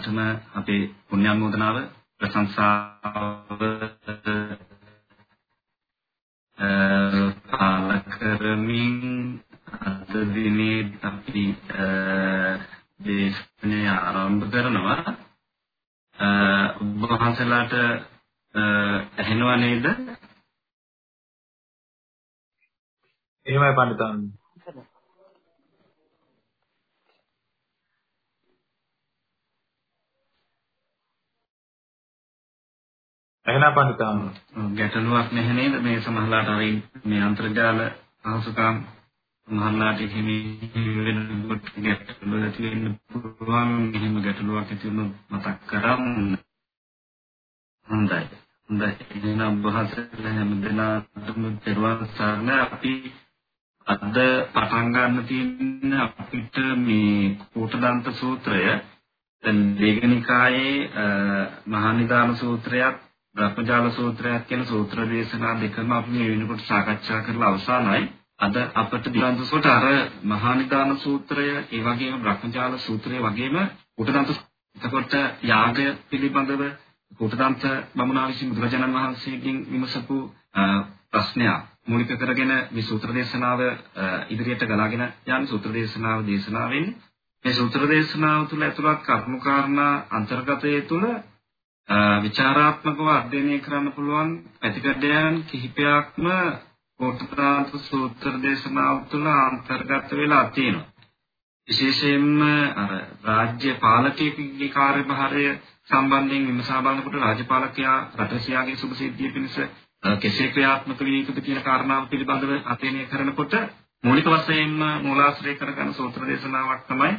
දෙනාටම අපේ පුණ්‍යානුමෝදනාව ප්‍රශංසාව පාලකරමින් අද දිනේ අපි දේශනය ආරම්භ කරනවා ඔබ වහන්සේලාට ඇහෙනව නේද? එහෙමයි පඬිතුන්. එහෙනම් පඬිතුන් ගැටලුවක් නැහැ නේද මේ සමහරලාට අර මේ අන්තර්ජාල පහසුකම් සමහරලාට හිමි වෙන ගැටලුවක් ඇති වෙන්න පුළුවන් එහෙම ගැටලුවක් ඇති වුණොත් මතක් කරගන්න. හොඳයි. හොඳයි. එහෙනම් බහසල හැමදෙනාටම පෙරවන් සරණ අපි අද පටන් ගන්න තියෙන අපිට මේ කෝටදන්ත සූත්‍රය දැන් දීඝනිකායේ මහානිදාන සූත්‍රයත් බ්‍රහ්මජාල සූත්‍රයත් කියන සූත්‍ර දේශනා දෙකම අපි මේ වෙනකොට සාකච්ඡා කරලා අවසానයි. අද අපිට දිවන්තසොට අර මහානිදාන සූත්‍රය ඒ වගේම බ්‍රහ්මජාල සූත්‍රය වගේම කෝටදන්ත එතකොට යාගය පිළිබඳව කුටදන්ත බමුණා විසින් බුදුරජාණන් වහන්සේගෙන් විමසපු ප්‍රශ්නයක් මූලික කරගෙන මේ සූත්‍ර දේශනාව ඉදිරියට ගලාගෙන යන සූත්‍ර දේශනාව දේශනාවෙන් මේ සූත්‍ර දේශනාව තුළ ඇතුළත් කරුණු කාරණා අන්තර්ගතයේ තුළ විචාරාත්මකව අධ්‍යයනය කරන්න පුළුවන් පැතිකඩයන් කිහිපයක්ම කෝට්ටාන්ත සූත්‍ර දේශනාව තුළ අන්තර්ගත වෙලා තියෙනවා. විශේෂයෙන්ම අර රාජ්‍ය පාලකයෙකුගේ කාර්යභාරය සම්බන්ධයෙන් විමසා බලනකොට රාජපාලකයා රටසියාගේ සුභසිද්ධිය පිණිස කෙසේ ක්‍රියාත්මක විය යුතුද කියන කාරණාව පිළිබඳව අධ්‍යයනය කරනකොට මූලික වශයෙන්ම මූලාශ්‍රය කරගන්න සූත්‍ර දේශනාවක් තමයි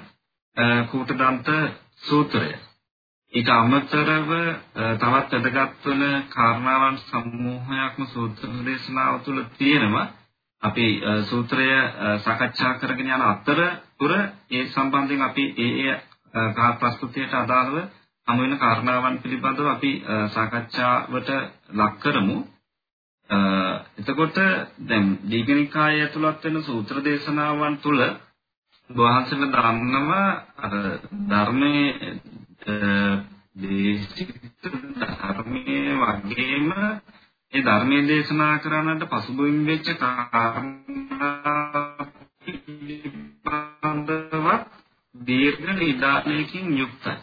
කූටදන්ත සූත්‍රය. ඊට අමතරව තවත් වැදගත් වන කාරණාවන් සමූහයක්ම සූත්‍ර දේශනාව තුළ තියෙනවා. අපි සූත්‍රය සාකච්ඡා කරගෙන යන අතර තුර ඒ සම්බන්ධයෙන් අපි ඒ ඒ ප්‍රස්තුතියට අදාළව හමු වෙන කාරණාවන් පිළිබඳව අපි සාකච්ඡාවට ලක් කරමු. එතකොට දැන් දීඝනිකාය ඇතුළත් වෙන සූත්‍ර දේශනාවන් තුළ වහන්සේලා දන්නවා අර ධර්මයේ දේශිත ධර්මයේ වගේම ඒ ධර්මයේ දේශනා කරන්නට පසුබිම් වෙච්ච කාරණා පිළිබඳව දීර්ඝ නිදානයකින් යුක්තයි.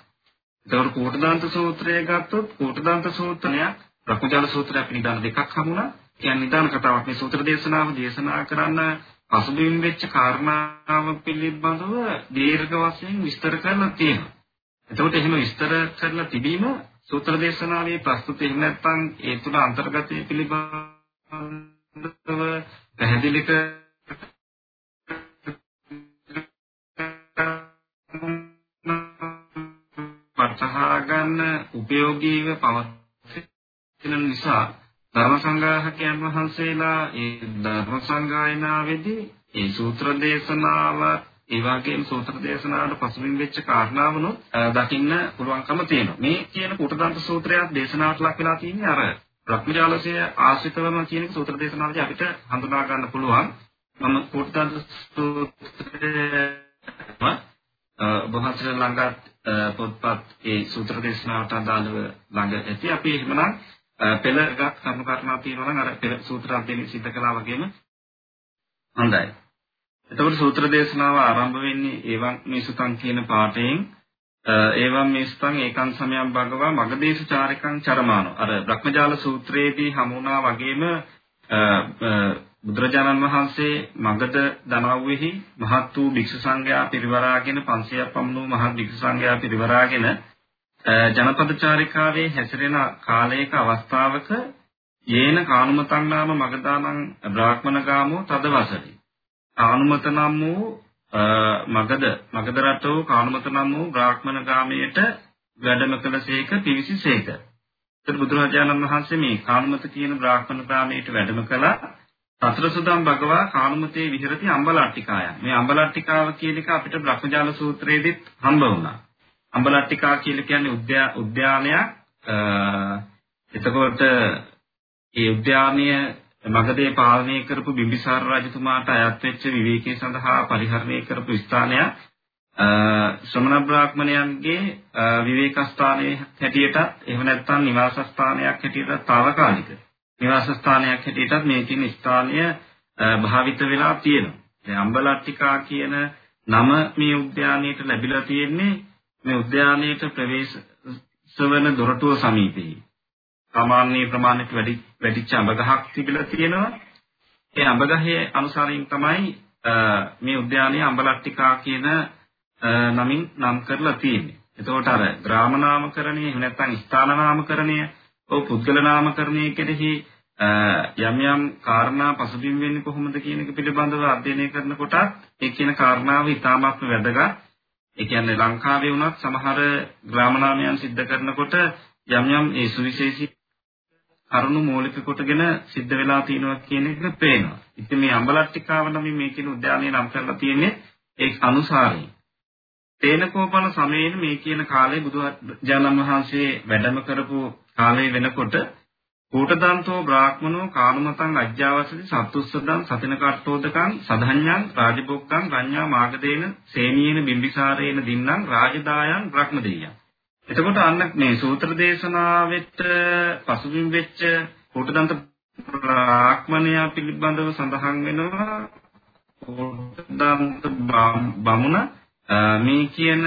ඒතකොට කෝටදාන්ත සූත්‍රය ගත්තොත් කෝටදාන්ත සූත්‍රය රකුජාල සූත්‍රය අපි නිදාන දෙකක් හමුණා. කියන්නේ නිදාන කතාවක් මේ සූත්‍ර දේශනාව දේශනා කරන්න පසුබිම් වෙච්ච කාරණාව පිළිබඳව දීර්ඝ වශයෙන් විස්තර කරලා තියෙනවා. එතකොට එහෙම විස්තර කරලා තිබීම සූත්‍ර දේශනාවේ ප්‍රස්තුත එහෙම නැත්නම් ඒ තුල අන්තර්ගතය පිළිබඳව පැහැදිලි කර වටහා ගන්න උපයෝගීව පවතින නිසා ධර්ම සංග්‍රහකයන් වහන්සේලා ඒ ධර්ම සංගායනාවේදී ඒ සූත්‍ර දේශනාව ඒ වගේම සූත්‍ර දේශනාවට පසුබිම් වෙච්ච කාරණාවනොත් දකින්න පුළුවන්කම තියෙනවා. මේ කියන කුටදන්ත සූත්‍රයක් දේශනාවට ලක් වෙලා තියෙන්නේ අර රත්නජාලසය ආශ්‍රිතවම කියන සූත්‍ර දේශනාවදී අපිට හඳුනා ගන්න පුළුවන්. මම කුටදන්ත සූත්‍රය බොහෝසර ළඟ පොත්පත් ඒ සූත්‍ර දේශනාවට අදාළව ළඟ ඇති. අපි එහෙමනම් පෙළගත් කර්ම කාරණා තියෙනවා නම් අර පෙළ සූත්‍ර අධ්‍යයනය සිද්ධ කළා වගේම හොඳයි. එතකොට සූත්‍ර දේශනාව ආරම්භ වෙන්නේ ඒවම් මේසුතං කියන පාඨයෙන්. ඒවම් මේසුතං ඒකං සමයං භගවා මගදේශ චාරිකං චරමානෝ. අර බ්‍රහ්මජාල සූත්‍රයේදී හමුණා වගේම බුදුරජාණන් වහන්සේ මගධ දනව්වෙහි මහත් වූ භික්ෂු සංඝයා පිරිවරාගෙන 500ක් පමණ වූ මහත් භික්ෂු සංඝයා පිරිවරාගෙන ජනපද චාරිකාවේ හැසිරෙන කාලයක අවස්ථාවක යේන කානුමතං නාම මගදානං බ්‍රාහ්මණ ගාමෝ තදවසති. කානුමත නම් වූ මගධ මගධ රට වූ කානුමත නම් වූ බ්‍රාහ්මණ ගාමයට වැඩම කළසේක පිවිසිසේක. එතකොට බුදුරජාණන් වහන්සේ මේ කානුමත කියන බ්‍රාහ්මණ ගාමයට වැඩම කළා. සතරසුදම් භගවා කානුමතේ විහෙරති අම්බලට්ටිකාය. මේ අම්බලට්ටිකාව කියන එක අපිට බ්‍රහ්මජාල සූත්‍රයේදීත් හම්බ වුණා. අම්බලට්ටිකා කියලා කියන්නේ උද්‍යානයක්. එතකොට ඒ උද්‍යානය මගධේ පාලනය කරපු බිම්බිසාර රජතුමාට අයත් වෙච්ච විවේකයේ සඳහා පරිහරණය කරපු ස්ථානයක්. ශ්‍රමණ බ්‍රාහ්මණයන්ගේ විවේක ස්ථානයේ හැටියටත් එහෙම නැත්නම් නිවාස ස්ථානයක් හැටියට తాවකාලික නිවාස ස්ථානයක් හැටියටත් මේ කියන ස්ථානය භාවිත වෙලා තියෙනවා. දැන් අම්බලට්ටිකා කියන නම මේ උද්‍යානයට ලැබිලා තියෙන්නේ මේ උද්‍යානයට ප්‍රවේශ වන දොරටුව සමීපයේ. සාමාන්‍ය ප්‍රමාණයට වැඩි වැඩිච්ච අඹ ගහක් තිබිලා තියෙනවා. ඒ අඹ ගහේ අනුසාරයෙන් තමයි මේ උද්‍යානයේ අඹලට්ටිකා කියන නමින් නම් කරලා තියෙන්නේ. එතකොට අර ග්‍රාම නාමකරණය එහෙම නැත්නම් ස්ථාන නාමකරණය, ඔව් පුද්ගල නාමකරණය කෙරෙහි යම් යම් කාරණා පසුබිම් වෙන්නේ කොහොමද කියන එක පිළිබඳව අධ්‍යයනය කරනකොට ඒ කියන කාරණාව ඉතාමත්ම වැදගත්. ඒ කියන්නේ ලංකාවේ වුණත් සමහර ග්‍රාම නාමයන් සිද්ධ කරනකොට යම් යම් ඒ සුවිශේෂී කරුණු මූලික කොටගෙන සිද්ධ වෙලා තියෙනවා කියන එක පේනවා. ඉතින් මේ අම්බලට්ටිකාව නම් මේ කියන උද්‍යානය නම් කරලා තියෙන්නේ ඒ අනුසාරයෙන්. තේනකෝපන සමයේ මේ කියන කාලේ බුදුජානන් වහන්සේ වැඩම කරපු කාලේ වෙනකොට කූටදන්තෝ බ්‍රාහ්මනෝ කානුමතං අජ්ජාවසති සත්තුස්සදං සතින කට්ටෝදකං සදඤ්ඤං රාජභෝක්ඛං රඤ්ඤා මාගදේන සේනීයන බිම්බිසාරේන දින්නම් රාජදායන් බ්‍රහ්මදේයං එතකොට අන්න මේ සූත්‍ර දේශනාවෙත් පසුබිම් වෙච්ච කූටදන්ත බ්‍රාහ්මණයා පිළිබඳව සඳහන් වෙනවා කූටදන්ත බමුණ මේ කියන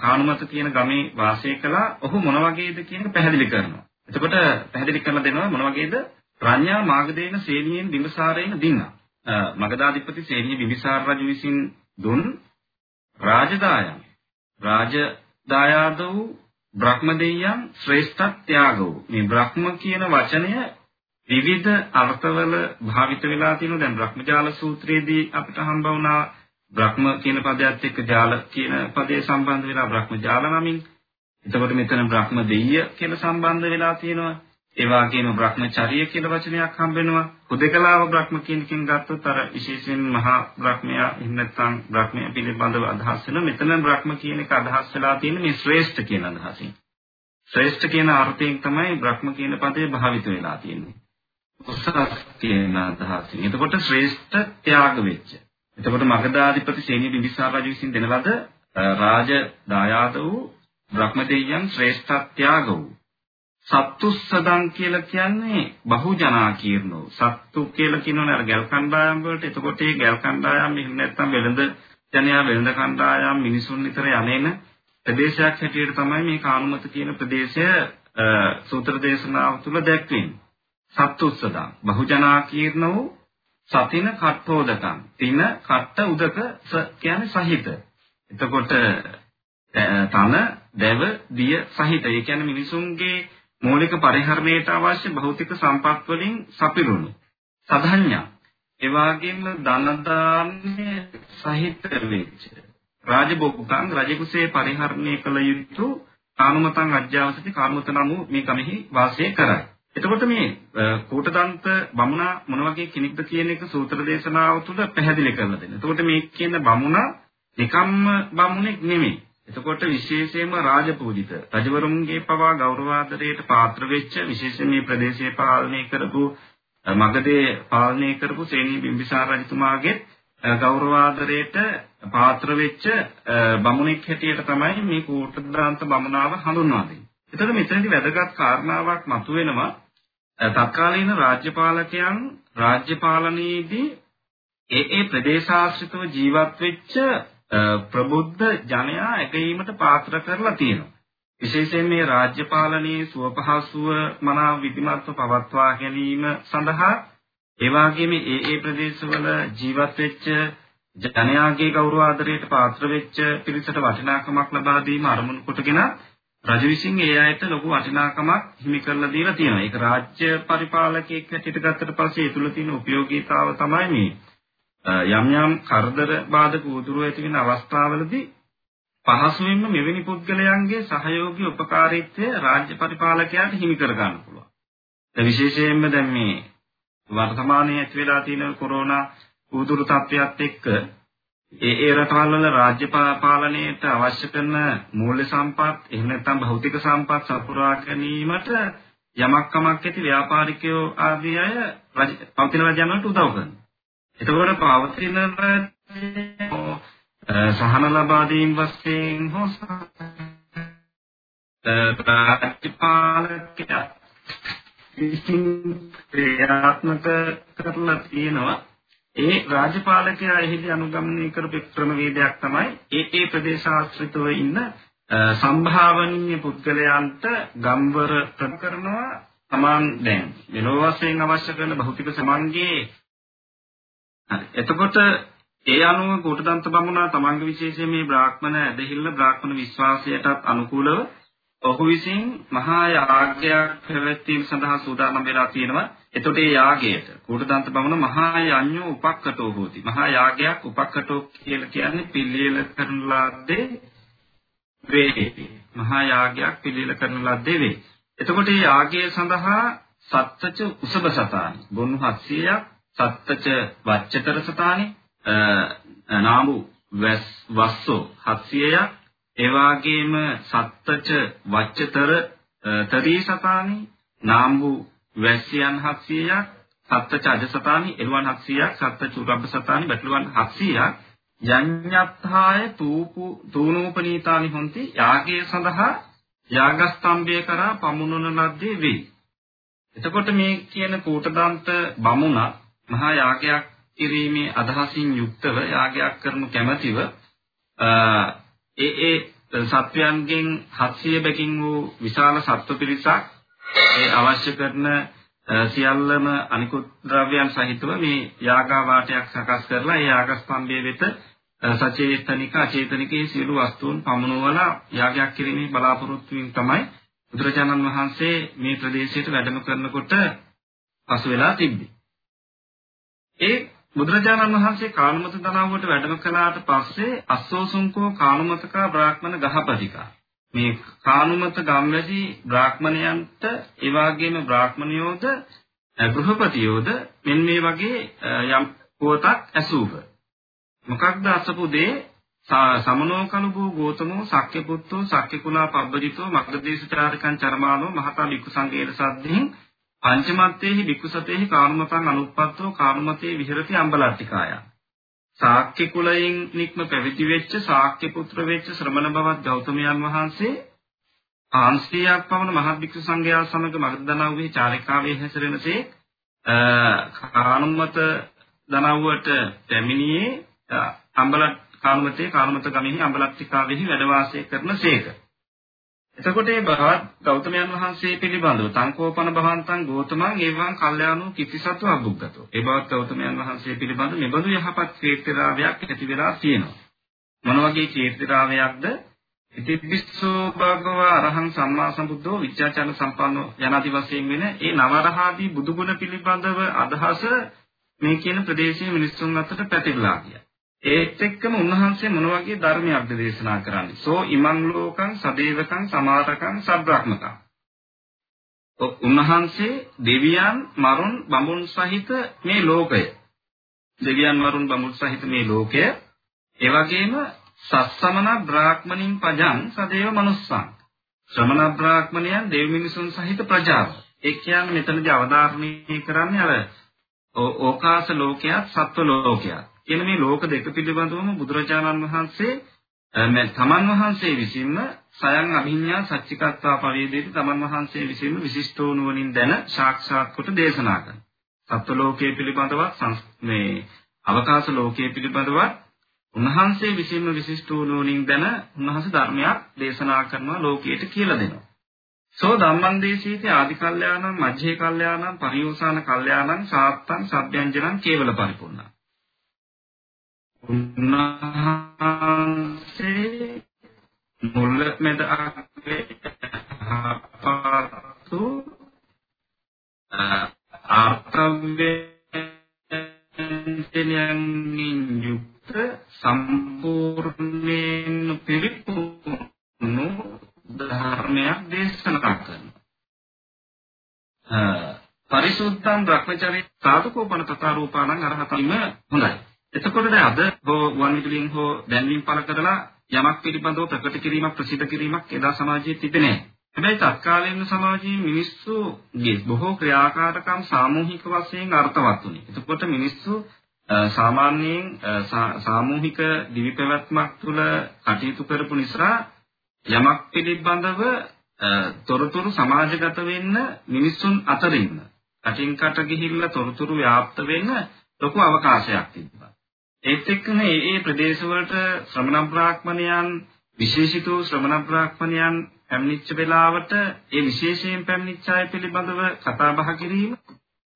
කානුමත කියන ගමේ වාසය කළා ඔහු මොන වගේද කියන එක පැහැදිලි කරනවා එතකොට පැහැදිලි කරලා දෙනවා මොන වගේද? ප්‍රඥා මාර්ගදේන සේනියෙන් බිම්බසාරයෙන් දින්නා. මගධාධිපති සේනිය බිම්බිසාර රජු විසින් දුන් රාජදායම්. රාජදායාද වූ බ්‍රහ්මදෙයයන් ශ්‍රේෂ්ඨ ත්‍යාග වූ. මේ බ්‍රහ්ම කියන වචනය විවිධ අර්ථවල භාවිත වෙලා තියෙනවා. දැන් බ්‍රහ්මජාල සූත්‍රයේදී අපිට හම්බ වුණා බ්‍රහ්ම කියන පදයට එක්ක ජාල කියන පදේ සම්බන්ධ වෙලා බ්‍රහ්මජාල නමින් එතකොට මෙතන බ්‍රහ්ම දෙයිය කියලා සම්බන්ධ වෙලා තියෙනවා. ඒ වගේම බ්‍රහ්මචර්ය කියලා වචනයක් හම්බ වෙනවා. හුදකලාව බ්‍රහ්ම කියන එකෙන් ගත්තොත් අර විශේෂයෙන් මහා බ්‍රහ්මයා එහෙම නැත්නම් බ්‍රහ්මය පිළිබඳව අදහස් වෙන මෙතන බ්‍රහ්ම කියන එක අදහස් වෙලා තියෙන්නේ මේ ශ්‍රේෂ්ඨ කියන අදහසින්. ශ්‍රේෂ්ඨ කියන අර්ථයෙන් තමයි බ්‍රහ්ම කියන පදේ භාවිත වෙලා තියෙන්නේ. උසස් කියන අදහසින්. එතකොට ශ්‍රේෂ්ඨ ත්‍යාග වෙච්ච. එතකොට මගධාධිපති සේනිය බිම්බිසාර රජු විසින් දෙන ලද රාජ දායාද වූ බ්‍රහ්මදේයයන් ශ්‍රේෂ්ඨත්‍යාග වූ සත්තුස්සදං කියලා කියන්නේ බහුජනා කීර්ණෝ. සත්තු කියලා කියනවනේ අර ගල් කණ්ඩායම් වලට. එතකොට මේ ගල් කණ්ඩායම් එහෙම නැත්නම් වෙළඳ ජනයා වෙළඳ කණ්ඩායම් මිනිසුන් විතර යන්නේන ප්‍රදේශයක් හැටියට තමයි මේ කානුමත කියන ප්‍රදේශය සූත්‍ර දේශනාව තුළ දැක්වෙන්නේ. සත්තුස්සදං බහුජනා කීර්ණ වූ සතින කට්ඨෝදකං. තින කට්ට උදක කියන්නේ සහිත. එතකොට තන දැව දිය සහිත. ඒ කියන්නේ මිනිසුන්ගේ මූලික පරිහරණයට අවශ්‍ය භෞතික සම්පත් වලින් සපිරුණු සදහඤ්ඤා ඒ වගේම ධන දාන්නේ සහිත වෙච්ච රාජභෝගකම් රජකුසේ පරිහරණය කළ යුතු කානුමතං අජ්ජාවසති කානුමත නමු මේ කමෙහි වාසය කරයි. එතකොට මේ කූටදන්ත බමුණා මොන වගේ කෙනෙක්ද කියන එක සූත්‍ර දේශනාව තුළ පැහැදිලි කරලා දෙන්න. එතකොට මේ කියන බමුණා නිකම්ම බමුණෙක් නෙමෙයි. එතකොට විශේෂයෙන්ම රාජපූජිත රජවරුන්ගේ පවා ගෞරවාදරයට පාත්‍ර වෙච්ච විශේෂයෙන් මේ ප්‍රදේශයේ පාලනය කරපු මගධේ පාලනය කරපු සේනී බිම්බිසාර රජතුමාගේ ගෞරවාදරයට පාත්‍ර වෙච්ච බමුණෙක් හැටියට තමයි මේ කූටදාන්ත බමුණාව හඳුන්වා දෙන්නේ. එතකොට මෙතනදී වැදගත් කාරණාවක් මතුවෙනවා තත්කාලීන රාජ්‍යපාලකයන් රාජ්‍ය පාලනයේදී ඒ ඒ ප්‍රදේශාශ්‍රිතව ජීවත් වෙච්ච ප්‍රබුද්ධ ජනයා එකීමට පාත්‍ර කරලා තියෙනවා. විශේෂයෙන් මේ රාජ්‍ය පාලනයේ සුවපහසුව මනාව විධිමත්ව පවත්වා ගැනීම සඳහා ඒ වගේම ඒ ඒ ප්‍රදේශවල ජීවත් වෙච්ච ජනයාගේ ගෞරව ආදරයට පාත්‍ර වෙච්ච පිරිසට වටිනාකමක් ලබා දීම අරමුණු කොටගෙන රජ විසින් ඒ අයට ලොකු වටිනාකමක් හිමි කරලා දීලා තියෙනවා. ඒක රාජ්‍ය පරිපාලකයෙක් හැටියට ගත්තට පස්සේ ඒ තුල තියෙන ප්‍රයෝගීතාව තමයි මේ යම් යම් කරදර බාධක උදුරු ඇති වෙන අවස්ථාවලදී පහසුවෙන්ම මෙවැනි පුද්ගලයන්ගේ සහයෝගී උපකාරීත්වය රාජ්‍ය පරිපාලකයාට හිමි කර ගන්න පුළුවන්. ඒ විශේෂයෙන්ම දැන් මේ වර්තමානයේ ඇති වෙලා තියෙන කොරෝනා උදුරු තත්ත්වයක් එක්ක ඒ ඒ රටවල් වල රාජ්‍ය පාලනයට අවශ්‍ය කරන මූල්‍ය සම්පත් එහෙම නැත්නම් භෞතික සම්පත් සපුරා ගැනීමට යමක් කමක් ඇති ව්‍යාපාරිකයෝ ආදී අය පවතින රජයන්ට උදව් කරනවා. එතකොට පවතින සහන ලබා දීම වශයෙන් හෝ රාජ්‍යපාලකයා විසින් ක්‍රියාත්මක කරලා තියෙනවා. ඒ රාජපාලකයා එහිදී අනුගමනය කරපු ක්‍රමවේදයක් තමයි ඒ ඒ ප්‍රදේශාශ්‍රිතව ඉන්න සම්භාවනීය පුද්ගලයන්ට ගම්වර ප්‍රද කරනවා සමාන් දැන්. මෙලොව වශයෙන් අවශ්‍ය කරන භෞතික සමන්ගේ එතකොට ඒ අනුව කුටදන්ත බමුණා තමන්ගේ විශේෂයෙන් මේ බ්‍රාහ්මණ ඇදහිල්ල බ්‍රාහ්මණ විශ්වාසයටත් අනුකූලව ඔහු විසින් මහා යාගයක් පැවැත්වීම සඳහා සූදානම් වෙලා තියෙනවා. එතකොට මේ යාගයට කුටදන්ත බමුණ මහා යඤ්ඤෝ උපක්කටෝ හෝති. මහා යාගයක් උපක්කටෝ කියලා කියන්නේ පිළියෙල කරන ලද්දේ වේ. මහා යාගයක් පිළියෙල කරන ලද්දේ වේ. එතකොට මේ යාගය සඳහා සත්තච උසබ සතානි බොන්නු 700ක් සත්තච වච්චතර සතානි නාමු වස්සෝ 700ක් ඒ වාගේම සත්තච වච්චතර තරී සතානි නාම්බු වැස්සියන් 700ක් සත්තච අජසතානි එළුවන් 700ක් සත්තච උරබ්බ සතානි බැටළුවන් 700ක් යඤ්ඤත්ථාය තූපු තූනෝපනීතානි හොಂತಿ. යාගයේ සඳහා යාගස්තම්භය කරා පමුණුන ලද්දේ වෙයි. එතකොට මේ කියන කූටදන්ත බමුණ මහා යාගයක් කිරීමේ අදහසින් යුක්තව යාගයක් කරනු කැමැතිව ඒ ඒ සත්වයන්ගෙන් 700 බැකින් වූ විශාල සත්ව පිරිසක් ඒ අවශ්‍ය කරන සියල්ලම අනිකුත් ද්‍රව්‍යයන් සහිතව මේ යාගා වාටයක් සකස් කරලා ඒ යාගස්තම්භය වෙත සචේතනික අචේතනිකේ සියලු වස්තුන් පමුණුවලා යාගයක් කිරීමේ බලාපොරොත්තු වීම තමයි බුදුරජාණන් වහන්සේ මේ ප්‍රදේශයට වැඩම කරනකොට පසු වෙලා තිබ්බේ. ඒ බුදුරජාණන් වහන්සේ කානුමත දනාවුවට වැඩම කළාට පස්සේ අස්සෝසුංකෝ කානුමතකා බ්‍රාහ්මණ ගහපතිකා. මේ කානුමත ගම්වැසි බ්‍රාහ්මණයන්ට ඒ වගේම බ්‍රාහ්මණයෝද ගෘහපතියෝද මෙන්න මේ වගේ යම් පුවතක් ඇසූහ. මොකක්ද අසපු දේ? සමනෝ කනුබෝ ගෝතමෝ සක්්‍ය පුත්තෝ සක්්‍ය කුලා පබ්බජිතෝ මග්ගදේශචාරකං චරමානෝ මහතා වික්ඛු සංඝේල සද්දෙන් පංචමත්තේහි වික්කුසතේහි කානුමතං අනුප්පත්තෝ කානුමතේ විහෙරති අම්බලට්ටිකාය. ශාක්‍ය කුලයෙන් නික්ම පැවිදි වෙච්ච ශාක්‍ය පුත්‍ර වෙච්ච ශ්‍රමණ බවත් ගෞතමයන් වහන්සේ ආංශියක් පවන මහත් වික්ෂු සංඝයා සමග මගධනාවේ චාරිකාවේ හැසිරෙනසේ කානුමත දනව්වට පැමිණියේ අම්බලට් කානුමතේ කානුමත ගමෙහි අම්බලට්ටිකාවෙහි වැඩ වාසය කරනසේක. එතකොට මේ භවත් ගෞතමයන් වහන්සේ පිළිබඳව තංකෝපන භවන්තං ගෝතමං ඒවං කල්යාණෝ කිතිසතු අභුග්ගතෝ. ඒ බවත් ගෞතමයන් වහන්සේ පිළිබඳව මෙබඳු යහපත් ක්‍රීර්තිරාවයක් ඇති වෙලා තියෙනවා. මොන වගේ ක්‍රීර්තිරාවයක්ද? ඉතිපිස්සෝ භගව අරහං සම්මා සම්බුද්ධෝ විචාචන සම්පන්නෝ යනාදි වශයෙන් වෙන ඒ නවරහාදී බුදුගුණ පිළිබඳව අදහස මේ කියන ප්‍රදේශයේ මිනිස්සුන් අතර පැතිරලා ගියා. ඒත් එක්කම උන්වහන්සේ මොන වගේ ධර්මයක්ද දේශනා කරන්නේ? සෝ ඉමං ලෝකං සදේවකං සමාරකං සබ්‍රාහ්මකං. උන්වහන්සේ දෙවියන් මරුන් බඹුන් සහිත මේ ලෝකය. දෙවියන් මරුන් බඹුන් සහිත මේ ලෝකය. ඒ වගේම සස්සමන බ්‍රාහ්මණින් පජං සදේව මනුස්සං. ශ්‍රමණ බ්‍රාහ්මණයන් දෙව් මිනිසුන් සහිත ප්‍රජාව. ඒ කියන්නේ මෙතනදී අවධාරණය කරන්නේ අර ඕකාස ලෝකයක් සත්ව ලෝකයක්. කියන මේ ලෝක දෙක පිළිබඳවම බුදුරජාණන් වහන්සේ තමන් වහන්සේ විසින්ම සයන් අභිඤ්ඤා සච්චිකත්වා පරිදේති තමන් වහන්සේ විසින්ම විශිෂ්ටෝ නුවණින් දැන සාක්ෂාත් කොට දේශනා කරනවා. සත්ව ලෝකයේ පිළිබඳවත් මේ අවකාශ ලෝකයේ පිළිබඳවත් උන්වහන්සේ විසින්ම විශිෂ්ටෝ නුවණින් දැන උන්වහන්සේ ධර්මයක් දේශනා කරනවා ලෝකයට කියලා දෙනවා. සෝ ධම්මං දේශීති ආදි කල්යාණං මජ්ජේ කල්යාණං පරියෝසాన කල්යාණං සාත්තං සබ්බ්‍යංජනං කේවල පරිපූර්ණං උන්වහන්සේ මුල මැද අග්‍රේ හපාතු ආර්ථව්‍යයෙන් යුක්ත සම්පූර්ණයෙන් පිරිපුණු ධර්මයක් දේශනා කරනවා. පරිසුද්ධං භ්‍රමචරි සාධකෝපන තථා රූපාණං අරහතීම හොඳයි. එතකොට දැන් අද හෝ වන් විදුලියෙන් හෝ දැන්වීම පළ කරලා යමක් පිළිබඳව ප්‍රකට කිරීමක් ප්‍රසිද්ධ කිරීමක් එදා සමාජයේ තිබෙන්නේ නැහැ. හැබැයි තත්කාලීන සමාජයේ මිනිස්සුගේ බොහෝ ක්‍රියාකාරකම් සාමූහික වශයෙන් අර්ථවත් වුණේ. එතකොට මිනිස්සු සාමාන්‍යයෙන් සාමූහික දිවි පැවැත්මක් තුළ කටයුතු කරපු නිසා යමක් පිළිබඳව තොරතුරු සමාජගත වෙන්න මිනිසුන් අතර ඉන්න. කටින් කට ගිහිල්ලා තොරතුරු ව්‍යාප්ත වෙන්න ලොකු අවකාශයක් තිබ්බා. ඒත් එක්කම මේ ඒ ප්‍රදේශවලට ශ්‍රමණ බ්‍රාහ්මණයන් විශේෂිත ශ්‍රමණ බ්‍රාහ්මණයන් පැමිණිච්ච වෙලාවට ඒ විශේෂයෙන් පැමිණිච්ච අය පිළිබඳව කතා බහ කිරීම,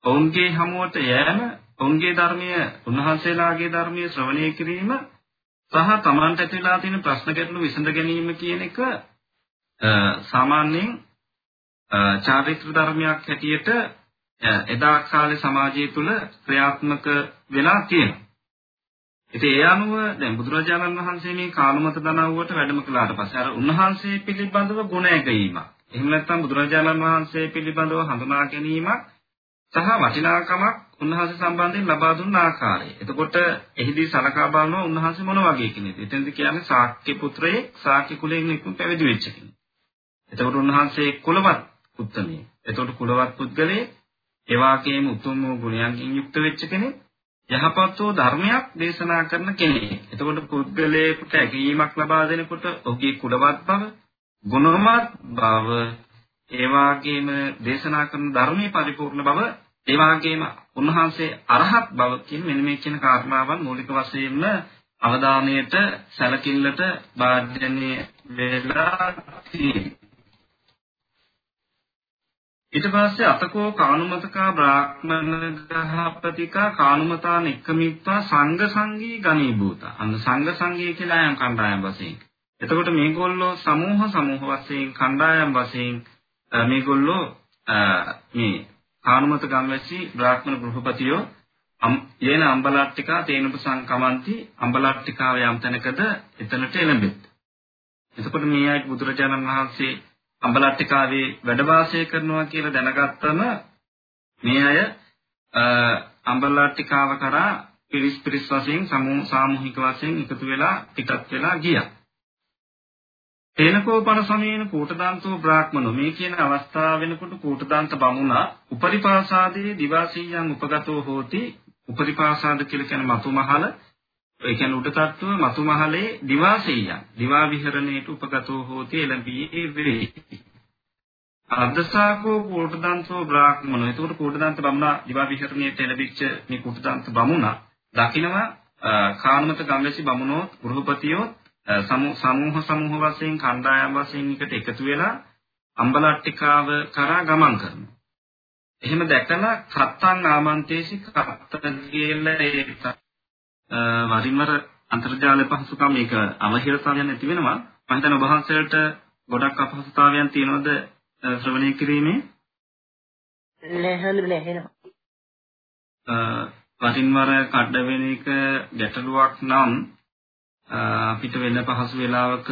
ඔවුන්ගේ හමුවට යෑම, ඔවුන්ගේ ධර්මීය උන්වහන්සේලාගේ ධර්මීය ශ්‍රවණය කිරීම සහ Tamanට ඇතිලා තියෙන ප්‍රශ්න ගැටළු විසඳ ගැනීම කියන එක සාමාන්‍යයෙන් චාරිත්‍ර ධර්මයක් හැටියට එදා කාලේ සමාජය තුළ ක්‍රියාත්මක වෙලා තියෙනවා. ඉතින් ඒ අනුව දැන් බුදුරජාණන් වහන්සේ මේ කාලමත දනව්වට වැඩම කළාට පස්සේ අර උන්වහන්සේ පිළිබඳව ගුණ ඇගීමක්. එහෙම නැත්නම් බුදුරජාණන් වහන්සේ පිළිබඳව හඳුනා ගැනීමක් සහ වටිනාකමක් උන්වහන්සේ සම්බන්ධයෙන් ලබා දුන්න ආකාරය. එතකොට එහිදී සලකා බලනවා උන්වහන්සේ මොන වගේ කෙනෙක්ද? එතෙන්ද කියන්නේ ශාක්‍ය පුත්‍රයෙක් ශාක්‍ය කුලයෙන් නිකුත් පැවිදි වෙච්ච කෙනෙක්. එතකොට උන්වහන්සේ කුලවත් උත්තමයෙක්. එතකොට කුලවත් පුද්ගලයෙක් ඒ වාගේම උතුම් වූ ගුණයන්ගෙන් යුක්ත වෙච්ච කෙනෙක් යහපත් වූ ධර්මයක් දේශනා කරන කෙනෙක්. එතකොට පුද්ගලයෙකුට ඇගීමක් ලබා දෙනකොට ඔහුගේ කුලවත් බව, ගුණවත් බව, ඒ වාගේම දේශනා කරන ධර්මයේ පරිපූර්ණ බව, ඒ වාගේම උන්වහන්සේ අරහත් බව කියන මෙන්න මේ කියන කාරණාවන් මූලික වශයෙන්ම අවධානයට සැලකිල්ලට බාධ්‍යණය වෙලා තියෙනවා. ඊට පස්සේ අතකෝ කානුමතකා බ්‍රාහ්මණ ගහපතිකා කානුමතා නික්කමිත්වා සංඝ සංගී ගණීභූත. අන්න සංඝ සංගී කියලා යම් කණ්ඩායම් වශයෙන්. එතකොට මේගොල්ලෝ සමූහ සමූහ වශයෙන් කණ්ඩායම් වශයෙන් මේගොල්ලෝ මේ කානුමත ගම්වැසි බ්‍රාහ්මණ ගෘහපතියෝ යේන අම්බලට්ටිකා තේනුප සංකමන්ති අම්බලට්ටිකාව යම් තැනකද එතනට එළඹෙත්. එතකොට මේ ආයත් බුදුරජාණන් වහන්සේ අඹලට්ටිකාවේ වැඩ වාසය කරනවා කියලා දැනගත්තම මේ අය අඹලට්ටිකාව කරා පිරිස් පිරිස් වශයෙන් සාමූහික වශයෙන් එකතු වෙලා පිටත් වෙලා ගියා. තේනකෝපන සමයේන කූටදාන්තෝ බ්‍රාහ්මනෝ මේ කියන අවස්ථාව වෙනකොට කූටදාන්ත බමුණා උපරිපාසාදේ දිවාසීයන් උපගතෝ හෝති උපරිපාසාද කියලා කියන මතුමහල ඒ කියන්නේ උඩටට්ටුව මතුමහලේ දිවාසීයන් දිවා විහරණයට උපගතෝ හෝති එළඹී වේ අද්දසාකෝ කෝටදන්තෝ බ්‍රාහ්මණෝ. එතකොට කෝටදන්ත බමුණා දිවා විහරණයට එළඹිච්ච මේ කෝටදන්ත බමුණා දකිනවා කානුමත ගම්වැසි බමුණෝ ගෘහපතියෝ සමූහ සමූහ වශයෙන් කණ්ඩායම් වශයෙන් එකට එකතු වෙලා අම්බලට්ටිකාව කරා ගමන් කරනවා. එහෙම දැකලා කත්තං ආමන්තේසි කත්ත කියලා ඒ වරින් වර අන්තර්ජාල පහසුකම් මේක අවහිරතාවයන් නැති වෙනවා. මම හිතන ඔබ වහන්සේට ගොඩක් අපහසුතාවයන් තියෙනවද ශ්‍රවණය කිරීමේ? නෑ හඳුනේ එහෙනම්. වරින් වර කඩ වෙන එක ගැටලුවක් නම් අපිට වෙන පහසු වෙලාවක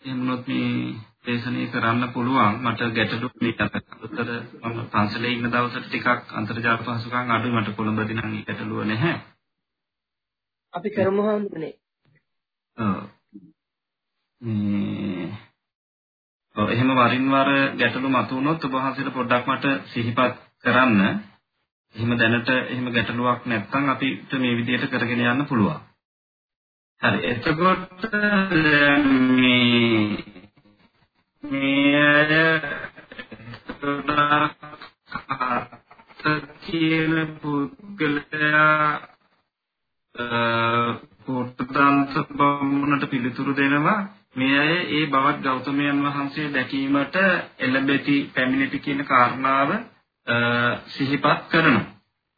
එහෙමනොත් මේ දේශනය කරන්න පුළුවන් මට ගැටලු නිතරතර මම පන්සලේ ඉන්න දවසට ටිකක් අන්තර්ජාල පහසුකම් අඩුයි මට කොළඹදී නම් ගැටලුව නැහැ අපි කරමු හඳුනේ. ඔව්. මේ ඔව් එහෙම වරින් වර ගැටලු මතුවුනොත් ඔබ වහන්සේට පොඩ්ඩක් මට සිහිපත් කරන්න. එහෙම දැනට එහෙම ගැටලුවක් නැත්නම් අපිට මේ විදිහට කරගෙන යන්න පුළුවන්. හරි එතකොට මේ මේ කියන පුද්ගලයා කෝට්ටදාන්ත බමුණට පිළිතුරු දෙනවා මේ අය ඒ බවත් ගෞතමයන් වහන්සේ දැකීමට එළඹෙති පැමිණෙති කියන කාරණාව සිහිපත් කරනවා.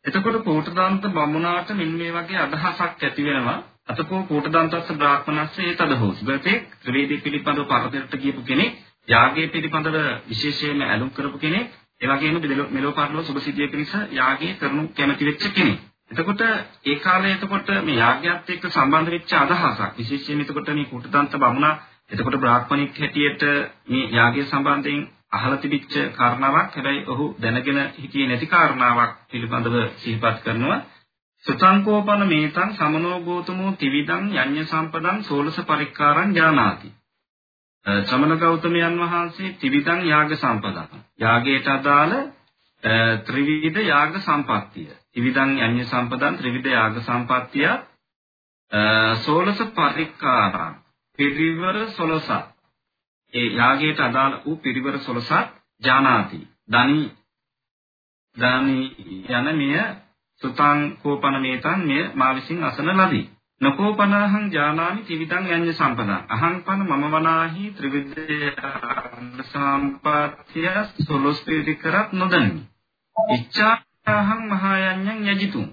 එතකොට කෝට්ටදාන්ත බමුණාට මෙන්න මේ වගේ අදහසක් ඇති වෙනවා. අතකෝ කෝට්ටදාන්තස්ස බ්‍රාහ්මණස්ස ඒතද හොස්. ගතේ ත්‍රිවේදී පිළිපදව පරතරට ගියපු කෙනෙක්, යාගයේ පිළිපදව විශේෂයෙන්ම ඇලුම් කරපු කෙනෙක්, ඒ වගේම මෙලෝ පරලෝ සුභ සිද්ධිය පිණිස යාගයේ කරනු කැමැති වෙච්ච කෙනෙක්. එතකොට ඒ කාලේ එතකොට මේ යාග්‍යයත් එක්ක සම්බන්ධ වෙච්ච අදහසක්. විශේෂයෙන් එතකොට මේ කුටදන්ත බමුණා එතකොට බ්‍රාහ්මණික හැටියට මේ යාගය සම්බන්ධයෙන් අහලා තිබිච්ච කාරණාවක්. හැබැයි ඔහු දැනගෙන හිටියේ නැති කාරණාවක් පිළිබඳව සිහිපත් කරනවා. සුතංකෝපන මේතං සමනෝ ගෝතමෝ ත්‍රිවිධං යඤ්ඤ සම්පදං සෝලස පරික්කාරං ඥානාති. ශ්‍රමණ ගෞතමයන් වහන්සේ ත්‍රිවිධං යාග සම්පදං. යාගයට අදාළ ත්‍රිවිධ යාග සම්පත්තිය. ත්‍රිවිධං යඤ්ඤ සම්පදං ත්‍රිවිධ යාග සම්පත්තිය සෝලස පරික්කාරං පිරිවර සොලසක්. ඒ යාගයට අදාළ වූ පිරිවර සොලසක් ජානාති. දනි දනි යන මෙය සුතං කෝපන මේතං මෙය මා විසින් අසන ලදී. නකෝපනහං ජානාමි ත්‍රිවිධං යඤ්ඤ සම්පදං. අහං පන මම වනාහි ත්‍රිවිධ සම්පත්තිය සොලොස් පිරිකරත් නොදනි. ඉච්ඡාහං මහායඤ්ඤං යජිතුම්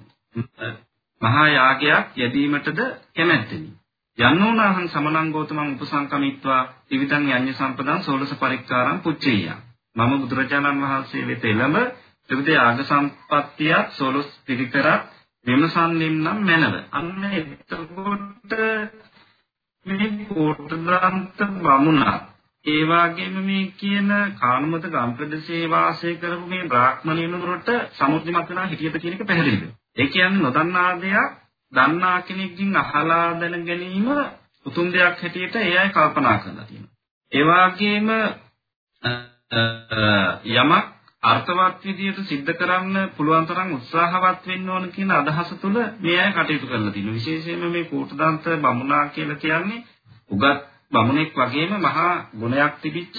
මහා යාගයක් යෙදීමටද කැමැත්තෙමි. යන්නෝනාහං සමනං ගෞතමං උපසංකමිත්වා ත්‍රිවිධං යඤ්ඤ සම්පදං සෝලස පරික්කාරං පුච්චේය. මම බුදුරජාණන් වහන්සේ වෙත එළඹ ත්‍රිවිධ යාග සම්පත්තියත් සෝලස් පිරිකරත් විමසන්නෙම් නම් මැනව. අන්න එතකොට මේ කෝටදාන්ත බමුණා ඒ වගේම මේ කියන කානුමත ගම් ප්‍රදේශයේ වාසය කරපු මේ බ්‍රාහ්මණයනුරට සමුද්‍රමත් වෙනා හිටියද කියන එක පැහැදිලිද? ඒ කියන්නේ නොදන්නා දෙයක් දන්නා කෙනෙක්ගෙන් අහලා දැන ගැනීම උතුම් දෙයක් හැටියට ඒ අය කල්පනා කරලා තියෙනවා. ඒ වගේම යමක් අර්ථවත් විදියට सिद्ध කරන්න පුළුවන් තරම් උත්සාහවත් වෙන්න ඕන කියන අදහස තුළ මේ අය කටයුතු කරලා තියෙනවා. විශේෂයෙන්ම මේ කෝටදාන්ත බමුණා කියලා කියන්නේ උගත් බමුණෙක් වගේම මහා ගුණයක් තිබිච්ච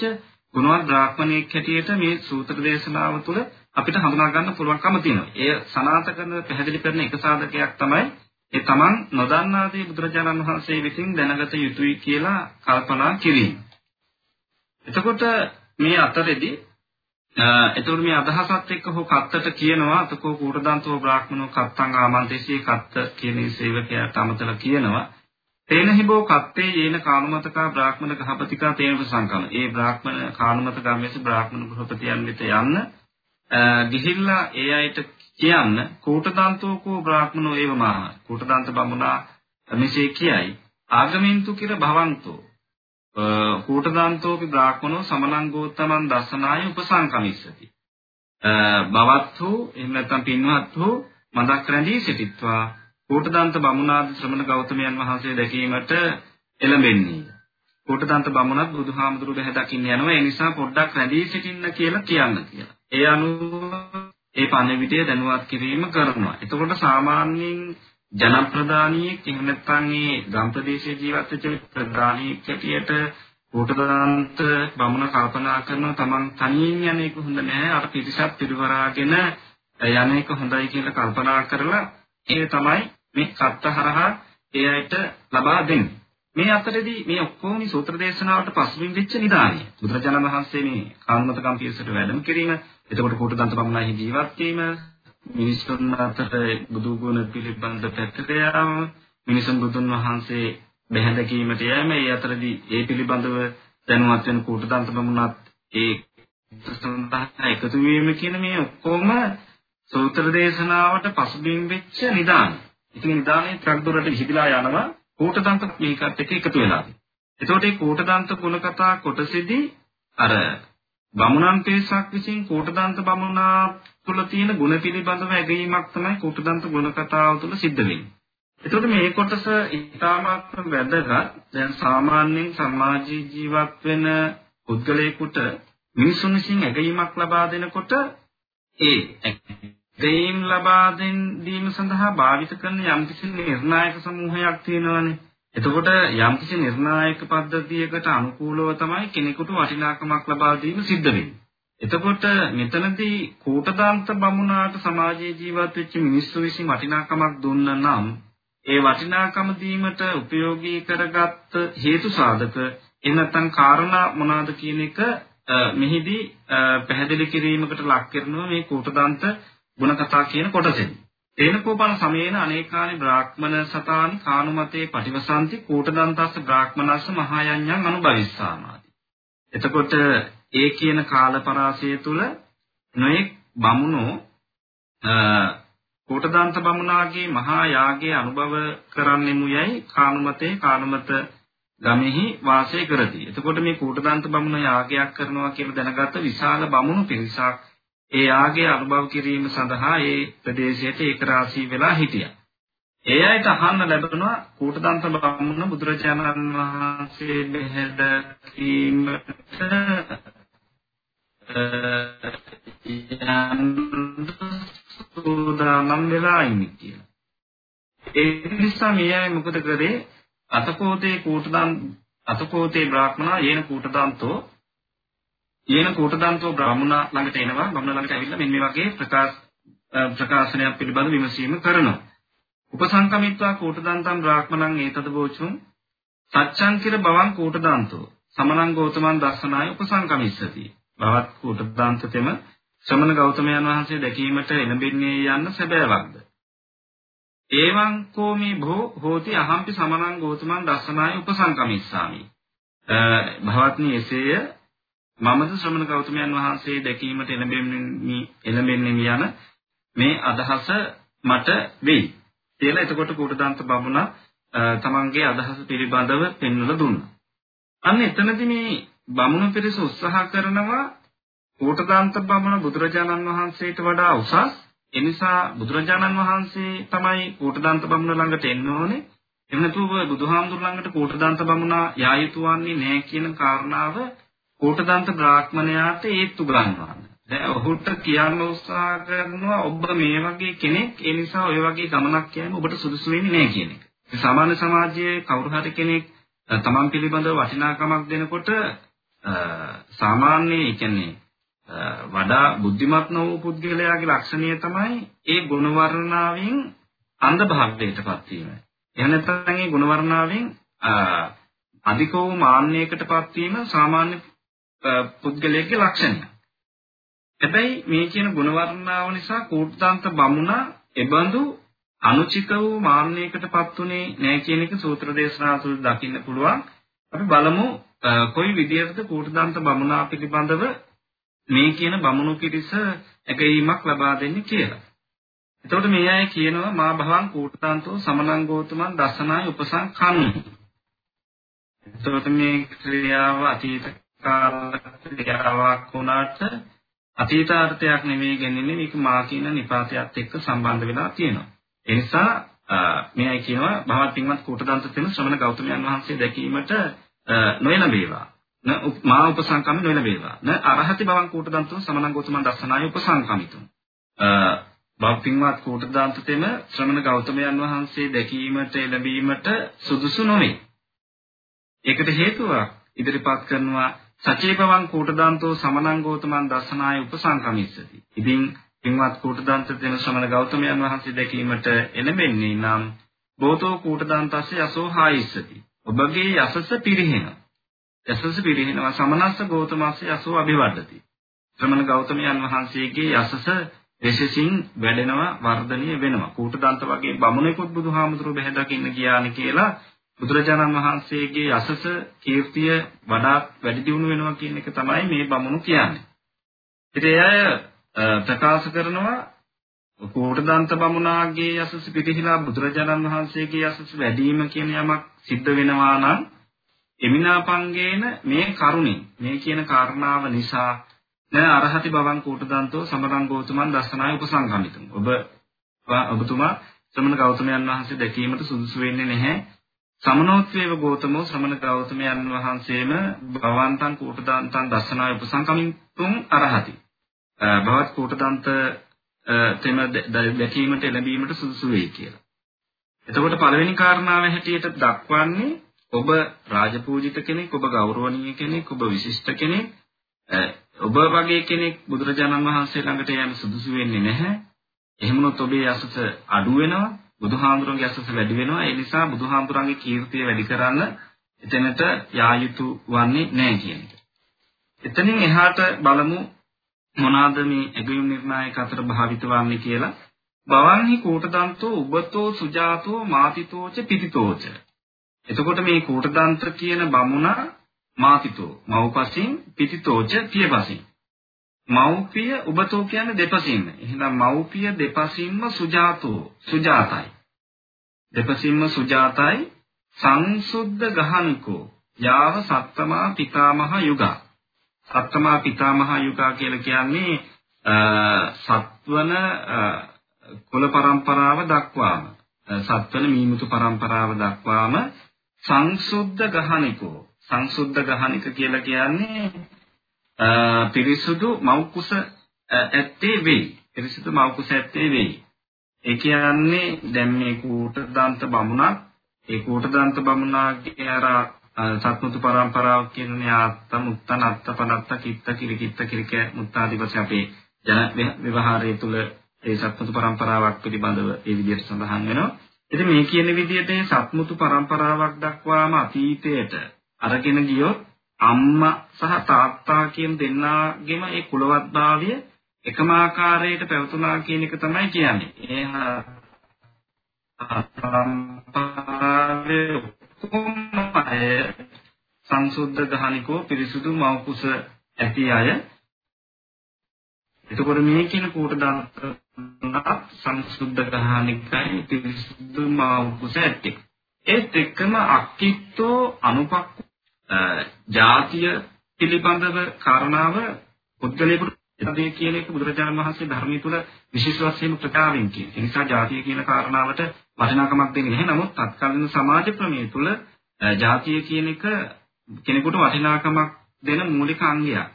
ගුණවත් බ්‍රාහ්මණයෙක් හැටියට මේ සූත්‍ර දේශනාව තුළ අපිට හඳුනා ගන්න පුළුවන්කම තියෙනවා. එය සනාත කරන පැහැදිලි කරන එක සාධකයක් තමයි ඒ තමන් නොදන්නා දේ බුදුරජාණන් වහන්සේ විසින් දැනගත යුතුයි කියලා කල්පනා කිරීම. එතකොට මේ අතරෙදි එතකොට මේ අදහසත් එක්ක හෝ කත්තට කියනවා අතකෝ කූටදන්තෝ බ්‍රාහ්මනෝ කත්තං ආමන්තේසී කත්ත කියන සේවකයාට අමතලා කියනවා තේන හිබෝ කත්තේ යේන කානුමතකා බ්‍රාහ්මණ ගහපතිකා තේන සංකම. ඒ බ්‍රාහ්මණ කානුමත ගම්මේස බ්‍රාහ්මණ ගෘහපතියන් වෙත යන්න ගිහිල්ලා ඒ අයට කියන්න කූටදන්තෝකෝ බ්‍රාහ්මනෝ ඒව මාහ. කූටදන්ත බමුණා මෙසේ කියයි. ආගමින්තු කිර භවන්තෝ. කූටදන්තෝපි බ්‍රාහ්මනෝ සමනං ගෝතමන් දසනාය උපසංකමිස්සති. බවත් වූ එහෙම නැත්නම් පින්වත් වූ මදක් රැඳී සිටිත්වා කෝටදන්ත බමුණාද ශ්‍රමණ ගෞතමයන් වහන්සේ දැකීමට එළඹෙන්නේ. කෝටදන්ත බමුණත් බුදුහාමුදුරු බැහැ දකින්න යනවා. ඒ නිසා පොඩ්ඩක් රැඳී සිටින්න කියලා කියන්න කියලා. ඒ අනුව ඒ පණිවිඩය දැනුවත් කිරීම කරනවා. එතකොට සාමාන්‍යයෙන් ජනප්‍රදානියෙක් එහෙම නැත්නම් මේ ගම් ප්‍රදේශයේ ජීවත් වෙච්ච ප්‍රදානියෙක් හැටියට කෝටදන්ත බමුණ කල්පනා කරනවා තමන් තනියෙන් යන එක හොඳ නැහැ. අර පිරිසක් පිරිවරාගෙන යන එක හොඳයි කියලා කල්පනා කරලා ඒ තමයි මේ සත්‍යහරහා ඒ අයට ලබා දෙන්නේ. මේ අතරේදී මේ ඔක්කොම සූත්‍ර දේශනාවට පසුබිම් වෙච්ච නිදානිය. බුදුරජාණන් වහන්සේ මේ කාන්මත කම්පියසට වැඩම කිරීම, එතකොට කෝටදන්ත බමුණාහි ජීවත් වීම, මිනිසුන් අතර බුදු ගුණ පිළිබඳ පැත්තට යාම, මිනිසුන් බුදුන් වහන්සේ බැහැදකීමට යෑම, ඒ අතරේදී ඒ පිළිබඳව දැනුවත් වෙන කෝටදන්ත බමුණත් ඒ සඳහා එකතු වීම කියන මේ ඔක්කොම සූත්‍ර දේශනාවට පසුබිම් වෙච්ච නිදානය. ඉතින් නිදානේ ටිකක් දුරට විහිදලා යනවා කෝටදන්ත මේකත් එක්ක එකතු වෙලා. එතකොට මේ කෝටදන්ත ගුණ කතා කොටසෙදී අර බමුණන් පේසක් විසින් කෝටදන්ත බමුණා තුළ තියෙන ගුණ පිළිබඳව ඇගීමක් තමයි කෝටදන්ත ගුණ කතාව තුළ සිද්ධ වෙන්නේ. එතකොට මේ කොටස ඉතාමත් වැදගත්. දැන් සාමාන්‍යයෙන් සමාජීය ජීවත් වෙන පුද්ගලයෙකුට මිනිසුන් විසින් ඇගීමක් ලබා දෙනකොට ඒ දෙයින් ලබා දීම සඳහා භාවිත කරන යම්කිසි නිර්ණායක සමූහයක් තියෙනවානේ. එතකොට යම්කිසි නිර්ණායක පද්ධතියකට අනුකූලව තමයි කෙනෙකුට වටිනාකමක් ලබා දීම සිද්ධ වෙන්නේ. එතකොට මෙතනදී කෝටදාන්ත බමුණාට සමාජයේ ජීවත් වෙච්ච මිනිස්සු විසින් වටිනාකමක් දුන්න නම් ඒ වටිනාකම දීමට උපයෝගී කරගත් හේතු සාධක එනතන් කාරණා මොනවාද කියන එක මෙහිදී පැහැදිලි කිරීමකට ලක් කරනවා මේ කෝටදාන්ත ගුණ කතා කියන කොටසෙන්. තේනකෝපන සමයේන අනේකානි බ්‍රාහ්මන සතානි කානුමතේ පටිවසන්ති කූටදන්තස්ස බ්‍රාහ්මනස්ස මහායඤ්ඤං අනුභවිස්සාමාති. එතකොට ඒ කියන කාලපරාසය තුල නොඑක් බමුණෝ කෝටදාන්ත බමුණාගේ මහා යාගයේ අනුභව කරන්නෙමු යයි කානුමතේ කානුමත ගමෙහි වාසය කරති. එතකොට මේ කෝටදාන්ත බමුණ යාගයක් කරනවා කියලා දැනගත්ත විශාල බමුණු පිරිසක් ඒ යාගය අනුභව කිරීම සඳහා ඒ ප්‍රදේශයට ඒක රාශී වෙලා හිටියා. ඒ අයට අහන්න ලැබුණා කූටදන්ත බමුණ බුදුරජාණන් වහන්සේ බෙහෙද කීමට සූදානම් වෙලා ඉන්නේ කියලා. ඒ නිසා මේ අය මොකද කරේ අතකෝතේ කූටදන් අතකෝතේ බ්‍රාහ්මණා යේන කූටදන්තෝ යේන කූටදන්තෝ බ්‍රාහ්මණා ළඟට එනවා බ්‍රාහ්මණ ළඟට ඇවිල්ලා මෙන්න මේ වගේ ප්‍රකාශ ප්‍රකාශනයක් පිළිබඳ විමසීම කරනවා. උපසංකමිත්වා කූටදන්තම් බ්‍රාහ්මණං ඒතද බෝචුං සච්ඡං කිර බවං කූටදන්තෝ සමනං ගෞතමන් දස්සනාය උපසංකමිස්සති. බවත් කූටදන්තතෙම ශ්‍රමණ ගෞතමයන් වහන්සේ දැකීමට එළඹෙන්නේ යන්න සැබෑවක්ද? ඒවං කෝමි භෝ හෝති අහම්පි සමනං ගෞතමං දස්සනාය උපසංකමිස්සාමි. භවත්නි එසේය මමද ශ්‍රමණ ගෞතමයන් වහන්සේ දැකීමට එළඹෙන්නේ එළඹෙන්නේ යන මේ අදහස මට වෙයි. කියලා එතකොට කුටදන්ත බමුණා තමන්ගේ අදහස පිළිබඳව පෙන්වලා දුන්නා. අන්න එතනදී මේ බමුණු පිරිස උත්සාහ කරනවා කුටදන්ත බමුණ බුදුරජාණන් වහන්සේට වඩා උසස්. ඒ නිසා බුදුරජාණන් වහන්සේ තමයි කුටදන්ත බමුණ ළඟට එන්න ඕනේ. එහෙම නැතුව බුදුහාමුදුර ළඟට කුටදන්ත බමුණා යා යුතු වන්නේ නැහැ කියන කාරණාව කුටදන්ත බ්‍රාහ්මණයාට ඒත්තු ගන්නවා. දැන් ඔහුට කියන්න උත්සාහ කරනවා ඔබ මේ වගේ කෙනෙක් ඒ නිසා ඔය වගේ ගමනක් යෑම ඔබට සුදුසු වෙන්නේ නැහැ කියන එක. සාමාන්‍ය සමාජයේ කවුරු හරි කෙනෙක් තමන් පිළිබඳව වටිනාකමක් දෙනකොට සාමාන්‍ය කියන්නේ වඩා බුද්ධිමත් නොවූ පුද්ගලයාගේ ලක්ෂණය තමයි ඒ ගුණ වර්ණාවෙන් අන්ධ භාවයටපත් වීම. එහෙම නැත්නම් ඒ ගුණ වර්ණාවෙන් අධික වූ මාන්නයකටපත් වීම සාමාන්‍ය පුද්ගලයෙක්ගේ ලක්ෂණය. හැබැයි මේ කියන ගුණ වර්ණාව නිසා කූට්තාන්ත බමුණා එබඳු අනුචිත වූ මාන්නයකටපත් උනේ නැහැ කියන එක සූත්‍ර දේශනා තුළ දකින්න පුළුවන්. අපි බලමු කොයි විදිහටද කූට්තාන්ත බමුණා පිළිබඳව මේ කියන බමුණු පිරිස ඇගීමක් ලබා දෙන්නේ කියලා. එතකොට මේ අය කියනවා මා භවං කූට්තාන්තෝ සමනං ගෝතමං දසනාය උපසං කන්නි. එතකොට මේ ක්‍රියාව අතීත කාල ක්‍රියාවක් වුණාට අතීතාර්ථයක් නෙමෙයි ගෙනින්නේ මේක මා කියන නිපාතයත් එක්ක සම්බන්ධ වෙලා තියෙනවා. ඒ නිසා මෙයයි කියනවා භවත් පින්වත් කූටදන්ත තෙම ශ්‍රමණ ගෞතමයන් වහන්සේ දැකීමට නොයනබේවා. න මා උපසංකම්ම නොයනබේවා. න අරහති භවන් කූටදන්තෝ සමනං ගෞතමයන් දස්සනාය උපසංකමිතුම්. භවත් පින්වත් කූටදන්ත තෙම ශ්‍රමණ ගෞතමයන් වහන්සේ දැකීමට එළඹීමට සුදුසු නොවේ. ඒකට හේතුවක් ඉදිරිපත් කරනවා සචේපවං කූටදන්තෝ සමනං ගෞතමං දස්සනාය උපසංකමිස්සති. ඉතින් පින්වත් කූටදන්ත දෙන ශ්‍රමණ ගෞතමයන් වහන්සේ දැකීමට එළඹෙන්නේ නම් බෝතෝ කූටදන්තස්සේ යසෝ හායිස්සති. ඔබගේ යසස පිරිහෙනවා. යසස පිරිහෙනවා සමනස්ස ගෞතමස්සේ යසෝ අභිවර්ධති. ශ්‍රමණ ගෞතමයන් වහන්සේගේ යසස විශේෂින් වැඩෙනවා වර්ධනීය වෙනවා. කූටදන්ත වගේ බමුණෙකුත් බුදුහාමුදුරුවෝ බෙහෙ දකින්න ගියානි කියලා බුදුරජාණන් වහන්සේගේ යසස කීර්තිය වඩාත් වැඩි දියුණු වෙනවා කියන එක තමයි මේ බමුණු කියන්නේ. ඉතින් එය ප්‍රකාශ කරනවා කෝටදන්ත බමුණාගේ යසස පිටිහිලා බුදුරජාණන් වහන්සේගේ යසස වැඩිම කියන යමක් සිද්ධ වෙනවා නම් එමිනාපංගේන මේ කරුණින් මේ කියන කාරණාව නිසා න අරහති බවන් කෝටදන්තෝ සමරං ගෞතමන් දස්සනාය උපසංගමිතුම්. ඔබ ඔබතුමා ශ්‍රමණ ගෞතමයන් වහන්සේ දැකීමට සුදුසු වෙන්නේ නැහැ. සමනෝත්වේව ගෝතමෝ ශ්‍රමණ ගෞතමයන් වහන්සේම භවන්තං කූටදන්තං දස්සනාය උපසංකමිතුම් අරහති. භවත් කූටදන්ත තෙම දැකීමට එළඹීමට සුදුසු වෙයි කියලා. එතකොට පළවෙනි කාරණාව හැටියට දක්වන්නේ ඔබ රාජපූජිත කෙනෙක්, ඔබ ගෞරවනීය කෙනෙක්, ඔබ විශිෂ්ට කෙනෙක්, ඔබ වගේ කෙනෙක් බුදුරජාණන් වහන්සේ ළඟට යන්න සුදුසු වෙන්නේ නැහැ. එහෙමනොත් ඔබේ අසස අඩු වෙනවා. බුදුහාමුදුරන්ගේ අසස වැඩි වෙනවා. ඒ නිසා බුදුහාමුදුරන්ගේ කීර්තිය වැඩි කරන්න එතනට යා යුතු වන්නේ නැහැ කියන එක. එතනින් එහාට බලමු මොනවාද මේ ඇගයුම් නිර්ණායක අතර භාවිත වන්නේ කියලා. බවන්හි කූටදන්තෝ උබතෝ සුජාතෝ මාතිතෝච පිතිතෝච. එතකොට මේ කූටදන්ත කියන බමුණා මාතිතෝ මව්පසින් පිතිතෝච පියපසින්. මව්පිය ඔබතෝ කියන්නේ දෙපසින්ම. එහෙනම් මව්පිය දෙපසින්ම සුජාතෝ සුජාතයි. දෙපසින්ම සුජාතයි සංසුද්ධ ගහනිකෝ යාව සත්තමා පිතාමහ යුගා. සත්තමා පිතාමහ යුගා කියලා කියන්නේ සත්වන කුල પરම්පරාව දක්වාම සත්වන මීමුතු પરම්පරාව දක්වාම සංසුද්ධ ගහනිකෝ සංසුද්ධ ගහනික කියලා කියන්නේ පිරිසුදු මව් කුස ඇත්තේ වෙයි. පිරිසිදු මව් කුස ඇත්තේ වෙයි. ඒ කියන්නේ දැන් මේ කූට දන්ත බමුණක් ඒ කූට දන්ත බමුණාගේ අර සත්මුතු පරම්පරාව කියන්නේ ආත්ත මුත්තන අත්ත පනත්ත කිත්ත කිරිකිත්ත කිරික මුත්තාදී වශයෙන් අපේ ජන විවහාරය තුල ඒ සත්මුතු පරම්පරාවක් පිළිබඳව ඒ විදිහට සඳහන් වෙනවා. ඉතින් මේ කියන විදිහට මේ සත්මුතු පරම්පරාවක් දක්වාම අතීතයට අරගෙන ගියොත් අම්මා සහ තාත්තා කියන දෙන්නාගේම ඒ කුලවත්භාවය එකම ආකාරයට පැවතුනා කියන එක තමයි කියන්නේ. ඒ පරම්පරාවේ අය සංසුද්ධ ගහනිකෝ පිරිසුදු මව්කුස ඇති අය එතකොට මේ කියන කූට දන්ත සංසුද්ධ ගහනිකයි පිරිසුදු මව්කුස ඇත්තේ ඒත් එක්කම අක්කිට්ඨෝ අනුපක්ඛ ජාතිය පිළිබඳව කාරණාව පුද්ගලයෙකුට එතේ කියන එක බුදුරජාණන් වහන්සේ ධර්මයේ තුල විශේෂ වශයෙන් ප්‍රකාශයෙන් කියන. ඒ නිසා ජාතිය කියන කාරණාවට වටිනාකමක් දෙන්නේ නැහැ. නමුත් තත්කාලීන සමාජ ක්‍රමයේ තුල ජාතිය කියන එක කෙනෙකුට වටිනාකමක් දෙන මූලික අංගයක්.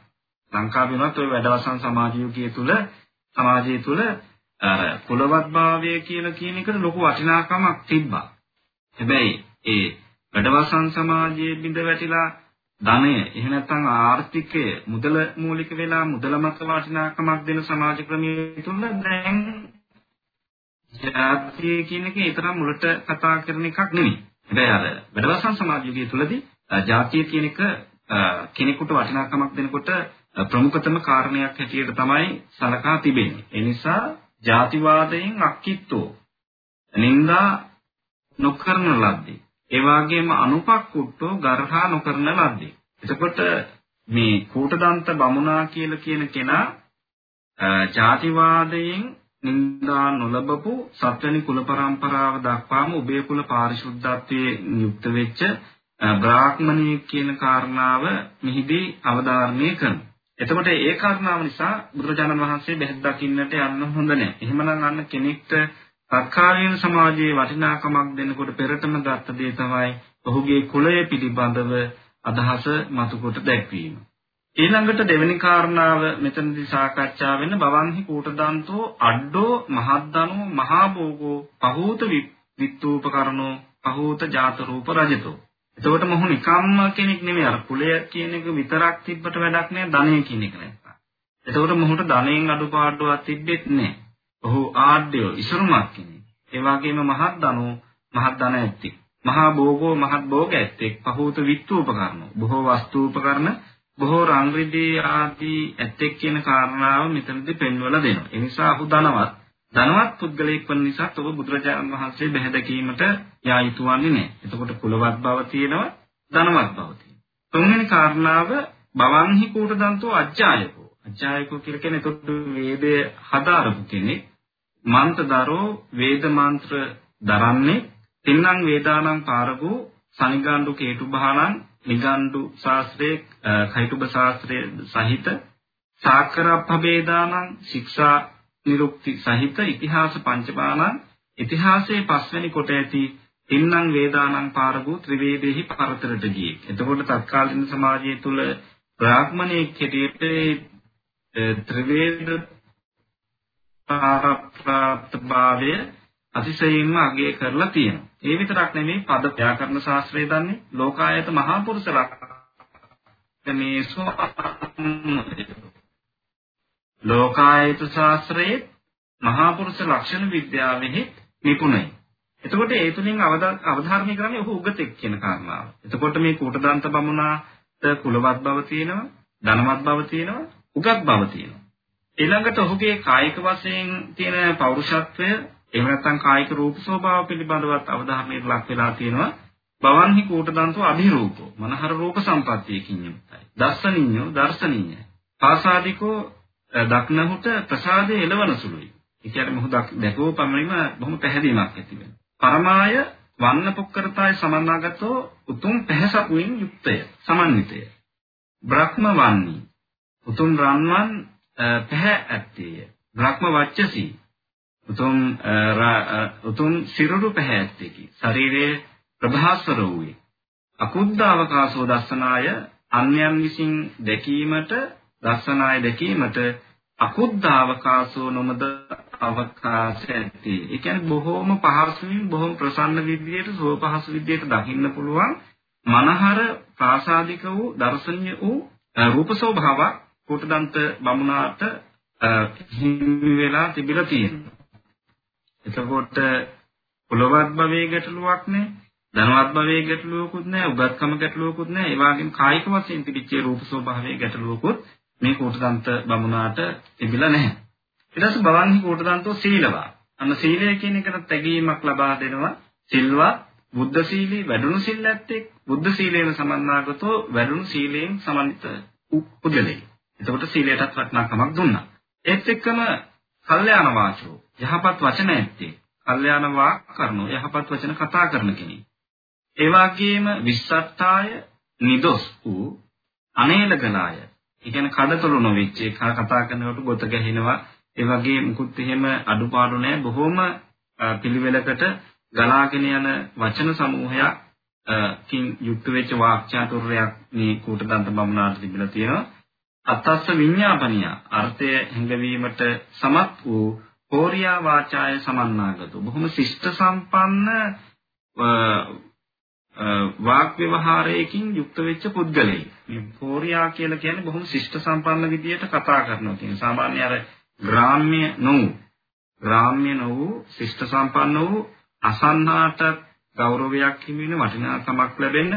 ලංකාවේ වුණත් ওই වැඩවසන් සමාජ යුගයේ තුල සමාජයේ තුල අර කුලවත්භාවය කියලා කියන එකට ලොකු වටිනාකමක් තිබ්බා. හැබැයි ඒ වැඩවසන් සමාජයේ බිඳ වැටිලා ධනය එහෙම නැත්නම් ආර්ථිකය මුදල මූලික වෙලා මුදල මත වටිනාකමක් දෙන සමාජ ක්‍රමයේ තුල දැන් ජාතිය කියන එක ඊතරම් මුලට කතා කරන එකක් නෙවෙයි. හැබැයි අර වැඩවසන් සමාජ යුගයේ තුලදී ජාතිය කියන එක කෙනෙකුට වටිනාකමක් දෙනකොට ප්‍රමුඛතම කාරණයක් හැටියට තමයි සලකා තිබෙන්නේ. ඒ නිසා ජාතිවාදයෙන් අක්කිට්ටෝ නින්දා නොකරන ලද්දේ. ඒ වගේම අනුපක්කුට්ටෝ ගර්හා නොකරන ලද්දේ. එතකොට මේ කූටදන්ත බමුණා කියලා කියන කෙනා ජාතිවාදයෙන් නින්දා නොලබපු සත්වනි කුල પરම්පරාව දක්වාම උභය කුල පාරිශුද්ධත්වයේ යුක්ත වෙච්ච බ්‍රාහ්මණී කියන කාරණාව මෙහිදී අවධාරණය කරනවා. එතකොට ඒ කාරණාව නිසා බුදුරජාණන් වහන්සේ බෙහෙත් දකින්නට යන්න හොඳ නැහැ. එහෙමනම් අන්න කෙනෙක්ට තත්කාලීන සමාජයේ වටිනාකමක් දෙනකොට පෙරටම ගත්ත දේ තමයි ඔහුගේ කුලය පිළිබඳව අදහස මතුකොට දැක්වීම. ඊළඟට දෙවෙනි කාරණාව මෙතනදී සාකච්ඡා වෙන බවන්හි කූටදන්තෝ අඩ්ඩෝ මහද්දනෝ මහා භෝගෝ පහූත විත්තූපකරණෝ පහූත ජාත රූප රජතෝ එතකොට මොහු නිකම්ම කෙනෙක් නෙමෙයි අර කුලය කියන එක විතරක් තිබ්බට වැඩක් නෑ ධනය කියන එක නැත්තම්. එතකොට මොහුට ධනයෙන් අඩුපාඩුවක් තිබෙත් නෑ. ඔහු ආඩ්‍යෝ ඉසුරුමක් කෙනෙක්. ඒ වගේම මහත් ධනෝ මහත් ධන ඇත්තෙක්. මහා භෝගෝ මහත් භෝග ඇත්තෙක්. පහූත විත්තුපකරණ. බොහෝ වස්තු උපකරණ බොහෝ රංග රිදී ආදී ඇත්තෙක් කියන කාරණාව මෙතනදී පෙන්වලා දෙනවා. ඒ නිසා ඔහු ධනවත් ධනවත් පුද්ගලයෙක් වන නිසා ඔබ බුදුරජාණන් වහන්සේ බැහැදකීමට යා යුතු වන්නේ නැහැ. එතකොට කුලවත් බව තියෙනවා ධනවත් බව තියෙනවා. තුන්වෙනි කාරණාව බවන්හි කූට දන්තෝ අජ්ජායකෝ. අජ්ජායකෝ කියලා කියන්නේ එතකොට වේදය හදාරපු කෙනෙක්. මන්ත්‍රදරෝ වේද මන්ත්‍ර දරන්නේ තින්නම් වේදානම් පාරගෝ සනිගාණ්ඩු කේතු බහණන් නිගණ්ඩු ශාස්ත්‍රයේ කයිතුබ ශාස්ත්‍රයේ සහිත සාකරප්පවේදානම් ශික්ෂා නිරුක්ති සහිත ඉතිහාස පංචපාණන් ඉතිහාසයේ පස්වෙනි කොට ඇති තින්නම් වේදානම් පාරගෝ ත්‍රිවේදෙහි පරතරට ගියේ. එතකොට තත්කාලීන සමාජය තුල බ්‍රාහ්මණයෙක් හැටියට ත්‍රිවේද පාරප්‍රාප්තභාවය අතිශයින්ම අගය කරලා තියෙනවා. ඒ විතරක් නෙමෙයි පද ව්‍යාකරණ ශාස්ත්‍රය දන්නේ ලෝකායත මහා පුරුෂ ලක්ෂණේ ලෝකායත ශාස්ත්‍රයේ මහා පුරුෂ ලක්ෂණ විද්‍යාවෙහි නිපුණයි. එතකොට ඒ තුලින් අවධාරණය කරන්නේ ඔහු උගතෙක් කියන කාරණාව. එතකොට මේ කූටදන්ත බමුණාට කුලවත් බව තියෙනවා, ධනවත් බව තියෙනවා, උගත් බව තියෙනවා. ඊළඟට ඔහුගේ කායික වශයෙන් තියෙන පෞරුෂත්වය එහෙම නැත්නම් කායික රූප ස්වභාව පිළිබඳවත් අවධානයට ලක් වෙලා තියෙනවා. බවන්හි කූටදන්තෝ අභිරූපෝ මනහර රූප සම්පත්තියකින් යුක්තයි. දර්ශනීයෝ දර්ශනීය. පාසාදිකෝ දක්නහුට ප්‍රසාදයේ එළවන සුළුයි. ඒ කියන්නේ මොහු දැකෝ පමණින්ම බොහොම පැහැදීමක් ඇති වෙනවා. පරමාය වන්න පුක්කරතාය සමන්නාගතෝ උතුම් පැහැසකුයින් යුක්තය. සමන්විතය. බ්‍රහ්ම වන්නී උතුම් රන්වන් පැහැ ඇත්තේය. බ්‍රහ්ම වච්චසී උතුම් උතුම් සිරුරු පැහැ ඇත්තේකි. ශරීරයේ ප්‍රභාස්වර වූයේ. අකුද්ධාවකාශෝ දස්සනාය අන්‍යයන් විසින් දැකීමට දස්සනාය දැකීමට අකුද්ධාවකාශෝ නොමද අවකාශ ඇති. ඒ කියන්නේ බොහෝම පහසුවෙන් බොහොම ප්‍රසන්න විදියට සුව පහසු විදියට දකින්න පුළුවන් මනහර ප්‍රාසාදික වූ දර්ශනීය වූ රූප ස්වභාවයක් කුටදන්ත බමුණාට හිමි වෙලා තිබිලා තියෙනවා. එතකොට පොළොවත් භවයේ ගැටලුවක් නෑ, ධනවත් භවයේ ගැටලුවකුත් නෑ, උගත්කම ගැටලුවකුත් නෑ. ඒ වගේම කායික වශයෙන් තිබිච්ච රූප ස්වභාවයේ ගැටලුවකුත් මේ කුටදන්ත බමුණාට තිබිලා නැහැ. ඊට පස්සේ බවන්හි කුටදන්තෝ සීලවා. අන්න සීලය කියන එකට තැගීමක් ලබා දෙනවා. සිල්වත් බුද්ධ සීලී වැඩුණු සිල් ඇත්තෙක් බුද්ධ සීලයෙන් සමන්නාගතෝ වැඩුණු සීලයෙන් සමන්විත පුද්ගලෙක්. එතකොට සීලයටත් වටිනාකමක් දුන්නා. ඒත් එක්කම කල්යාණ වාචෝ යහපත් වචන ඇත්තේ. කල්යාණ වාක් කරනෝ යහපත් වචන කතා කරන කෙනෙක්. ඒ වගේම විස්සත්තාය නිදොස් වූ අනේලගලාය. ඒ කියන්නේ කඩතොළු නොවෙච්ච කතා කරනකොට ගොත ගැහෙනවා. ඒ වගේ මුකුත් එහෙම අඩුපාඩු නැහැ. බොහොම පිළිවෙලකට ගලාගෙන යන වචන සමූහයක් කින් යුක්ත වෙච්ච වාක්‍යාතුර්යයක් මේ කූටදන්ත බමුණාට තිබිලා තියෙනවා. අත්තස්ස විඤ්ඤාපනිය. අර්ථය හැඟවීමට සමත් වූ කෝරියා වාචාය සමන්නාගතු. බොහොම ශිෂ්ට සම්පන්න වාක් ව්‍යවහාරයකින් යුක්ත වෙච්ච පුද්ගලයෙක්. මේ කෝරියා කියලා කියන්නේ බොහොම ශිෂ්ට සම්පන්න විදියට කතා කරනවා කියන සාමාන්‍ය අර ග්‍රාම්‍ය නොවු ග්‍රාම්‍ය නොවු ශිෂ්ට සම්පන්න වූ අසන්නාට ගෞරවයක් හිමි වෙන වටිනාකමක් ලැබෙන්න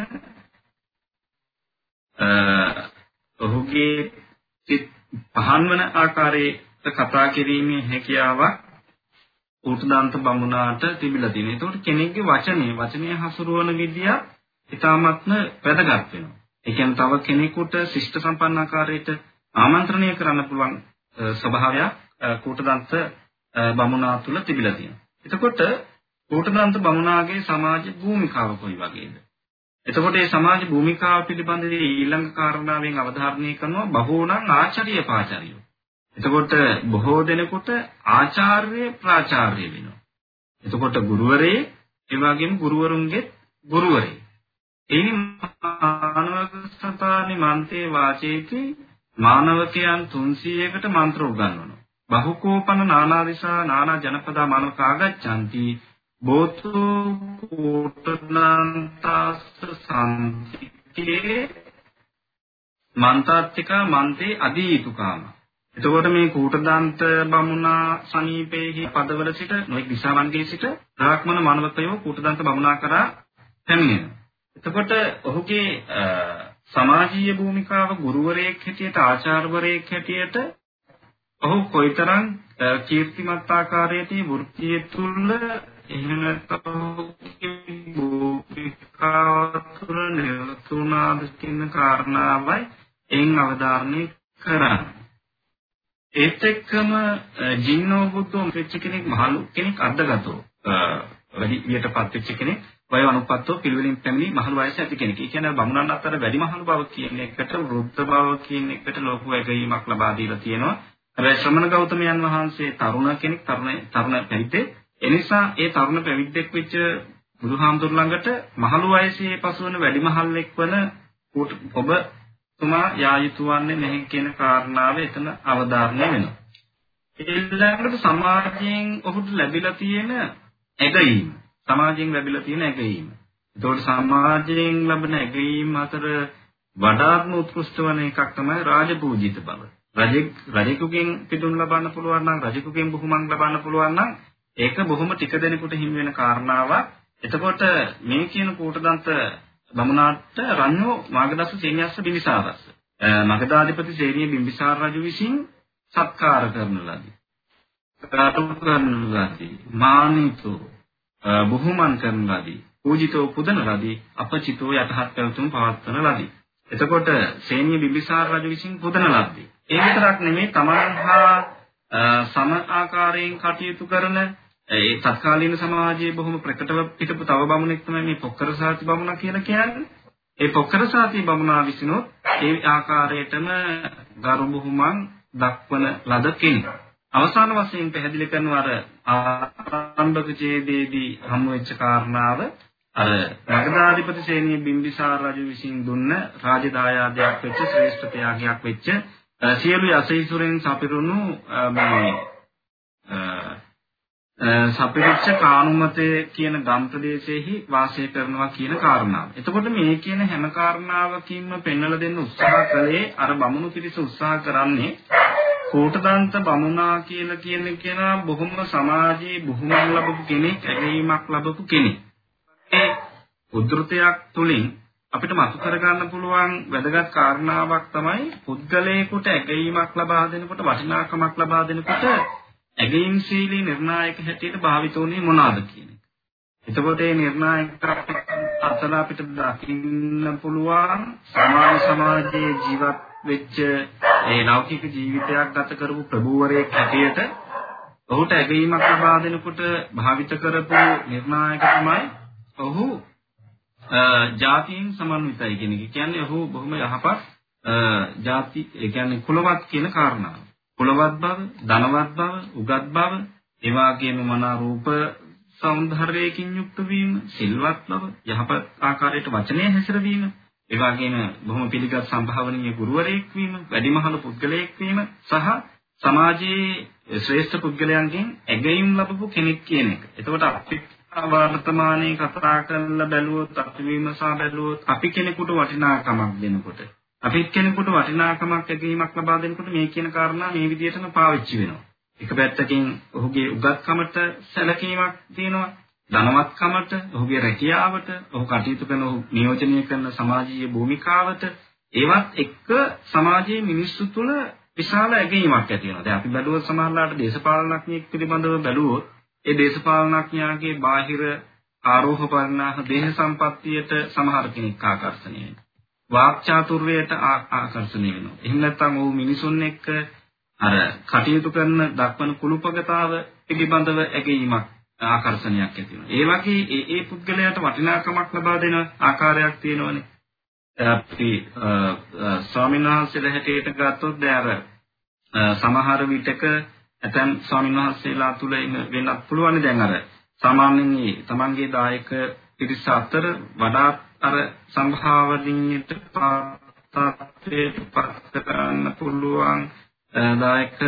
ඔහුගේ පහන් වන ආකාරයේ කතා කිරීමේ හැකියාවක් උතුදාන්ත බමුණාට තිබිලා තියෙනවා. ඒතකොට කෙනෙක්ගේ වචනේ වචනය හසුරුවන විදිය ඉතාමත්ම වැදගත් වෙනවා. ඒ කියන්නේ තව කෙනෙකුට ශිෂ්ට සම්පන්න ආකාරයට ආමන්ත්‍රණය කරන්න පුළුවන් ස්වභාවයක් කූටදන්ත බමුණා තුල තිබිලා තියෙනවා. එතකොට කූටදන්ත බමුණාගේ සමාජ භූමිකාව කොයි වගේද? එතකොට මේ සමාජ භූමිකාව පිළිබඳව ඊළඟ කාරණාවෙන් අවධාරණය කරනවා බහෝනම් ආචාර්ය පාචාරියෝ. එතකොට බොහෝ දෙනෙකුට ආචාර්ය ප්‍රාචාර්ය වෙනවා. එතකොට ගුරුවරේ ඒ වගේම ගුරුවරුන්ගේ ගුරුවරේ. එයින් මානවක සතානි මන්තේ වාචේති මානවකයන් 300කට මන්ත්‍ර උගන්වනවා. බහුකෝපන නානා දිසා නානා ජනපදා මානවකාගච්ඡanti බෝතු කෝටනන්තස්ස සම්තිකේ මන්තාත්තික මන්තේ අදීතුකාම එතකොට මේ කූටදන්ත බමුණා සමීපයේ පදවල සිට නොඑක් දිසාවන්ගේ සිට බ්‍රාහ්මණ මානවකයෝ කූටදන්ත බමුණා කරා පැමිණෙනවා. එතකොට ඔහුගේ සමාජීය භූමිකාව ගුරුවරයෙක් හැටියට ආචාර්යවරයෙක් හැටියට ඔහු කොයිතරම් කීර්තිමත් ආකාරයේදී වෘත්තිය තුල එහෙම නැත්නම් භූමිකාවතුර නිරතුණාද කියන කාරණාවයි එයින් අවධාරණය කරන්නේ. ඒත් එක්කම ජින්නෝ බුද්ධෝ වෙච්ච කෙනෙක් මහලු කෙනෙක් අද්දගතෝ වැඩි වියටපත් වෙච්ච කෙනෙක් වය අනුපත්තෝ පිළිවෙලින් පැමිණි මහලු වයස ඇති කෙනෙක්. ඒ කියන්නේ බමුණන් අතර වැඩි මහලු බව කියන එකට වෘද්ධ බව කියන එකට ලෝක වැගීමක් ලබා දීලා තියෙනවා. හැබැයි ශ්‍රමණ ගෞතමයන් වහන්සේ තරුණ කෙනෙක් තරුණ තරුණ පැවිද්දේ එනිසා ඒ තරුණ පැවිද්දෙක් වෙච්ච බුදුහාමුදුර ළඟට මහලු වයසේ පසුවන වැඩිමහල්ෙක් වන ඔබ තුමා යා යුතු වන්නේ නැහැ කියන කාරණාව එතන අවධාරණය වෙනවා. ඊළඟට සමාජයෙන් ඔහුට ලැබිලා තියෙන ඇගීම. සමාජයෙන් ලැබිලා තියෙන ඇගීම. ඒතකොට සමාජයෙන් ලැබෙන ඇගීම අතර වඩාත්ම උත්කෘෂ්ඨ වන එකක් තමයි රාජපූජිත බව. රජෙක් රජෙකුගෙන් පිටුම් ලබන්න පුළුවන් නම් රජෙකුගෙන් බුහුමන් ලබන්න පුළුවන් නම් ඒක බොහොම ටික දෙනෙකුට හිමි වෙන කාරණාවක්. එතකොට මේ කියන කූටදන්ත බමුණාට රණ්‍යෝ මාගදස්ස සේනියස්ස බිම්බිසාරස්ස. මගධාධිපති සේනිය බිම්බිසාර රජු විසින් සත්කාර කරන ලදී. සත්කාර කරන ලදී. මානිතෝ බුහුමන් කරන ලදී. පූජිතෝ පුදන ලදී. අපචිතෝ යටහත් පැවතුම් පවත්වන ලදී. එතකොට සේනිය බිම්බිසාර රජු විසින් පුදන ලද්දී. ඒ විතරක් නෙමෙයි තමන් හා සම ආකාරයෙන් කටයුතු කරන ඒ තත්කාලීන සමාජයේ බොහොම ප්‍රකටව පිටපු තව බමුණෙක් තමයි මේ පොක්කර සාති බමුණා කියලා කියන්නේ. ඒ පොක්කර සාති බමුණා විසිනොත් ඒ ආකාරයටම ගරු බුහුමන් දක්වන ලද කෙනෙක්. අවසාන වශයෙන් පැහැදිලි කරන අර ආරම්භක ඡේදයේදී හමු වෙච්ච කාරණාව අර නගදාධිපති ශ්‍රේණියේ බිම්බිසාර රජු විසින් දුන්න රාජදායාදයක් වෙච්ච ශ්‍රේෂ්ඨ ත්‍යාගයක් වෙච්ච සියලු යසීසුරෙන් සපිරුණු මේ සපිරිච්ච කානුමතේ කියන ගම් ප්‍රදේශයේහි වාසය කරනවා කියන කාරණාව. එතකොට මේ කියන හැම කාරණාවකින්ම පෙන්වලා දෙන්න උත්සාහ කළේ අර බමුණු පිරිස උත්සාහ කරන්නේ කෝටදන්ත බමුණා කියලා කියන කෙනා බොහොම සමාජයේ බොහොම ලැබපු කෙනෙක්, ඇගීමක් ලැබපු කෙනෙක්. ඒ උද්ෘතයක් තුලින් අපිට මතු කරගන්න පුළුවන් වැදගත් කාරණාවක් තමයි පුද්ගලයෙකුට ඇගීමක් ලබා දෙනකොට වටිනාකමක් ලබා දෙනකොට ඇගීම් ශීලී නිර්ණායක හැටියට භාවිත වුණේ මොනවාද කියන එක. එතකොට මේ නිර්ණායක අතල අපිට දකින්න පුළුවන් සමාජ සමාජයේ ජීවත් වෙච්ච ඒ ලෞකික ජීවිතයක් ගත කරපු ප්‍රභූවරයෙක් හැටියට ඔහුට ඇගීමක් ලබා දෙනකොට භාවිත කරපු නිර්ණායක තමයි ඔහු ජාතීන් සමන්විතයි කියන එක. කියන්නේ ඔහු බොහොම යහපත් ජාති ඒ කියන්නේ කුලවත් කියන කාරණාව. කුලවත් බව, ධනවත් බව, උගත් බව, ඒ වගේම මනා රූප సౌందර්යයෙන් යුක්ත වීම, සිල්වත් බව, යහපත් ආකාරයට වචනය හැසිරවීම, ඒ වගේම බොහොම පිළිගත් සම්භාවනීය ගුරුවරයෙක් වීම, වැඩිමහල් පුද්ගලයෙක් වීම සහ සමාජයේ ශ්‍රේෂ්ඨ පුද්ගලයන්ගෙන් ඇගයීම් ලැබපු කෙනෙක් කියන එක. එතකොට අපි වර්තමානයේ කතා කරලා බැලුවොත් අපි විමසා බැලුවොත් අපි කෙනෙකුට වටිනාකමක් දෙනකොට අපි කෙනෙකුට වටිනාකමක් ඇගීමක් ලබා දෙනකොට මේ කියන කාරණා මේ විදිහටම පාවිච්චි වෙනවා. එක පැත්තකින් ඔහුගේ උගත්කමට සැලකීමක් තියෙනවා. ධනවත්කමට, ඔහුගේ රැකියාවට, ඔහු කටයුතු කරන ඔහු නියෝජනය කරන සමාජීය භූමිකාවට ඒවත් එක්ක සමාජයේ මිනිස්සු තුළ විශාල ඇගීමක් ඇති වෙනවා. දැන් අපි බැලුවොත් සමහරලාට දේශපාලනඥයෙක් පිළිබඳව බැලුවොත් ඒ දේශපාලනඥයාගේ බාහිර ආරෝහ පරිණාහ දේහ සම්පත්තියට සමහර කෙනෙක් ආකර්ෂණය වෙනවා. වාක්චාතුර්යයට ආකර්ෂණය වෙනවා. එහෙම නැත්නම් ඔහු මිනිසුන් එක්ක අර කටයුතු කරන දක්වන කුළුපගතාව පිළිබඳව ඇගීමක් ආකර්ෂණයක් ඇති වෙනවා. ඒ වගේ ඒ ඒ පුද්ගලයාට වටිනාකමක් ලබා දෙන ආකාරයක් තියෙනවනේ. අපි ස්වාමීන් වහන්සේලා හැටියට ගත්තොත් දැන් අර සමහර විටක ඇතැම් ස්වාමීන් වහන්සේලා තුල වෙන්නත් පුළුවන් දැන් අර සාමාන්‍යයෙන් තමන්ගේ දායක පිරිස අතර වඩා අර සම්භාවනීයට පාත්‍රයට පත් කරන්න පුළුවන් දායක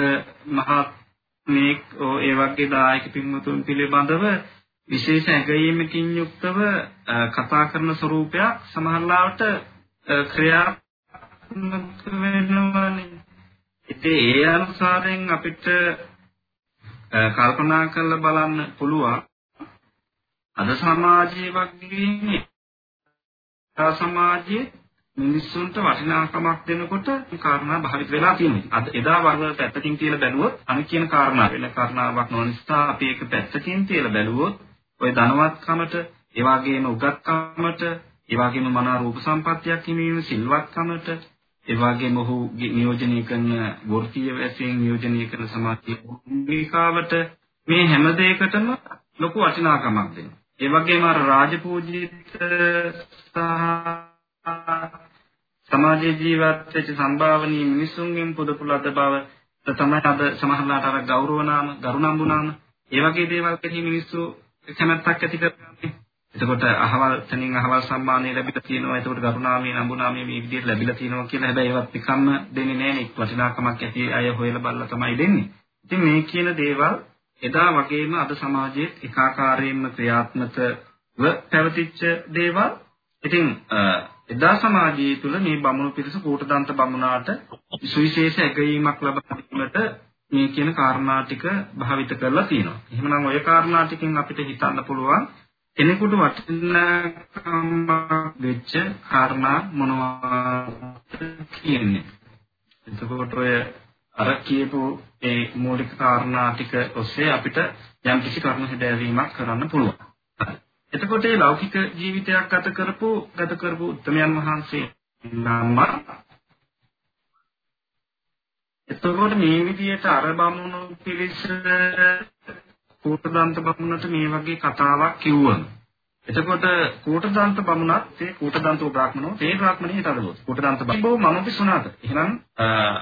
මහත්මයෙක් ඒ වගේ දායක පින්වතුන් පිළිබඳව විශේෂ ඇගයීමකින් යුක්තව කතා කරන ස්වරූපයක් සමහරවිට ක්‍රියාත්මක වෙනවනේ. ඉතින් ඒ අනුසාරයෙන් අපිට කල්පනා කරලා බලන්න පුළුවන් අද සමාජයේ වගේ සමාජයේ මිනිස්සුන්ට වටිනාකමක් දෙනකොට මේ කාරණා භාවිත වෙලා තියෙනවා. අද එදා වර්ග පැත්තකින් කියලා බැලුවොත් අනිත් කියන කාරණා වෙන කාරණාවක් නොවන නිසා අපි ඒක පැත්තකින් කියලා බැලුවොත් ওই ධනවත්කමට, ඒ වගේම උගත්කමට, ඒ වගේම මනා රූප සම්පත්තියක් හිමිවීම, සිල්වත්කමට, ඒ වගේම ඔහු නියෝජනය කරන වෘත්තීය වශයෙන් නියෝජනය කරන සමාජීය භූමිකාවට මේ හැම දෙයකටම ලොකු වටිනාකමක් දෙනවා. ඒ වගේම අර රාජපූජිත සහ සමාජයේ ජීවත් වෙච්ච සම්භාවනීය මිනිසුන්ගෙන් පොදපු ලද බව තමයි අද සමහරලාට අර ගෞරව නාම, ගරුණම්බු නාම, ඒ වගේ දේවල් කෙරෙහි මිනිස්සු කැමැත්තක් ඇති කරගන්නේ. එතකොට අහවල් තනින් අහවල් සම්මානය ලැබිලා තියෙනවා. එතකොට ගරුණාමී නම්බුනාමී මේ විදිහට ලැබිලා තියෙනවා කියලා හැබැයි ඒවත් නිකම්ම දෙන්නේ නැහැ නේ. වටිනාකමක් ඇති අය හොයලා බලලා තමයි දෙන්නේ. ඉතින් මේ කියන දේවල් එදා වගේම අද සමාජයේ එකාකාරයෙන්ම ක්‍රියාත්මකව පැවතිච්ච දේවල්. ඉතින් එදා සමාජය තුළ මේ බමුණු පිරිස කෝටදන්ත බමුණාට සුවිශේෂ ඇගයීමක් ලබා දීමට මේ කියන කාරණා ටික භාවිත කරලා තියෙනවා. එහෙමනම් ওই කාරණා ටිකෙන් අපිට හිතන්න පුළුවන් කෙනෙකුට වටිනාකම වෙච්ච කාරණා මොනවද කියන්නේ. එතකොට ඔය අර කියපු ඒ මූලික කාරණා ටික ඔස්සේ අපිට යම් කිසි කර්ම හැදෑරීමක් කරන්න පුළුවන්. එතකොට මේ ලෞකික ජීවිතයක් ගත කරපු ගත කරපු උත්තරමයන් වහන්සේ නම එතකොට මේ විදිහට අර බමුණු පිරිස කූටදන්ත බමුණට මේ වගේ කතාවක් කිව්වම එතකොට කූටදන්ත බමුණත් ඒ කූටදන්ත බ්‍රාහ්මණෝ තේ බ්‍රාහ්මණේ තදලොත් කූටදන්ත බමුණෝ මම පිසුණාද එහෙනම්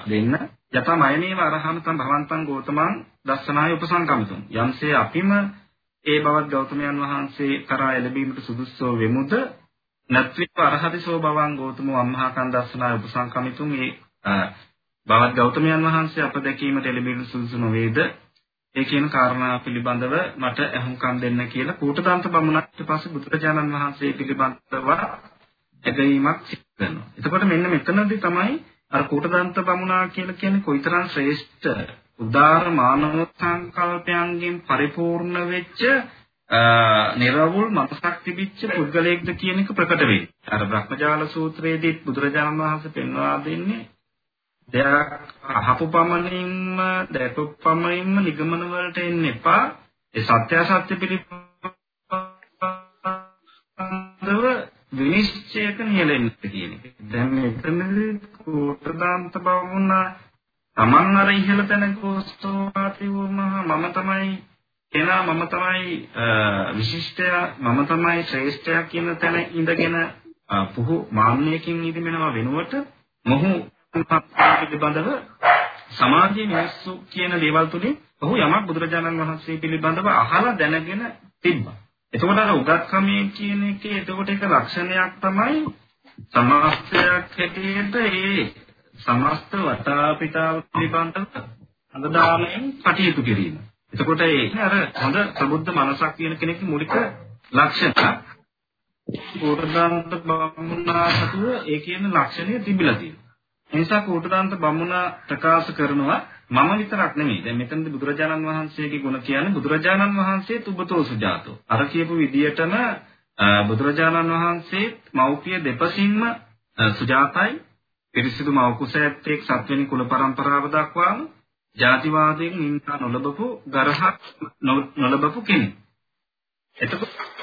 දෙන්න. යතමයනේව අරහමතං භවන්තං ගෝතමං දස්සනාය උපසංගමතුන් යම්සේ අපිම ඒ බවත් ගෞතමයන් වහන්සේ කරා එළඹීමට සුදුස්සෝ වෙමුද? නත්විව අරහතිසෝ භවං ගෞතමෝ අම්මහා කන්දස්සනාය උපසංගමිතුන් ඒ බවත් ගෞතමයන් වහන්සේ අප දැකීමට එළඹෙන සුදුසු නොවේද? ඒ කියන කාරණා පිළිබඳව මට අහුම්කම් දෙන්න කියලා කූටදන්ත බමුණට පස්සේ බුදුරජාණන් වහන්සේ පිළිබඳව ඇදහිීමක් සිදු කරනවා. එතකොට මෙන්න මෙතනදී තමයි අර කූටදන්ත බමුණා කියලා කියන්නේ කොයිතරම් ශ්‍රේෂ්ඨ උදාර මානව සංකල්පයන්ගෙන් පරිපූර්ණ වෙච්ච නිර්වුල් මනසක් තිබිච්ච පුද්ගලයෙක්ද කියන එක ප්‍රකට වෙයි. අර බ්‍රහ්මජාල සූත්‍රයේදී බුදුරජාණන් වහන්සේ පෙන්වා දෙන්නේ දෙයක් අහපු පමණින්ම දැකපු පමණින්ම නිගමන වලට එන්න එපා. ඒ සත්‍ය අසත්‍ය පිළිබඳව විනිශ්චයක නියැලෙන්න කියන එක. දැන් මෙතනදී කෝටදාන්ත බවුණා තමන් අර ඉහළ තැනක ඔස්තෝපාති වුණා මම තමයි එනා මම තමයි විශිෂ්ටය මම තමයි ශ්‍රේෂ්ඨය කියන තැන ඉඳගෙන පුහු මාන්නයකින් ඉදිමෙනවා වෙනුවට මොහු පිළිබඳව සමාජයේ මිනිස්සු කියන දේවල් තුලින් ඔහු යමක් බුදුරජාණන් වහන්සේ පිළිබඳව අහලා දැනගෙන තිබ්බා. එතකොට අර උගත්කමේ කියන එකේ එතකොට එක ලක්ෂණයක් තමයි සමාස්තයක් හැටියට ඒ සමස්ත වටාපිටාව පිළිබඳව අඳදාමෙන් කටයුතු කිරීම. එතකොට ඒ අර හොඳ ප්‍රබුද්ධ මනසක් කියන කෙනෙක්ගේ මූලික ලක්ෂණ කෝටදාන්ත බමුණාසතුව ඒ කියන ලක්ෂණය තිබිලා තියෙනවා. ඒ නිසා කෝටදාන්ත බමුණා ප්‍රකාශ කරනවා මම විතරක් නෙමෙයි. දැන් මෙතනදී බුදුරජාණන් වහන්සේගේ ගුණ කියන්නේ බුදුරජාණන් වහන්සේ තුබතෝ සුජාතෝ. අර කියපු විදියටම බුදුරජාණන් වහන්සේ මෞපිය දෙපසින්ම සුජාතයි පිරිසිදු මව කුස ඇත්තෙක් සත්වෙනි කුල පරම්පරාව දක්වාම ජාතිවාදයෙන් නින්දා නොලබපු ගරහක් නොලබපු කෙනෙක්. එතකොට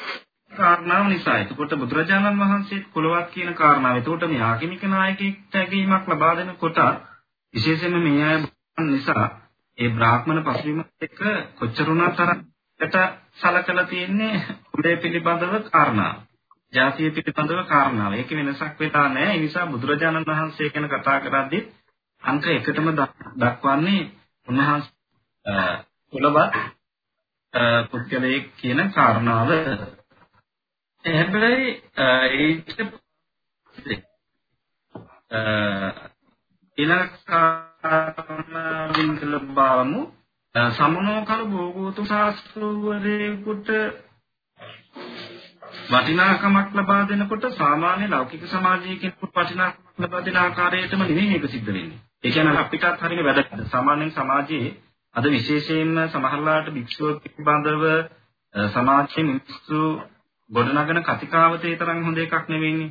කාරණාව නිසා එතකොට බුදුරජාණන් වහන්සේ කුලවත් කියන කාරණාව. එතකොට මේ ආගමික නායකයෙක්ට ඇගීමක් ලබා දෙනකොට විශේෂයෙන්ම මේ අය නිසා ඒ බ්‍රාහ්මණ පසුබිමත් එක්ක කොච්චරුණා තරකට සලකලා තියෙන්නේ කුලය පිළිබඳව කාරණා. ජාතිය පිළිබඳව කාරණාව. ඒක වෙනසක් වෙලා නැහැ. ඒ නිසා බුදුරජාණන් වහන්සේ ගැන කතා කරද්දී අංක එකටම දක්වන්නේ උන්වහන්සේ කුලවත් පුද්ගලයෙක් කියන කාරණාව. හැබැයි ඒක ඉලක්කමින් බලමු සමනෝ කල භෝගෝතු ශාස්ත්‍රවරයෙකුට වටිනාකමක් ලබා දෙනකොට සාමාන්‍ය ලෞකික සමාජයේ කෙනෙකුට වටිනාකමක් ලබා දෙන ආකාරයටම නෙමෙයි මේක සිද්ධ වෙන්නේ. ඒ කියන්නේ අපිටත් හරියට වැදගත්. සාමාන්‍යයෙන් සමාජයේ අද විශේෂයෙන්ම සමහරලාට භික්ෂුව පිළිබඳව සමාජයේ මිනිස්සු ගොඩනගන කතිකාවතේ තරම් හොඳ එකක් නෙවෙයිනේ.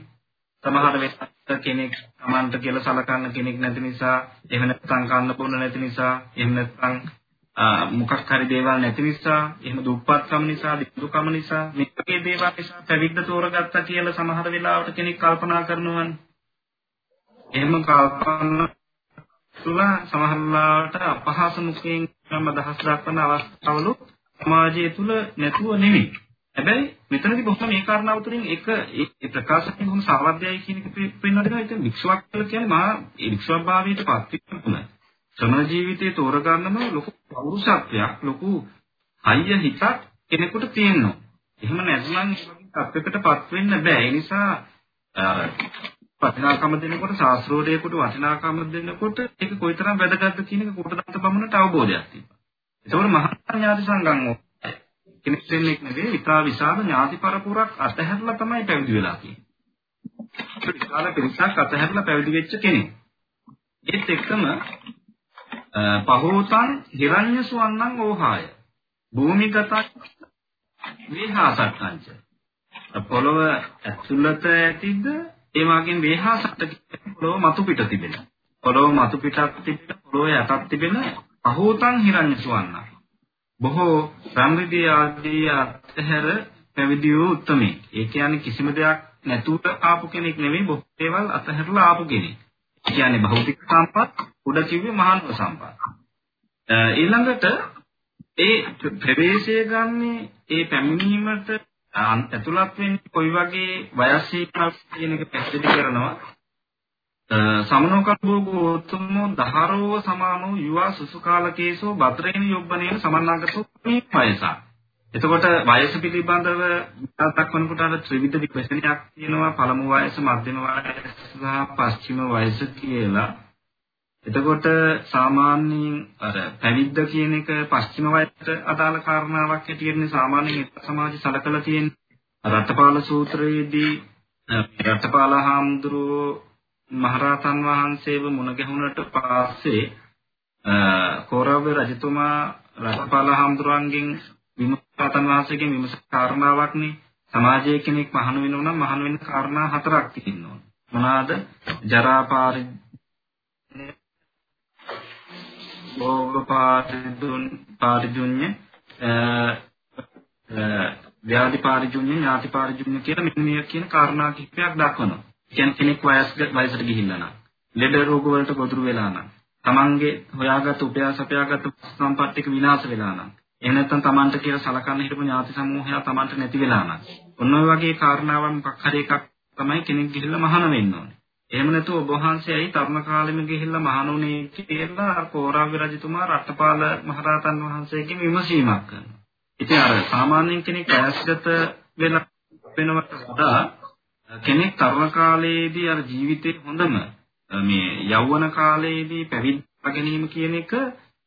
සමහර වෙලාවට කෙනෙක් Tamanට කියලා සලකන්න කෙනෙක් නැති නිසා, එහෙම නැත්නම් කන්න බොන්න නැති නිසා, එහෙම නැත්නම් මොකක් හරි දේවල් නැති නිසා, එහෙම දුප්පත්කම නිසා, දුකම නිසා, මේ වගේ දේවල් නිසා පැවිද්ද තෝරගත්තා කියලා සමහර වෙලාවට කෙනෙක් කල්පනා කරනවානේ. එහෙම කල්පනා තුල සමහරවිට අපහාස මුඛයෙන් නම් අදහස් දක්වන අවස්ථාවලු සමාජය තුල නැතුව නෙමෙයි. හැබැයි මෙතනදී බොහොම මේ කාරණාව තුළින් එක ඒ ප්‍රකාශකෙන් කොහොම සාවද්‍යයි කියන එක පෙන්වන්න දෙනවා. ඒක වික්ෂුවක් කියලා කියන්නේ මා ඒ වික්ෂුවක් භාවයට පත් වෙන ශ්‍රම ජීවිතයේ තෝරගන්නම ලොකු පෞරුෂත්වයක් ලොකු අයිය හිතක් කෙනෙකුට තියෙනවා. එහෙම නැත්නම් තත්ත්වයකටපත් වෙන්න බෑ. ඒ නිසා වටිනාකම දෙනකොට ශාස්ත්‍රෝදයකට වටිනාකම දෙනකොට ඒක කොයිතරම් වැදගත්ද කියන එක කොටදත්ත බමුණට අවබෝධයක් තිබ්බා. ඒකවල මහා ඥාති සංගම් කෙනෙක් දෙන්නෙක් නෙවෙයි විතා විශාල ඥාති පරපුරක් අතහැරලා තමයි පැවිදි වෙලා තියෙන්නේ. විශාල පිරිසක් අතහැරලා පැවිදි වෙච්ච කෙනෙක්. ඒත් එක්කම පහෝතං හිරඤ්‍ය සුවන්නං ඕහාය. භූමිගත විහාසත්තංච. පොළව ඇතුළත ඇතිද ඒ වගේම වේහාසට පොළොව මතු පිට තිබෙන. පොළොව මතු පිටක් තිබෙන පොළොව යටක් තිබෙන අහෝතං හිරඤ්‍ය සුවන්න. බොහෝ සම්විදී ආදී අතහැර පැවිදි වූ උත්මේ. ඒ කියන්නේ කිසිම දෙයක් නැතුව ආපු කෙනෙක් නෙවෙයි බොහෝ දේවල් අතහැරලා ආපු කෙනෙක්. ඒ කියන්නේ භෞතික සම්පත් උඩ කිව්වේ මහානව සම්පත්. ඊළඟට ඒ ප්‍රවේශය ගන්නේ ඒ පැමිණීමට ඇතුළත් වෙන්නේ කොයි වගේ වයස් සීමාවක් කියන එක පැහැදිලි කරනවා. සමනෝකබ්බෝ උතුම්මෝ දහරෝ සමානෝ යුවා සුසුකාලකේසෝ බත්‍රේන යොබ්බනේන සමන්නාගතෝ මේ වයස. එතකොට වයස පිළිබඳව දක්වනකොට අර ත්‍රිවිධ විශ්ලේෂණයක් තියෙනවා පළමු වයස, මධ්‍යම වයස සහ පස්චිම වයස කියලා. එතකොට සාමාන්‍යයෙන් අර පැවිද්ද කියන එක පස්චිම වයයට අදාළ කාරණාවක් හැටියට සාමාන්‍යයෙන් සමාජය සලකලා තියෙන්නේ. රටපාල සූත්‍රයේදී රටපාල හාමුදුරුවෝ මහරහතන් වහන්සේව මුණ ගැහුණට පස්සේ කෝරව රජතුමා රටපාල හාමුදුරන්ගෙන් විමුක්තයන් වහන්සේගෙන් විමස කාරණාවක්නේ සමාජයේ කෙනෙක් මහාන වෙනවා නම් මහාන වෙන්න කාරණා හතරක් තියෙනවා. මොනවාද? ජරා පාරි භෝග පාරිදුන් පාරිදුඤ්ඤ ව්‍යාධි පාරිජුඤ්ඤ ඥාති පාරිජුඤ්ඤ කියලා මෙන්න මේ කියන කාරණා කිහිපයක් දක්වනවා. කියන්නේ කෙනෙක් වයස් වයසට ගිහිල්ලා නම්, ලෙඩ රෝග වලට ගොදුරු වෙලා නම්, තමන්ගේ හොයාගත් උපයාස අපයාගත් සම්පත්තික විනාශ වෙලා නම්, එහෙම නැත්නම් තමන්ට කියලා සලකන්න හිටපු ඥාති සමූහය තමන්ට නැති වෙලා නම්, ඔන්න ඔය වගේ කාරණාවන් මොකක් හරි එකක් තමයි කෙනෙක් ගිහිල්ලා මහාන වෙන්න ඕනේ. එහෙම නැතුව ඔබ වහන්සේයි තරුණ කාලෙම ගිහිල්ලා මහණුනේ කියලා කෝරාවි රජතුමා රටපාල මහරහතන් වහන්සේගෙන් විමසීමක් කරනවා. ඉතින් අර සාමාන්‍යයෙන් කෙනෙක් වයස්ගත වෙන වෙනවට වඩා කෙනෙක් තරුණ කාලයේදී අර ජීවිතේ හොඳම මේ යෞවන කාලයේදී පැවිදි ගැනීම කියන එක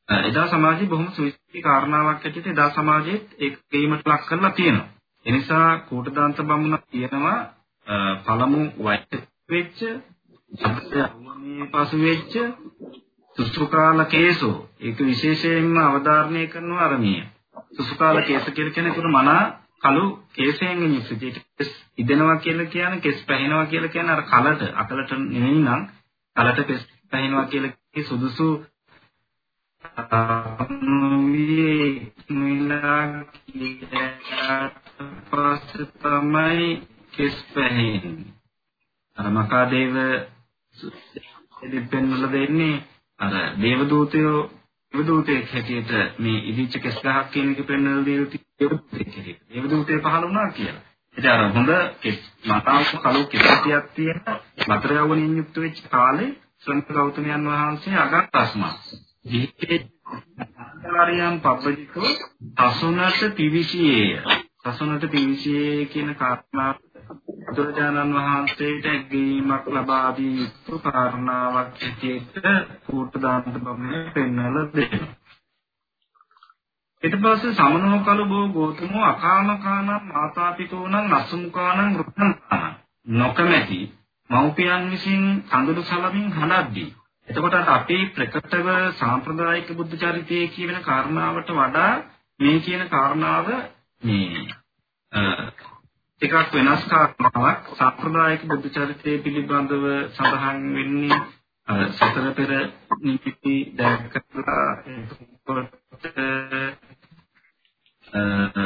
එදා සමාජයේ බොහොම සුවිශේෂී කාරණාවක් ඇටියට එදා සමාජයේත් ඒක ගේමට ලක් කරලා තියෙනවා. ඒ නිසා කූටදාන්ත බමුණ කියනවා පළමු වයස වෙච්ච යෞවනයේ පසු වෙච්ච සුසුකාල කේසෝ ඒක විශේෂයෙන්ම අවධාරණය කරනවා අරමිය. සුසුකාල කේස කියලා කියන්නේ ඒකට මනා කළු කේසයෙන් යුක්ත කෙස් ඉදෙනවා කියලා කියන්නේ කෙස් පැහෙනවා කියලා කියන්නේ අර කලට අකලට නෙවෙයි නම් කලට කෙස් පැහෙනවා කියලා සුදුසු මේ මිලා පස්ස තමයි කෙස් පැහෙන්නේ. අර මකාදේව දෙපෙන්වල දෙන්නේ අර දේවදූතයෝ දේවදූතයෙක් හැටියට මේ ඉදිච්ච කෙස් ගහක් කියන එක පෙන්වලා දේවදූතයෙක් හැටියට දේවදූතය පහළ වුණා කියලා. ඉතින් අර හොඳ කෙස් මතාවක කලු කෙසටියක් තියෙන මතර යවණින් යුක්ත වෙච්ච කාලේ ශ්‍රමණ ගෞතමයන් වහන්සේ අගත්ස්මා. ජීවිතේ ආරියම් පබ්බජිකෝ අසුනට පිවිසියේය. අසුනට පිවිසියේ කියන කාරණාව බුදුරජාණන් වහන්සේට ඇගීමක් ලබා දී යුතු කාරණාවක් ඇටියට කූට දාන්ත බමුණේ පෙන්වලා දෙනවා. ඊට පස්සේ සමනෝ කලබෝ ගෝතමෝ අකාමකාන මාතාපිතෝනං අසුමුකානං රුක්ඛං නොකමැති මව්පියන් විසින් කඳුළු සලමින් හඬද්දී. එතකොට අපේ ප්‍රකටව සාම්ප්‍රදායික බුද්ධ චරිතයේ කියන කාරණාවට වඩා මේ කියන කාරණාව මේ ටිකක් වෙනස් කාරණාවක් සම්ප්‍රදායික බුද්ධ චරිතය පිළිබඳව සඳහන් වෙන්නේ සතර පෙර නිමිති දැක්කලා එතකොට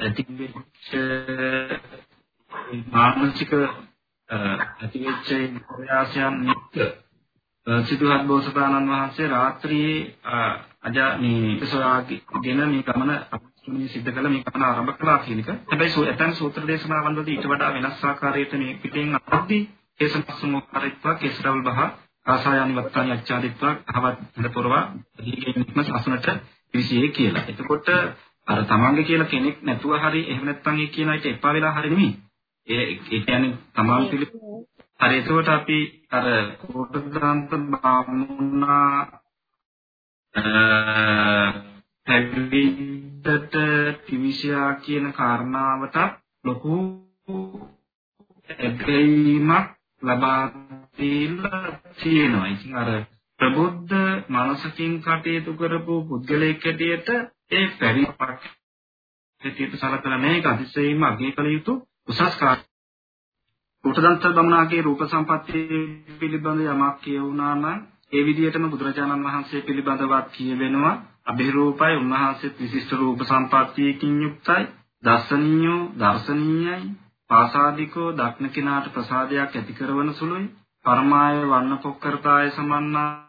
ඇතිවෙච්ච මානසික ඇතිවෙච්ච ප්‍රයාසයන් නිත්‍ය සිදුහත් බෝසතාණන් වහන්සේ රාත්‍රියේ අජා මේ සොයාගෙන මේ ගමන මේ සිද්ධ කළ මේ කන ආරම්භ කළා කියන එක. හැබැයි ඇතන් සූත්‍ර දේශනාවන් වලදී ඊට වඩා වෙනස් ආකාරයකට මේ පිටෙන් අත්දී කේසමස්සුමෝකාරීත්වා කේසරවල් බහ ආසායනි වත්තානි අච්ඡාදිත්වා අහවත් හඳපොරවා දීගෙන්නම අසුනට විසියේ කියලා. එතකොට අර තමන්ගේ කියලා කෙනෙක් නැතුව හරි එහෙම නැත්නම් ඒ කියන එක එපා වෙලා හරි නෙමෙයි. ඒ ඒ කියන්නේ තමන් පිළි හරි එතකොට අපි අර කෝටදාන්ත බාමුණා පැවිද්දට පිවිසියා කියන කාරණාවට ලොකු ඇගීමක් ලබා දීලා තියෙනවා. ඉතින් අර ප්‍රබුද්ධ මනසකින් කටයුතු කරපු පුද්ගලයෙක් හැටියට ඒ පැවිද්දක් හැටියට සලකලා මේක අතිශයින්ම අගය කළ යුතු උසස් කාර්යයක්. උටදන්ත බමුණාගේ රූප සම්පත්තිය පිළිබඳ යමක් කියවුණා නම් ඒ විදිහටම බුදුරජාණන් වහන්සේ පිළිබඳවත් කියවෙනවා. අභිරූපයි. උන්වහන්සේත් විශිෂ්ට රූප සම්පත්තියකින් යුක්තයි. දර්ශනීයෝ දර්ශනීයයි. පාසාදිකෝ දක්න කිනාට ප්‍රසාදයක් ඇති කරවන සුළුයි. පරමාය වන්න පොක්කරතාය සමන්නා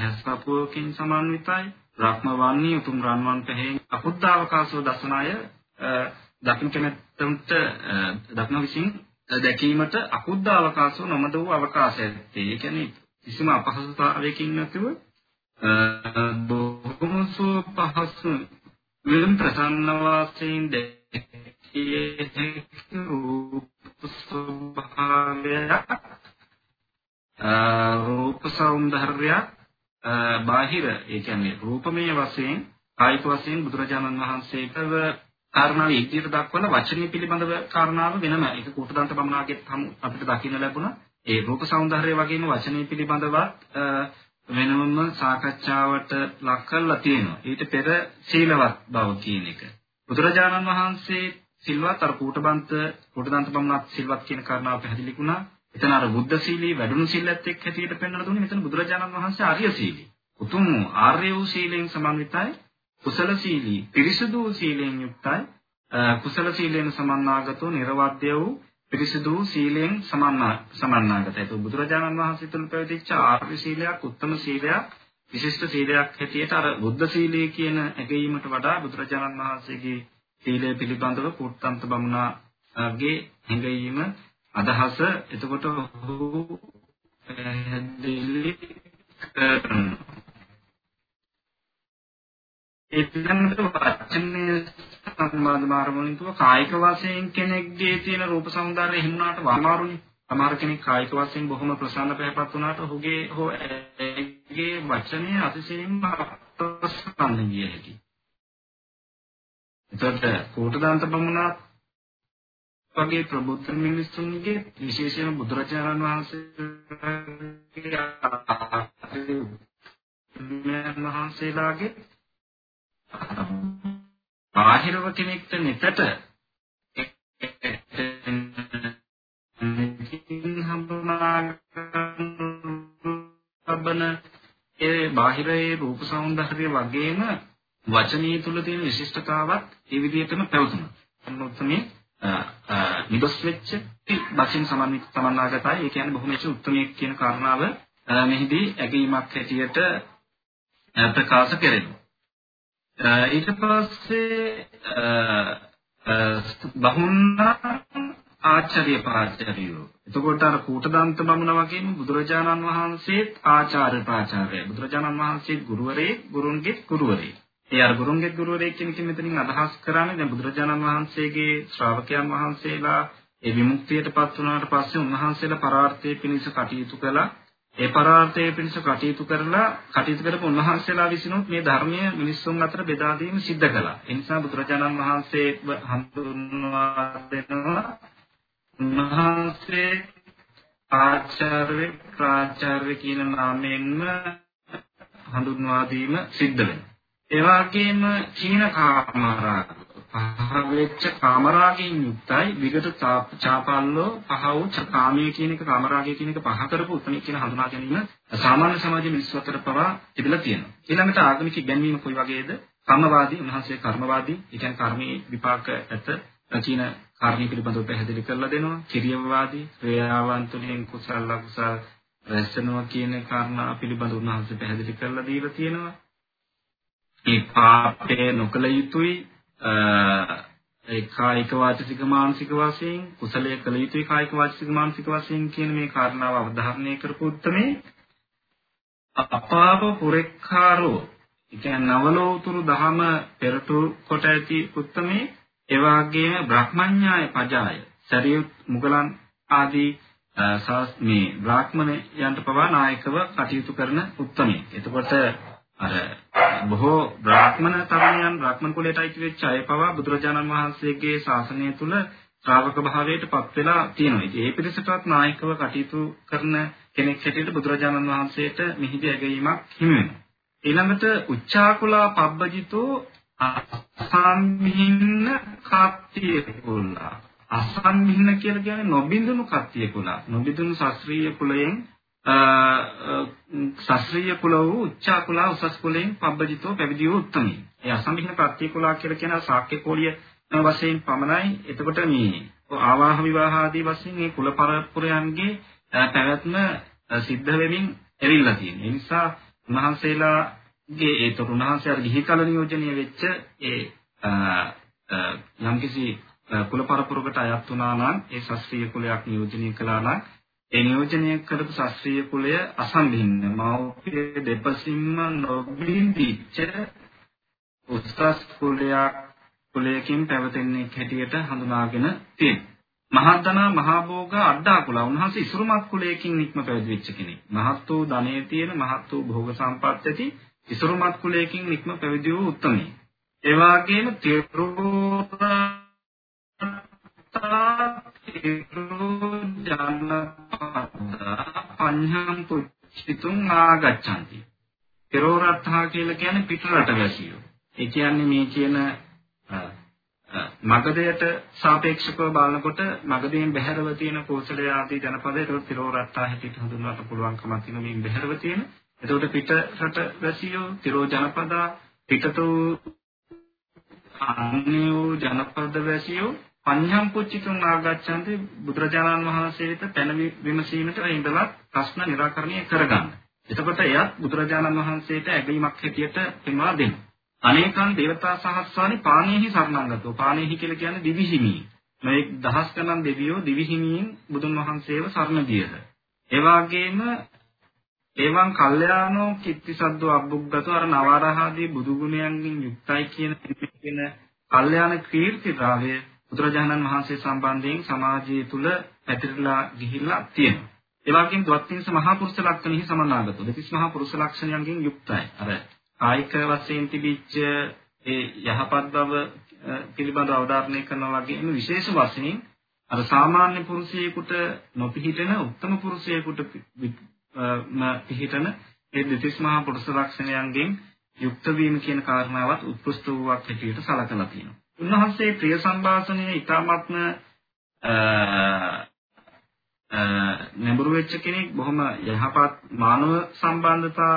තුම් පහසපුවකින් සමන්විතයි රත්න වන්නේ උතුම් රන්වන් පහෙන් අකුද්ධාවකාශෝ දසනාය දක්න කෙනෙක්ට දක්න විසින් දැකීමට අකුද්ධ අවකාශෝ නොමද වූ අවකාශයක් තියෙයි. ඒ කියන්නේ කිසිම අපහසුතාවයකින් නැතුව බොහොම පහසු වෙන ප්‍රසන්න වාසයෙන් දැකිය හැකි රූප ස්වභාවය රූප సౌందර්යය බාහිර ඒ කියන්නේ රූපමය වශයෙන් කායික වශයෙන් බුදුරජාණන් වහන්සේට කාරණාව ඉදිරියට දක්වන වචනීය පිළිබඳව කාරණාව වෙනම ඒක කූටදන්ත බමුණාගේ අපිට දකින්න ලැබුණා ඒ රූප సౌందර්යය වගේම වචනීය පිළිබඳවත් වෙනම සාකච්ඡාවට ලක් කරලා තියෙනවා. ඊට පෙර සීලවත් බව කියන එක. බුදුරජාණන් වහන්සේ සිල්වත් අර කූටබන්ත කූටදන්ත බමුණත් සිල්වත් කියන කාරණාව පැහැදිලි වුණා. එතන අර බුද්ධ සීලී වැඩුණු සිල්ලත් එක්ක හැටියට පෙන්වලා දුන්නේ මෙතන බුදුරජාණන් වහන්සේ ආර්ය සීලී. උතුම් ආර්ය වූ සීලෙන් සමන්විතයි කුසල සීලී පිරිසුදු වූ සීලෙන් යුක්තයි කුසල සීලෙන් සමන්නාගතෝ නිර්වාද්‍ය වූ පිරිසිදු සීලෙන් සමන්නාගතයි. ඒක බුදුරජාණන් වහන්සේ තුළ පැවතිච්ච ආර්ය සීලයක්, උත්තම සීලයක්, විශිෂ්ට සීලයක් හැටියට අර බුද්ධ සීලය කියන ඇගීමට වඩා බුදුරජාණන් වහන්සේගේ සීලය පිළිබඳව කුට්ටන්ත බමුණාගේ හැඟීම අදහස එතකොට ඔහු පැහැදිලි කරනවා. ඒ පිළිබඳව වචනේ සම්මාද මාර්ගවලින්තුව කායික වශයෙන් කෙනෙක්ගේ තියෙන රූප సౌందර්යය හිමුණාට වමාරුනේ. සමහර කෙනෙක් කායික වශයෙන් බොහොම ප්‍රසන්න පැහැපත් වුණාට ඔහුගේ හෝ ඇගේ වචනේ අතිශයින්ම අප්‍රසන්න විය හැකියි. එතකොට කෝටදාන්ත බමුණා වගේ ප්‍රබුද්ධ මිනිසුන්ගේ විශේෂයෙන්ම බුදුරජාණන් වහන්සේ වහන්සේලාගේ බාහිරව කෙනෙක්ට නිතට හම්බන ඒ බාහිරයේ රූප సౌందර්ය වගේම වචනීය තුල තියෙන විශිෂ්ටතාවක් ඒ විදිහටම පැවතුණා. අන්නොත්මේ නිදොස් වෙච්ච වචින් සමන්විත සමන්නාගතයි. ඒ කියන්නේ බොහොම උත්තමයක් කියන කාරණාව මෙහිදී ඇගීමක් හැටියට ප්‍රකාශ කෙරෙනවා. ඊට පස්සේ බහුන්නා ආචාර්ය පාචාරියෝ. එතකොට අර කූටදන්ත බමුණ වගේම බුදුරජාණන් වහන්සේත් ආචාර්ය පාචාර්යයි. බුදුරජාණන් වහන්සේත් ගුරුවරේ, ගුරුන්ගේ ගුරුවරේ. ඒ අර ගුරුන්ගේ ගුරුවරයෙක් කියන එකෙන් මෙතනින් අදහස් කරන්නේ දැන් බුදුරජාණන් වහන්සේගේ ශ්‍රාවකයන් වහන්සේලා ඒ විමුක්තියටපත් වුණාට පස්සේ උන්වහන්සේලා පරාර්ථයේ පිණිස කටයුතු කළා. ඒ පරාර්ථයේ පිණිස කටයුතු කරලා කටයුතු කරපු උන්වහන්සේලා විසිනුත් මේ ධර්මය මිනිස්සුන් අතර බෙදා දීම සිද්ධ කළා. ඒ නිසා බුදුරජාණන් වහන්සේ හඳුන්වා දෙනවා උන්වහන්සේ ආචාර්ය ප්‍රාචාර්ය කියන නාමයෙන්ම හඳුන්වා දීම සිද්ධ වෙනවා. ඒ වගේම චීන කාමරාග පහවෙච්ච කාමරාගයෙන් යුක්තයි විගත චාපල්ලෝ පහ වූ කාමයේ කියන එක කාමරාගය කියන එක පහ කරපු උත්තරේ කියන හඳුනා ගැනීම සාමාන්‍ය සමාජයේ මිනිස්සු අතර පවා තිබිලා තියෙනවා. ඊළඟට ආගමික ඉගැන්වීම කොයි වගේද? කර්මවාදී උන්වහන්සේ කර්මවාදී, ඒ කියන්නේ කර්මයේ විපාක ඇත. චීන කාර්ය පිළිබඳව පැහැදිලි කරලා දෙනවා. කිරියවාදී, ක්‍රියාවන් තුළින් කුසල අකුසල රැස්වෙනවා කියන කාරණා පිළිබඳව උන්වහන්සේ පැහැදිලි කරලා දීලා තියෙනවා. ඒ පාපය නොකළ යුතුයි. ඒ කායික වාචික මානසික වශයෙන් කුසලයේ කළ යුතුයි කායික වාචික මානසික වශයෙන් කියන මේ කාරණාව අවධාරණය කරපු උත්මේ අපාව පුරෙක්ඛාරෝ. කියන්නේ නවලෝතුරු දහම පෙරටු කොට ඇති උත්මේ. ඒ වගේම බ්‍රහ්මඥාය පජාය. සරියුත් මුගලන් ආදී මේ බ්‍රාහ්මණයන්ට පවා නායකව කටයුතු කරන උත්මේ. එතකොට අර බොහෝ බ්‍රාහ්මණ තරුණයන් බ්‍රාහ්මණ කුලයට අයිති වෙච්ච අය පවා බුදුරජාණන් වහන්සේගේ ශාසනය තුල ශ්‍රාවක භාවයට පත් වෙලා තියෙනවා. ඉතින් ඒ පිරිසටත් නායකව කටයුතු කරන කෙනෙක් හැටියට බුදුරජාණන් වහන්සේට මිහිදී ඇගීමක් හිමි වෙනවා. ඊළඟට උච්චාකුලා පබ්බජිතෝ අසම්හින්න කත්තිය කුලා. අසම්හින්න කියලා කියන්නේ නොබින්දුණු කත්තිය කුලා. නොබින්දුණු ශාස්ත්‍රීය කුලයෙන් ශාස්ත්‍රීය කුල වූ උච්චා කුල උසස් කුලයෙන් පබ්බජිතෝ පැවිදි වූ උත්තමී. ඒ අසම්හින ප්‍රත්‍ය කුල කියලා කියන ශාක්‍ය කෝලිය වශයෙන් පමණයි. එතකොට මේ ආවාහ විවාහ ආදී වශයෙන් මේ කුල පරපුරයන්ගේ පැවැත්ම සිද්ධ වෙමින් එරිලා තියෙනවා. ඒ නිසා උන්වහන්සේලාගේ ඒ තරුණහන්සේ අර ගිහි කල නියෝජනය වෙච්ච ඒ යම්කිසි කුල පරපුරකට අයත් වුණා නම් ඒ ශාස්ත්‍රීය කුලයක් නියෝජනය කළා නම් ඒ නියෝජනය කරපු ශාස්ත්‍රීය කුලය අසම්බින්න මෞපිය දෙපසින්ම නොබින්දිච්ච උස්සස් කුලයක් කුලයකින් පැවතෙන්නේ හැටියට හඳුනාගෙන තියෙනවා. මහද්දනා මහා භෝග අඩ්ඩා කුල උන්වහන්සේ ඉසුරුමත් කුලයකින් නික්ම පැවිදි වෙච්ච කෙනෙක්. මහත් වූ ධනෙ තියෙන මහත් වූ භෝග සම්පත් ඇති ඉසුරුමත් කුලයකින් නික්ම පැවිදි වූ උත්තමී. ඒ වගේම තෙරුරා පඤ්ඤම් පුච්චිතුම් ආගච්ඡanti. තෙරෝරත්තා කියලා කියන්නේ පිටරට වැසියෝ. ඒ කියන්නේ මේ කියන මගධයට සාපේක්ෂව බලනකොට මගධයෙන් බැහැරව තියෙන කෝසල ආදී ජනපදයට තිරෝරත්තා හැටියට හඳුන්වන්න පුළුවන්කමක් තියෙන මේ බැහැරව තියෙන. එතකොට පිටරට වැසියෝ තිරෝ ජනපදා පිටතු අන්‍යෝ ජනපද වැසියෝ පඤ්ඤම් පුච්චිතුන් ආගච්ඡanti බුදුරජාණන් වහන්සේ වෙත පැන විමසීමට ඉඳලා ප්‍රශ්න निराකරණය කරගන්න. එතකොට එයත් බුදුරජාණන් වහන්සේට ඇගීමක් හැටියට පෙන්වා දෙනවා. අනේකන් දේවතා සහස්සානි පාණේහි සරණංගතෝ. පාණේහි කියලා කියන්නේ දිවිහිමි. මේ දහස් ගණන් දෙවියෝ දිවිහිමියෙන් බුදුන් වහන්සේව සරණ ගියහ. ඒ වගේම එවං කල්යාණෝ කිත්තිසද්දෝ අබ්බුග්ගතෝ අර නවරහාදී බුදු ගුණයන්ගෙන් යුක්තයි කියන කියන කල්යාණ කීර්තිතාවය බුදුරජාණන් වහන්සේ සම්බන්ධයෙන් සමාජය තුල පැතිරලා ගිහිල්ලා තියෙනවා. ඒ වගේම ද්වත්තිංස මහා පුරුෂ ලක්ෂණෙහි සමන්නාගතෝ. දෙතිස් මහා පුරුෂ ලක්ෂණයන්ගෙන් යුක්තයි. අර කායික වශයෙන් තිබිච්ච ඒ යහපත් බව පිළිබඳව අවධාරණය කරනවා වගේම විශේෂ වශයෙන් අර සාමාන්‍ය පුරුෂයෙකුට නොපිහිටන උත්තම පුරුෂයෙකුට පිහිටන ඒ දෙතිස් මහා පුරුෂ ලක්ෂණයන්ගෙන් යුක්ත වීම කියන කාරණාවත් උත්කෘෂ්ඨ වූවක් හැටියට සලකලා තියෙනවා. උන්වහන්සේ ප්‍රිය සංభాසනයේ ඊ타ත්ම නැඹුරු වෙච්ච කෙනෙක් බොහොම යහපත් මානව සම්බන්ධතා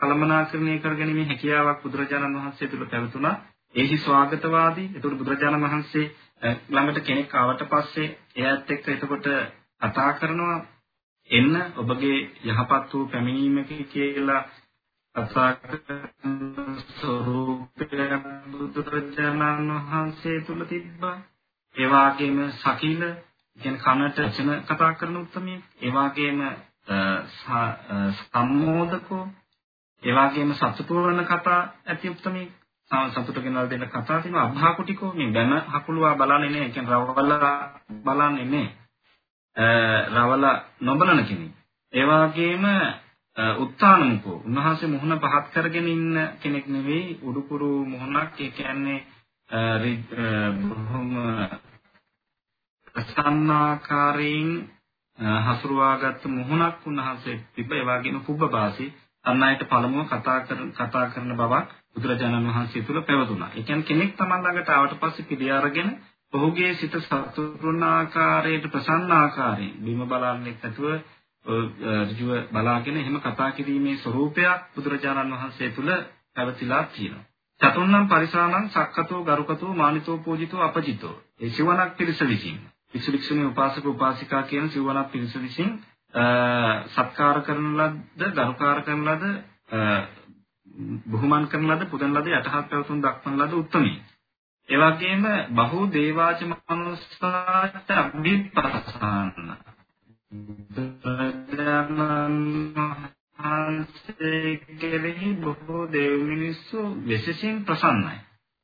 කළමනාකරණය කරගැනීමේ හැකියාවක් බුදුරජාණන් වහන්සේ තුළ පැවතුණා. ඒහි ස්වාගතවාදී. ඒතකොට බුදුරජාණන් වහන්සේ ළඟට කෙනෙක් ආවට පස්සේ එයාත් එක්ක එතකොට කතා කරනවා එන්න ඔබගේ යහපත් වූ පැමිණීමක කියලා කතා කරන ස්වરૂපය බුදුරජාණන් වහන්සේ තුල තිබ්බා. ඒ වගේම සකිල කියන කනට වචන කතා කරන උත්මය. ඒ වගේම සම්මෝදකෝ. ඒ වගේම සතුටු වෙන කතා ඇති උත්මී සතුට ගෙනල් දෙන්න කතා තියෙනවා. අභාකුටිකෝ මේ බැන හකුලුවා බලන්නේ නැහැ. කියන්නේ රවල බලන්නේ නැහැ. රවල නොබලන කෙනෙක්. ඒ වගේම උත්තානමුකෝ උන්වහන්සේ මුහුණ පහත් කරගෙන ඉන්න කෙනෙක් නෙවෙයි උඩුකුරු මුහුණක්. ඒ කියන්නේ බොහොම ප්‍රසන්නාකාරයෙන් හසුරුවාගත් මුහුණක් උන්වහන්සේ තිබ්බ. ඒ වගේම කුබ්බපාසී අන් අයට පළමුව කතා කරන කතා කරන බවක් බුදුරජාණන් වහන්සේ තුල පැවතුණා. ඒ කියන්නේ කෙනෙක් Taman ළඟට ආවට පස්සේ පිළි අරගෙන ඔහුගේ සිත සතුටුන ආකාරයට ප්‍රසන්න ආකාරයෙන් බිම බලන්නේ නැතුව ඍජුව බලාගෙන එහෙම කතා කිරීමේ ස්වરૂපයක් බුදුරජාණන් වහන්සේ තුල පැවතිලා තියෙනවා. චතුන්නම් පරිසානං සක්කතෝ ගරුකතෝ මානිතෝ පූජිතෝ අපජිතෝ. ඒ සිවණක් පිරිස විසින්. වික්ෂු වික්ෂුණී උපාසක උපාසිකා කියන සිවණක් පිරිස විසින් සත්කාර කරන ලද්ද, ගරුකාර කරන ලද, බුහුමන් කරන ලද, පුදන ලද, යටහත් පැවතුම් දක්වන ලද උත්තමී. ඒ වගේම බහු දේවාච මනුස්සාට අභිප්‍රසන්න. කෙරෙහි බොහෝ දේව මිනිස්සු විශේෂයෙන් ප්‍රසන්නයි.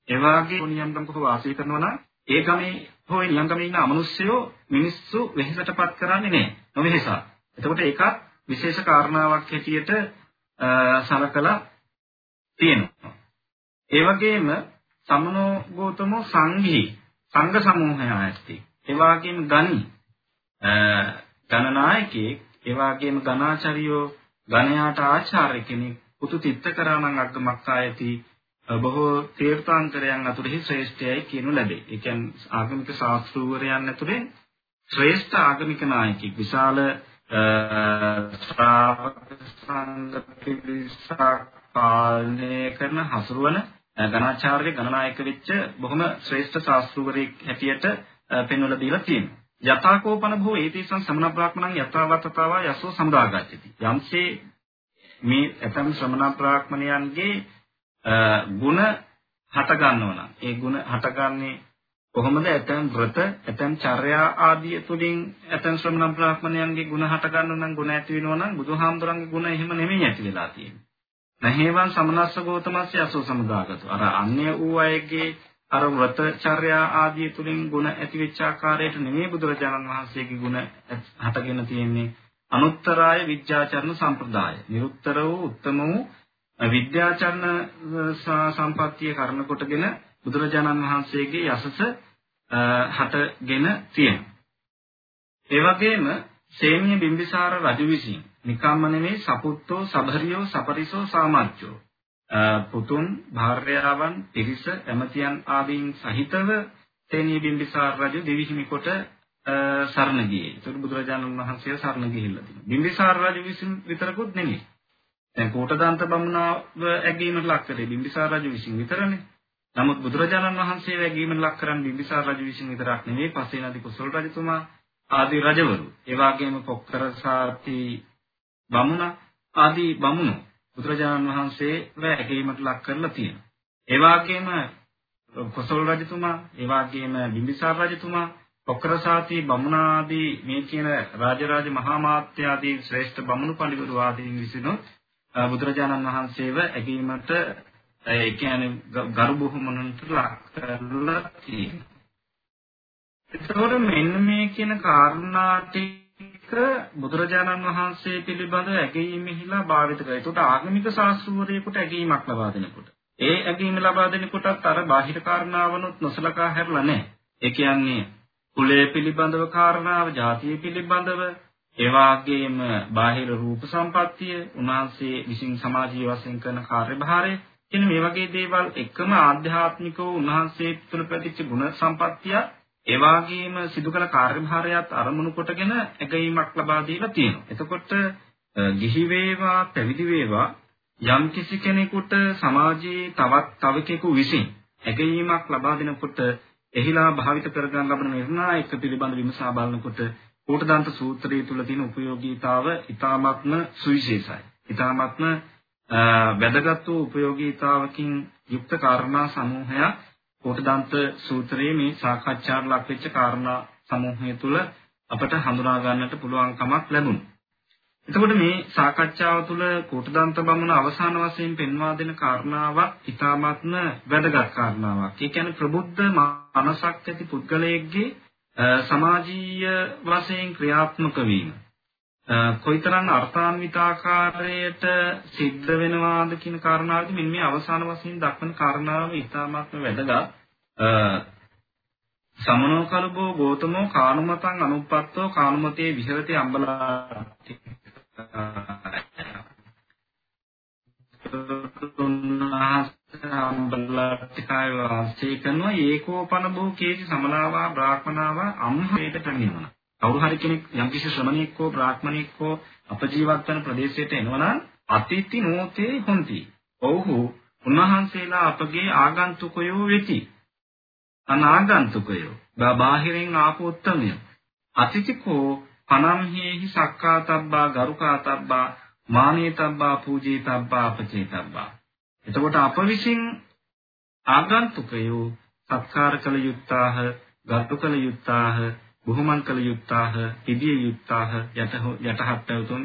ඒ වගේ නියම්කම් කොහොම වාසය කරනවා නම් ඒ ගමේ හෝ නියම්කමේ ඉන්න අමනුෂ්‍යයෝ මිනිස්සු වෙහෙසටපත් කරන්නේ නැහැ. නොවෙහෙසා. එතකොට ඒකත් විශේෂ කාරණාවක් හැටියට සලකලා තියෙනවා. ඒ වගේම සමනෝ ගෝතමෝ සංඝී සංඝ සමූහය ඇති. ඒ වගේම ගණි ගණනායකයෙක් ඒ වගේම ගණාචාරියෝ ගණයාට ආචාර්ය කෙනෙක් පුතු තිත්තකරණං අග්ගමක් ආයති බොහෝ තීර්ථාන්තරයන් අතුරෙහි ශ්‍රේෂ්ඨයයි කියනු ලැබේ. ඒ කියන්නේ ආගමික ශාස්ත්‍රූවරයන් ඇතුලේ ශ්‍රේෂ්ඨ ආගමික නායකයෙක්. විශාල ශ්‍රාවක සංඝ පිරිසක් පාලනය කරන හසුරුවන ගණාචාර්ය ගණනායක වෙච්ච බොහොම ශ්‍රේෂ්ඨ ශාස්ත්‍රවරයෙක් හැටියට පෙන්වලා දීලා තියෙනවා. යථාකෝපන භෝ ඒතේසං සමන බ්‍රාහ්මණං යථාවතතාව යසෝ සමුදාගාච්ඡති. යම්සේ මේ ඇතම් ශ්‍රමණ බ්‍රාහ්මණයන්ගේ ගුණ හට ගන්නව නම් ඒ ගුණ හටගන්නේ කොහොමද? ඇතම් වෘත, ඇතම් චර්යා ආදී තුලින් ඇතම් ශ්‍රමණ බ්‍රාහ්මණයන්ගේ ගුණ හට ගන්නව නම් ගුණ ඇති වෙනව නම් බුදුහාමුදුරන්ගේ ගුණ එහෙම නෙමෙයි ඇති වෙලා තියෙන්නේ. නැහේවන් සමනස්ස ගෝතමස්ස යසෝ සමුදාගතෝ. අර අන්‍ය වූ අයගේ අර වෘතචර්යා ආදී තුලින් ಗುಣ ඇතිවෙච්ච ආකාරයට නෙමෙයි බුදුරජාණන් වහන්සේගේ ಗುಣ හටගෙන තියෙන්නේ අනුත්තරාය විද්‍යාචරණ සම්ප්‍රදාය. නිරුත්තර වූ උත්තම වූ විද්‍යාචරණ සම්පත්තිය කරන කොටගෙන බුදුරජාණන් වහන්සේගේ යසස හටගෙන තියෙනවා. ඒ වගේම සේමිය බිම්බිසාර රජු විසින් නිකම්ම නෙමෙයි සපුත්තෝ සබරියෝ සපරිසෝ සාමච්චෝ පුතුන් භාර්යාවන් පිරිස එමතියන් ආදීන් සහිතව සේනිය බිම්බිසාර රජු දෙවිහිමි කොට සරණ ගියේ. ඒක බුදුරජාණන් වහන්සේ සරණ ගිහිල්ලා තිබුණා. බිම්බිසාර රජු විසින් විතරකුත් නෙමෙයි. දැන් කෝටදාන්ත බමුණාව ඇගීමට ලක් කරේ බිම්බිසාර රජු විසින් විතරනේ. නමුත් බුදුරජාණන් වහන්සේ ඇගීමට ලක් කරන් බිම්බිසාර රජු විසින් විතරක් නෙමෙයි පස්සේ නදී කුසල රජතුමා ආදී රජවරු ඒ වගේම පොක්කර සාති බමුණ ආදී බමුණු බුදුරජාණන් වහන්සේ වැැකීමට ලක් කරලා තියෙනවා. ඒ වගේම කොසල් රජතුමා, ඒ වගේම බිම්බිසාර රජතුමා, පොක්කර සාති බමුණ ආදී මේ කියන රාජරාජ මහා මාත්‍ය ආදී ශ්‍රේෂ්ඨ බමුණු පඬිවරු ආදීන් විසිනුත් බුදුරජාණන් වහන්සේව ඇගීමට ඒ කියන්නේ ගරු බුහුමනන්ට ලක් කරලා තියෙනවා. එතකොට මෙන්න මේ කියන කාරණා ටික බුදුරජාණන් වහන්සේ පිළිබඳව ඇගීමෙහිලා භාවිත කරා. ඒකට ආගමික ශාස්ත්‍රවරයෙකුට ඇගීමක් ලබා දෙනකොට. ඒ ඇගීම ලබා දෙනකොටත් අර බාහිර කාරණාවනොත් නොසලකා හැරලා නැහැ. ඒ කියන්නේ කුලය පිළිබඳව කාරණාව, ජාතිය පිළිබඳව, ඒ වගේම බාහිර රූප සම්පත්තිය, උන්වහන්සේ විසින් සමාජීය වශයෙන් කරන කාර්යභාරය කියන මේ වගේ දේවල් එකම ආධ්‍යාත්මිකව උන්වහන්සේ තුළ පැතිච්ච ගුණ සම්පත්තිය ඒ වගේම සිදු කළ කාර්යභාරයත් අරමුණු කොටගෙන ඇගීමක් ලබා දීලා තියෙනවා. එතකොට ගිහි වේවා පැවිදි වේවා යම් කිසි කෙනෙකුට සමාජයේ තවත් තවකෙකු විසින් ඇගීමක් ලබා දෙනකොට එහිලා භාවිත කරගන්න ලබන නිර්ණායක පිළිබඳ විමසා බලනකොට කෝටදන්ත සූත්‍රයේ තුල තියෙන ප්‍රයෝගීතාව ඊ타ත්ම සුවිශේෂයි. ඊ타ත්ම වැදගත් වූ ප්‍රයෝගීතාවකින් යුක්ත කාරණා සමූහයක් කෝටදන්ත සූත්‍රයේ මේ සාකච්ඡාට ලක් වෙච්ච කාරණා සමූහය තුල අපට හඳුනා ගන්නට පුළුවන්කමක් ලැබුණා. එතකොට මේ සාකච්ඡාව තුළ කෝටදන්ත බමුණ අවසාන වශයෙන් පෙන්වා දෙන කාරණාවක් ඊ타ත්ම වැදගත් කාරණාවක්. ඒ කියන්නේ ප්‍රබුද්ධ මනසක් ඇති පුද්ගලයෙක්ගේ සමාජීය වශයෙන් ක්‍රියාත්මක වීම. කොයිතරම් අර්ථාන්විත ආකාරයට සිද්ධ වෙනවාද කියන කාරණාවදී මෙන්න මේ අවසාන වශයෙන් දක්වන කාරණාව ඉතාමත්ම වැදගත්. සමනෝ කලබෝ ගෝතමෝ කානුමතං අනුප්පත්තෝ කානුමතේ විහෙරති අම්බලා අම්බලාටිකය වාසය කරනවා ඒකෝපන බෝ කේසි සමලාවා බ්‍රාහ්මනාවා අම්හේට පැමිණෙනවා කවුරු හරි කෙනෙක් යම්කිසි ශ්‍රමණෙක් හෝ බ්‍රාහ්මණෙක් හෝ අපජීවත් වන ප්‍රදේශයට එනවනම් අතිති නෝතේ හොಂತಿ. ඔව්හු උන්වහන්සේලා අපගේ ආගන්තුකයෝ වෙති. අනාගන්තුකයෝ. බාහිරින් ආපු උත්තමයෝ. අතිතිකෝ පනම්හෙහි සක්කාතබ්බා ගරුකාතබ්බා මානේතබ්බා පූජේතබ්බා අපචේතබ්බා. එතකොට අප විසින් ආගන්තුකයෝ සත්කාර කළ යුත්තාහ, ගරු කළ යුත්තාහ, බුහුමන් කළ යුත්තාහ, පිළිය යුත්තාහ, යට යටහත් පැවතුම්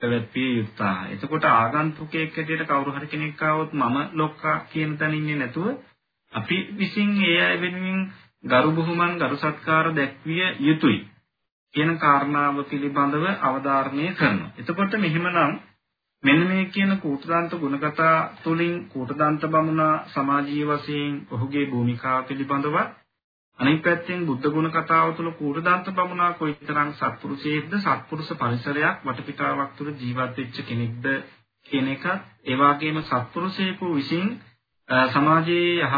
පැවැත්විය යුත්තාහ. එතකොට ආගන්තුකයෙක් හැටියට කවුරු හරි කෙනෙක් ආවොත් මම ලොක්කා කියන තැන ඉන්නේ නැතුව අපි විසින් ඒ අය වෙනුවෙන් ගරු බුහුමන් ගරු සත්කාර දැක්විය යුතුයි කියන කාරණාව පිළිබඳව අවධාරණය කරනවා. එතකොට මෙහිමනම් මෙන්න මේ කියන කූටදාන්ත ගුණකතා තුලින් කූටදාන්ත බමුණා සමාජීය වශයෙන් ඔහුගේ භූමිකාව පිළිබඳව අනිත් පැත්තෙන් බුද්ධ ගුණ කතාව තුළ කූටදාන්ත බමුණා කොයිතරම් සත්පුරුෂයෙක්ද සත්පුරුෂ පරිසරයක් වටපිටාවක් තුළ ජීවත් වෙච්ච කෙනෙක්ද කියන එක ඒ වගේම සත්පුරුෂයෙකු විසින් සමාජයේ යහ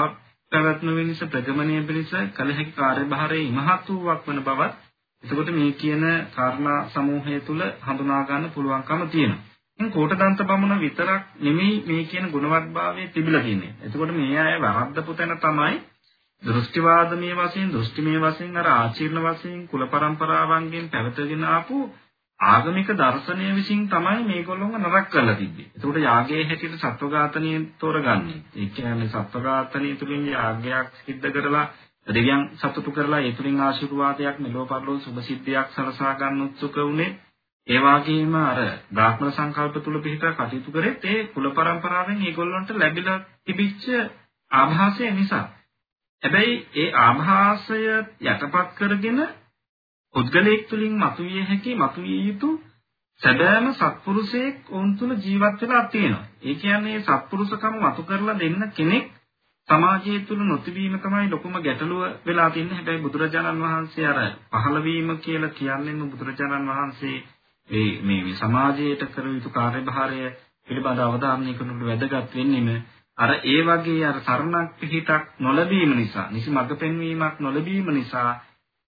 පැවැත්ම වෙනස ප්‍රගමණය පිණිස කළ හැකි කාර්යභාරයේ ඉමහත් වූවක් වන බවත් එතකොට මේ කියන කාරණා සමූහය තුළ හඳුනා ගන්න පුළුවන්කම තියෙනවා. ඉතින් කෝටදන්ත බමුණ විතරක් නෙමෙයි මේ කියන ගුණවත්භාවය තිබිලා තියෙන්නේ. එතකොට මේ අය වරද්දපු තැන තමයි දෘෂ්ටිවාදමය වශයෙන් දෘෂ්ටිමය වශයෙන් අර ආචීර්ණ වශයෙන් කුල પરම්පරාවන්ගෙන් පැවතගෙන ආපු ආගමික දර්ශනය විසින් තමයි මේගොල්ලෝව නරක කරලා තිබ්බේ. ඒකට යාගයේ හැටියට සත්වඝාතනිය තෝරගන්නේ. ඒ කියන්නේ සත්වඝාතනිය තුලින් යාගයක් සිද්ධ කරලා දෙවියන් සතුටු කරලා ඒ තුලින් ආශිර්වාදයක් මෙලෝ පරලෝ සුභ සිද්ධියක් සලසා ගන්න උත්සුක වුණේ. ඒ වගේම අර බ්‍රාහ්මණ සංකල්ප තුල පිහිට කටයුතු කරෙත් ඒ කුල પરම්පරාවෙන් ඒගොල්ලන්ට ලැබිලා තිබිච්ච ආభాසය නිසා. හැබැයි ඒ ආభాසය යටපත් කරගෙන පුද්ගලයෙක් තුලින් මතුවිය හැකි මතුවිය යුතු සැබෑම සත්පුරුෂයෙක් වුන් තුල ජීවත් වෙලා තියෙනවා. ඒ කියන්නේ සත්පුරුෂකම මතු කරලා දෙන්න කෙනෙක් සමාජය තුල නොතිබීම තමයි ලොකුම ගැටලුව වෙලා තින්නේ. හැබැයි බුදුරජාණන් වහන්සේ අර පහළ වීම කියලා කියන්නේ බුදුරජාණන් වහන්සේ මේ මේ සමාජයට කර යුතු කාර්යභාරය පිළිබඳ අවධාරණය කරනකොට වැදගත් වෙන්නේම අර ඒ වගේ අර සරණක් පිහිටක් නොලැබීම නිසා, නිසි මඟ පෙන්වීමක් නොලැබීම නිසා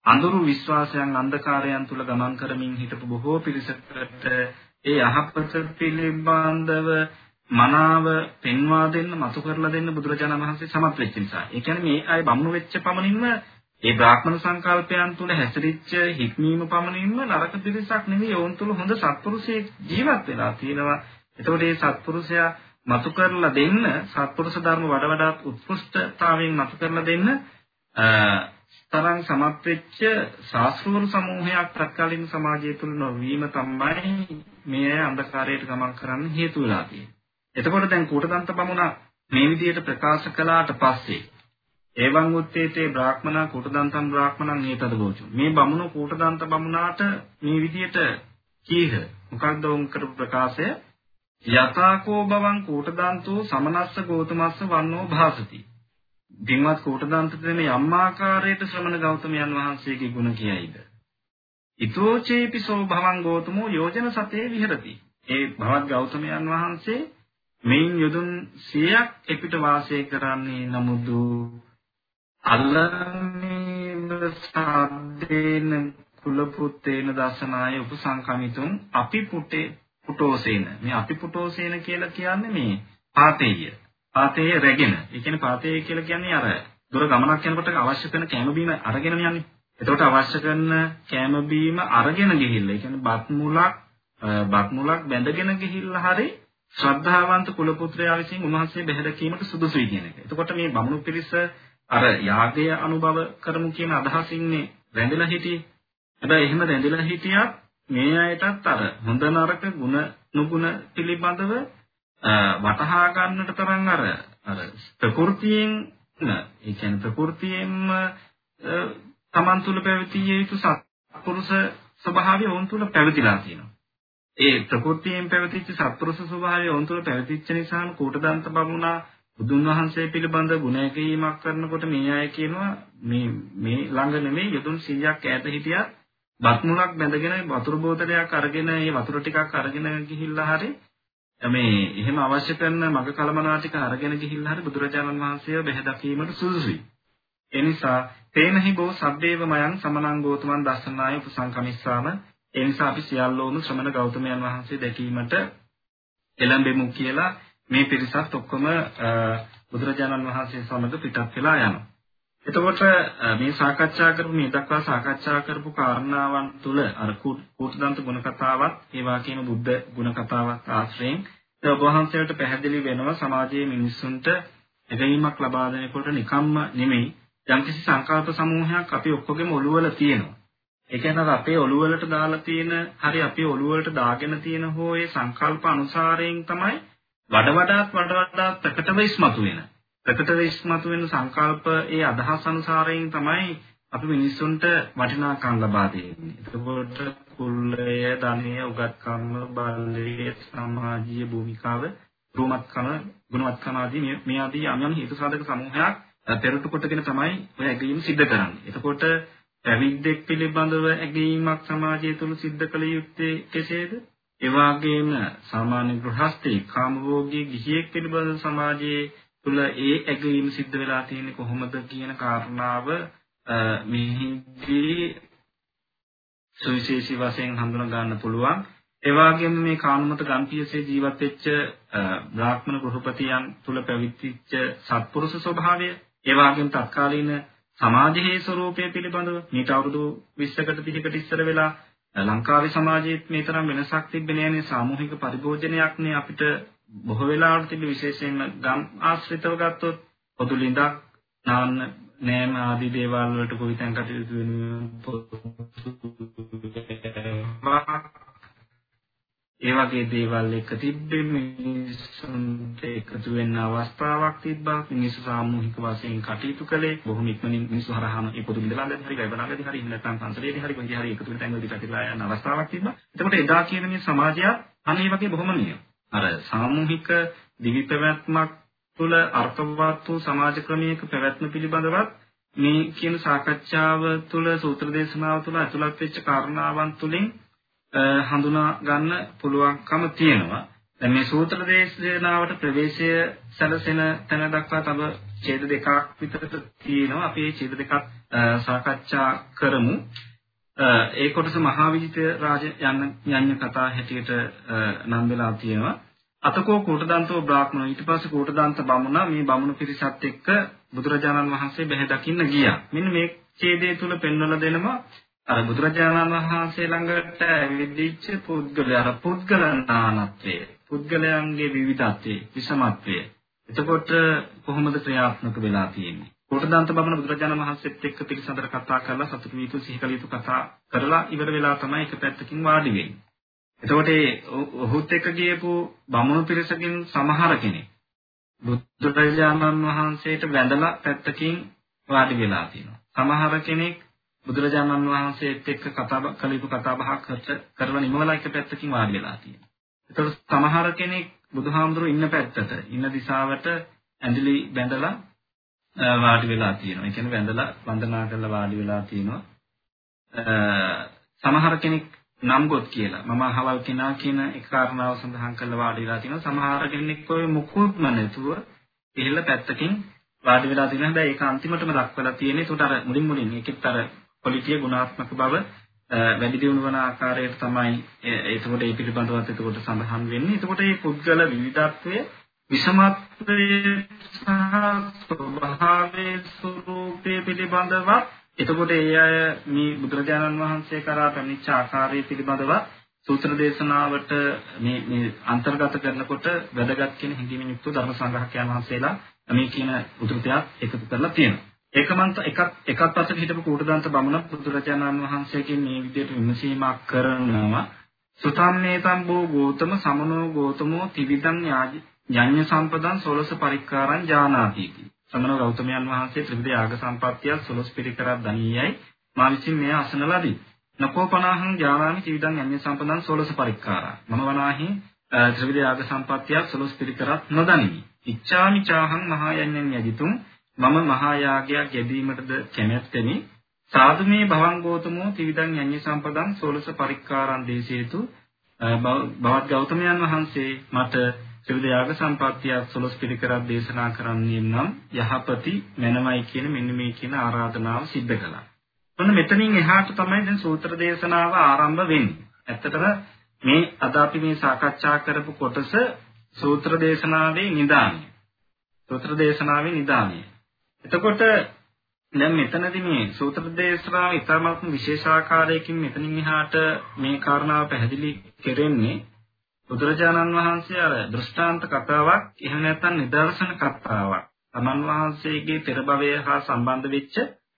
අඳුරු විශ්වාසයන් අන්ධකාරයන් තුල ගමන් කරමින් හිටපු බොහෝ පිරිසකට ඒ යහපත පිළිබඳව මනාව පෙන්වා දෙන්න, මතු කරලා දෙන්න බුදුරජාණන් වහන්සේ සමත් වෙච්ච නිසා. ඒ කියන්නේ මේ අය බමුණු වෙච්ච පමණින්ම ඒ බ්‍රාහ්මණ සංකල්පයන් තුල හැසිරිච්ච හික්මීම පමණින්ම නරක පිරිසක් නෙවෙයි ඔවුන් තුල හොඳ සත්පුරුෂයෙක් ජීවත් වෙලා තියෙනවා. එතකොට මේ සත්පුරුෂයා මතු කරලා දෙන්න සත්පුරුෂ ධර්ම වඩ වඩාත් උත්කෘෂ්ඨතාවයෙන් මතු කරලා දෙන්න තරම් සමත් වෙච්ච ශාස්ත්‍රවල සමූහයක් තත්කාලීන සමාජය තුළ නොවීම තමයි මේ අය අන්ධකාරයට ගමන් කරන්න හේතු වෙලා තියෙන්නේ. එතකොට දැන් කූටදන්ත බමුණා මේ විදිහට ප්‍රකාශ කළාට පස්සේ එවං උත්තේතේ බ්‍රාහ්මනා කූටදන්තම් බ්‍රාහ්මණං හේතද බෝචු. මේ බමුණු කූටදන්ත බමුණාට මේ විදිහට කීහ. මොකක්ද උන් කරපු ප්‍රකාශය? යතාකෝ බවං කූටදන්තෝ සමනස්ස ගෝතමස්ස වන්නෝ භාසති. දින්වත් කූටදන්ත දෙන යම් ආකාරයට ශ්‍රමණ ගෞතමයන් වහන්සේගේ ගුණ කියයිද? ඊතෝචේපි සෝ භවං ගෝතමෝ යෝජන සතේ විහෙරති. ඒ භවත් ගෞතමයන් වහන්සේ මෙයින් යොදුන් 100ක් එපිට වාසය කරන්නේ නමුදු අල්ලන්නේ සාද්දේන කුලපුත්තේන දසනාය උපසංකමිතුන් අපි පුටේ පුටෝසේන මේ අපි පුටෝසේන කියලා කියන්නේ මේ පාතේය පාතේය රැගෙන ඒ කියන්නේ පාතේය කියලා කියන්නේ අර දුර ගමනක් යනකොට අවශ්‍ය කරන කැම බීම අරගෙන යන්නේ එතකොට අවශ්‍ය කරන කැම බීම අරගෙන ගිහිල්ලා ඒ කියන්නේ බත් මුලක් බත් මුලක් බැඳගෙන ගිහිල්ලා හරි ශ්‍රද්ධාවන්ත කුල පුත්‍රයා විසින් උන්වහන්සේ බෙහෙදකීමට සුදුසුයි කියන එක. එතකොට මේ බමුණු පිරිස අර යාගය අනුභව කරමු කියන අදහසින්නේ රැඳිලා හිටියේ. හැබැයි එහෙම රැඳිලා හිටියත් මේ අයටත් අර හොඳ නරක ಗುಣ නුගුණ පිළිබඳව වටහා ගන්නට තරම් අර අර ප්‍රകൃතියෙන් ඒ කියන්නේ ප්‍රകൃතියෙන්ම තමන් තුළ පැවතිය යුතු සත්පුරුෂ ස්වභාවය වොන් තුළ පැවතිලා තියෙනවා. ඒ ප්‍රകൃතියෙන් පැවතිච්ච සත්පුරුෂ ස්වභාවය වොන් තුළ පැවතිච්ච නිසා කෝටදන්ත බමුණා බුදුන් වහන්සේ පිළිබඳ ගුණකීමක් කරනකොට මේ අය කියනවා මේ මේ ළඟ නෙමෙයි යදුන් 100ක් ඈත හිටියත් බත් මුලක් බැඳගෙන වතුර බෝතලයක් අරගෙන ඒ වතුර ටිකක් අරගෙන ගිහිල්ලා හරි මේ එහෙම අවශ්‍ය කරන මග කලමනා ටික අරගෙන ගිහිල්ලා හරි බුදුරජාණන් වහන්සේව බෙහෙදකීමට සුදුසුයි. ඒ නිසා තේනහි බෝ සබ්බේව මයන් සමනං ගෝතමන් දස්සනාය උපසංකමිස්සාම ඒ නිසා අපි සියල්ලෝම ශ්‍රමණ ගෞතමයන් වහන්සේ දැකීමට එළඹෙමු කියලා මේ පිරිසත් ඔක්කොම බුදුරජාණන් වහන්සේ සමග පිටත් වෙලා යනවා. එතකොට මේ සාකච්ඡා කරපු මේ දක්වා සාකච්ඡා කරපු කාරණාවන් තුළ අර කූටදන්ත ගුණ කතාවත් ඒ වගේම බුද්ධ ගුණ කතාවත් ආශ්‍රයෙන් ඔබ වහන්සේට පැහැදිලි වෙනවා සමාජයේ මිනිස්සුන්ට එදීමක් ලබා දෙනකොට නිකම්ම නෙමෙයි යම්කිසි සංකල්ප සමූහයක් අපි ඔක්කොගෙම ඔළුවල තියෙනවා. ඒ කියන්නේ අපේ ඔළුවලට දාලා තියෙන හරි අපේ ඔළුවලට දාගෙන තියෙන හෝ ඒ සංකල්ප අනුසාරයෙන් තමයි වඩ වඩාත් වඩ වඩාත් ප්‍රකටව ඉස්මතු වෙන. ප්‍රකටව ඉස්මතු වෙන සංකල්ප ඒ අදහස් අනුසාරයෙන් තමයි අපි මිනිස්සුන්ට වටිනාකම් ලබා දෙන්නේ. එතකොට කුලය, ධනය, උගත්කම, බලය, සමාජීය භූමිකාව, රූමත්කම, ගුණවත්කම ආදී මේ ආදී යම් යම් හේතු සාධක සමූහයක් පෙරට කොටගෙන තමයි ඔය ඇගීම් සිද්ධ කරන්නේ. එතකොට පැවිද්දෙක් පිළිබඳව ඇගීමක් සමාජය තුළ සිද්ධ කළ යුත්තේ කෙසේද? ඒ වගේම සාමාන්‍ය ගෘහස්තී කාමභෝගී ගිහියෙක් පිළිබඳ සමාජයේ තුල ඒ ඇගීම් සිද්ධ වෙලා තියෙන්නේ කොහොමද කියන කාරණාව මෙහිදී සුවිශේෂී වශයෙන් හඳුනා ගන්න පුළුවන්. ඒ වගේම මේ කානුමත ගම්පියසේ ජීවත් වෙච්ච බ්‍රාහ්මණ ගෘහපතියන් තුල පැවිදිච්ච සත්පුරුෂ ස්වභාවය, ඒ වගේම තත්කාලීන සමාජයේ ස්වરૂපය පිළිබඳව මීට අවුරුදු 20කට 30කට ඉස්සර වෙලා ලංකාවේ සමාජයේත් මේ තරම් වෙනසක් තිබෙන්නේ නැහැ සාමූහික පරිභෝජනයක් නේ අපිට බොහෝ වෙලාවට තිබෙන විශේෂයෙන්ම ගම් ආශ්‍රිතව ගත්තොත් පොදු ලිඳක් නාන්න නෑම ආදී දේවල් වලට කොයිතැන් කටයුතු වෙනවා ඒ වගේ දේවල් එක තිබ්බේ මිනිස්සුන්ට එකතු වෙන්න අවස්ථාවක් තිබ්බා. මිනිස්සු සාමූහික වශයෙන් කටයුතු කළේ බොහොම ඉක්මනින් මිනිස්සු හරහාම ඒ පොදු බිඳලාගදී හරි ගයිබනාගදී හරි නැත්නම් පන්සලේදී හරි කොහේ හරි එකතු වෙන තැන්වලදී පැතිරලා යන අවස්ථාවක් තිබ්බා. එතකොට එදා කියන මේ සමාජය අනේ වගේ බොහොම නියම. අර සාමූහික දිවි පැවැත්මක් තුළ අර්ථවත් වූ සමාජ ක්‍රමයක පැවැත්ම පිළිබඳවත් මේ කියන සාකච්ඡාව තුළ සූත්‍ර දේශනාව තුළ ඇතුළත් වෙච්ච කාරණාවන් තුළින් හඳුනා ගන්න පුළුවන්කම තියෙනවා. දැන් මේ සූත්‍ර දේශනාවට ප්‍රවේශය සැලසෙන තැන දක්වා තව ඡේද දෙකක් විතර තියෙනවා. අපි මේ ඡේද දෙකක් සාකච්ඡා කරමු. ඒ කොටස මහා විජිත රාජ යන්න යන්න කතා හැටියට නම් වෙලා තියෙනවා. අතකෝ කෝටදන්තෝ බ්‍රාහ්මණ ඊට පස්සේ කෝටදන්ත බමුණා මේ බමුණු පිරිසත් එක්ක බුදුරජාණන් වහන්සේ බැහැ දකින්න ගියා. මෙන්න මේ ඡේදයේ තුල පෙන්වලා දෙනවා අර බුදුරජාණන් වහන්සේ ළඟට ඇවිදිච්ච පුද්ගලයා අර පුද්ගලනානත්වය පුද්ගලයන්ගේ විවිධත්වය විසමත්වය එතකොට කොහොමද ක්‍රියාත්මක වෙලා තියෙන්නේ කොටදාන්ත බබන බුදුරජාණන් වහන්සේත් එක්ක පිළිසඳර කතා කරලා සතුටු වීතු සිහිකල යුතු කතා කරලා ඉවර වෙලා තමයි එක පැත්තකින් වාඩි වෙන්නේ එතකොට ඒ ඔහුත් එක්ක ගියපු බමුණු පිරිසකින් සමහර කෙනෙක් බුදුරජාණන් වහන්සේට වැඳලා පැත්තකින් වාඩි වෙලා තියෙනවා සමහර කෙනෙක් බුදුරජාණන් වහන්සේත් එක්ක කතා කළ යුතු කතා බහක් කරලා නිමවලා එක පැත්තකින් වාඩි වෙලා තියෙනවා. ඒතකොට සමහර කෙනෙක් බුදුහාමුදුරුවෝ ඉන්න පැත්තට ඉන්න දිශාවට ඇඳිලි බැඳලා වාඩි වෙලා තියෙනවා. ඒ කියන්නේ වැඳලා වන්දනා කරලා වාඩි වෙලා තියෙනවා. සමහර කෙනෙක් නම් ගොත් කියලා මම අහවල් කෙනා කියන එක කාරණාව සඳහන් කරලා වාඩි වෙලා තියෙනවා. සමහර කෙනෙක් ඔය මුකුත්ම නැතුව ඉහළ පැත්තකින් වාඩි වෙලා තියෙනවා. හැබැයි ඒක අන්තිමටම දක්වලා තියෙන්නේ. ඒකට අර මුලින් මුලින් ඒකෙත් අර පොලිටිය ගුණාත්මක බව වැඩි දියුණු වන ආකාරයට තමයි එතකොට ඒ පිළිබඳවත් එතකොට සඳහන් වෙන්නේ. එතකොට මේ පුද්ගල විවිධත්වය විෂමත්වයේ සහ ස්වභාවයේ ස්වરૂපයේ පිළිබඳව එතකොට ඒ අය මේ බුදුරජාණන් වහන්සේ කරා පැමිණිච්ච ආකාරය පිළිබඳව සූත්‍ර දේශනාවට මේ මේ අන්තර්ගත කරනකොට වැදගත් කියන හිඳීමෙන් යුක්ත ධර්ම සංග්‍රහකයන් වහන්සේලා මේ කියන උතුරුතයක් එකතු කරලා තියෙනවා. ඒකමන්ත එකක් එකක් පස්සට හිටපු කූටදන්ත බමුණ බුදුරජාණන් වහන්සේගෙන් මේ විදිහට විමසීමක් කරනවා සුතම්මේතම් බෝ ගෝතම සමනෝ ගෝතමෝ තිවිදං යඤ්ඤ සම්පදං සෝලස පරික්කාරං ජානාති සමන ගෞතමයන් වහන්සේ ත්‍රිවිධ යාග සම්පත්තිය සෝලස් පිරිකරක් දනියයි. මා විසින් මෙය අසන ලදී. නකෝපනාහං ජානාමි තිවිදං යඤ්ඤ සම්පදං සෝලස පරික්කාරා. මම වනාහි ත්‍රිවිධ යාග සම්පත්තිය සෝලස් පිරිකරක් නොදනිමි. ඉච්ඡාමි චාහං මහා යඤ්ඤං යදිතුම්. මම මහා යාගයක් යෙදීමටද කැමැත්තෙමි. සාදු මේ භවං ගෝතමෝ ත්‍රිවිධං යඤ්ඤ සම්පදං සෝලස පරික්කාරං දේශේතු බවත් ගෞතමයන් වහන්සේ මට ත්‍රිවිධ යාග සම්පත්තිය සොලස් පිළිකරක් දේශනා කරන්නේ නම් යහපති මනමයි කියන මෙන්න මේ කියන ආරාධනාව සිද්ධ කළා. මොන මෙතනින් එහාට තමයි දැන් සූත්‍ර දේශනාව ආරම්භ වෙන්නේ. ඇත්තටම මේ අද අපි මේ සාකච්ඡා කරපු කොටස සූත්‍ර දේශනාවේ නිදානය. සූත්‍ර දේශනාවේ නිදානය. එතකොට දැන් මෙතනදී මේ සූත්‍ර දේශනාව ඉතාමත් විශේෂාකාරයකින් මෙතනින් එහාට මේ කාරණාව පැහැදිලි කෙරෙන්නේ බුදුරජාණන් වහන්සේ අර දෘෂ්ටාන්ත කතාවක් එහෙම නැත්නම් නිදර්ශන කතාවක්. තමන් වහන්සේගේ පෙර භවයේ හා සම්බන්ධ වෙච්ච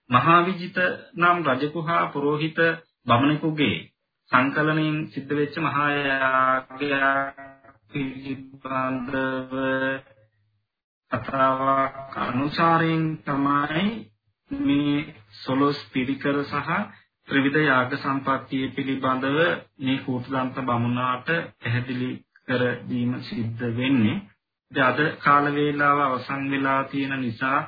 මහා විජිත නම් රජකු හා පුරোহিত බමුණෙකුගේ සංකලනයෙන් සිද්ධ වෙච්ච මහා යාගයක් පිළිබඳව කතාවක් අනුසාරයෙන් තමයි මේ සොලොස් පිරිකර සහ ත්‍රිවිධ යාග සම්පත්තිය පිළිබඳව මේ කූටදන්ත බමුණාට පැහැදිලි කර දීම සිද්ධ වෙන්නේ. අද කාල වේලාව අවසන් වෙලා තියෙන නිසා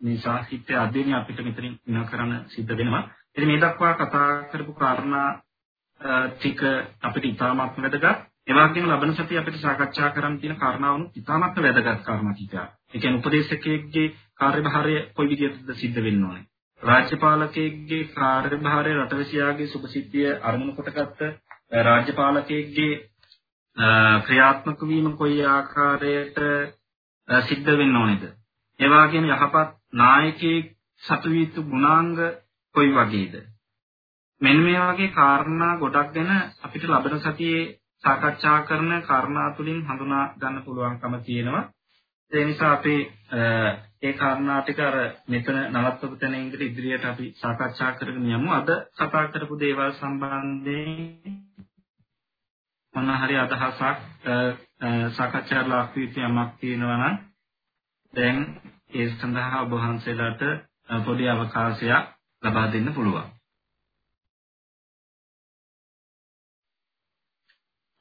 මේ සාහිත්‍ය අධ්‍යයනය අපිට මෙතනින් ඉන කරන්න සිද්ධ වෙනවා. ඉතින් මේ දක්වා කතා කරපු කාරණා ටික අපිට ඉතාමත් වැදගත්. ඒ වගේම ලබන සතිය අපිට සාකච්ඡා කරන්න තියෙන කාරණාවනුත් ඉතාමත් වැදගත් කාරණා ටිකක්. ඒ කියන්නේ උපදේශකයෙක්ගේ කාර්යභාරය කොයි විදිහටද සිද්ධ වෙන්න ඕනේ. රාජ්‍යපාලකයෙක්ගේ කාර්යභාරය රටවැසියාගේ සුභසිද්ධිය අරමුණු කොටගත්ත රාජ්‍යපාලකයෙක්ගේ ක්‍රියාත්මක වීම කොයි ආකාරයට සිද්ධ වෙන්න ඕනේද? ඒ වගේම යහපත් නායකයෙක් සතු වීතු ගුණාංග කොයි වගේද? මෙන්න මේ වගේ කාරණා ගොඩක් ගැන අපිට ලබන සතියේ සාකච්ඡා කරන කාරණා තුලින් හඳුනා ගන්න පුළුවන්කම තියෙනවා. ඒ නිසා අපි ඒ කාරණා ටික අර මෙතන නවත්වපු තැන ඉඳලා ඉදිරියට අපි සාකච්ඡා කරගෙන යමු. අද කතා කරපු දේවල් සම්බන්ධයෙන් මොන හරි අදහසක් සාකච්ඡා ලක් වී යමක් තියෙනවා නම් දැන් ඒ සඳහා ඔබ වහන්සේලාට පොඩි අවකාශයක් ලබා දෙන්න පුළුවන්.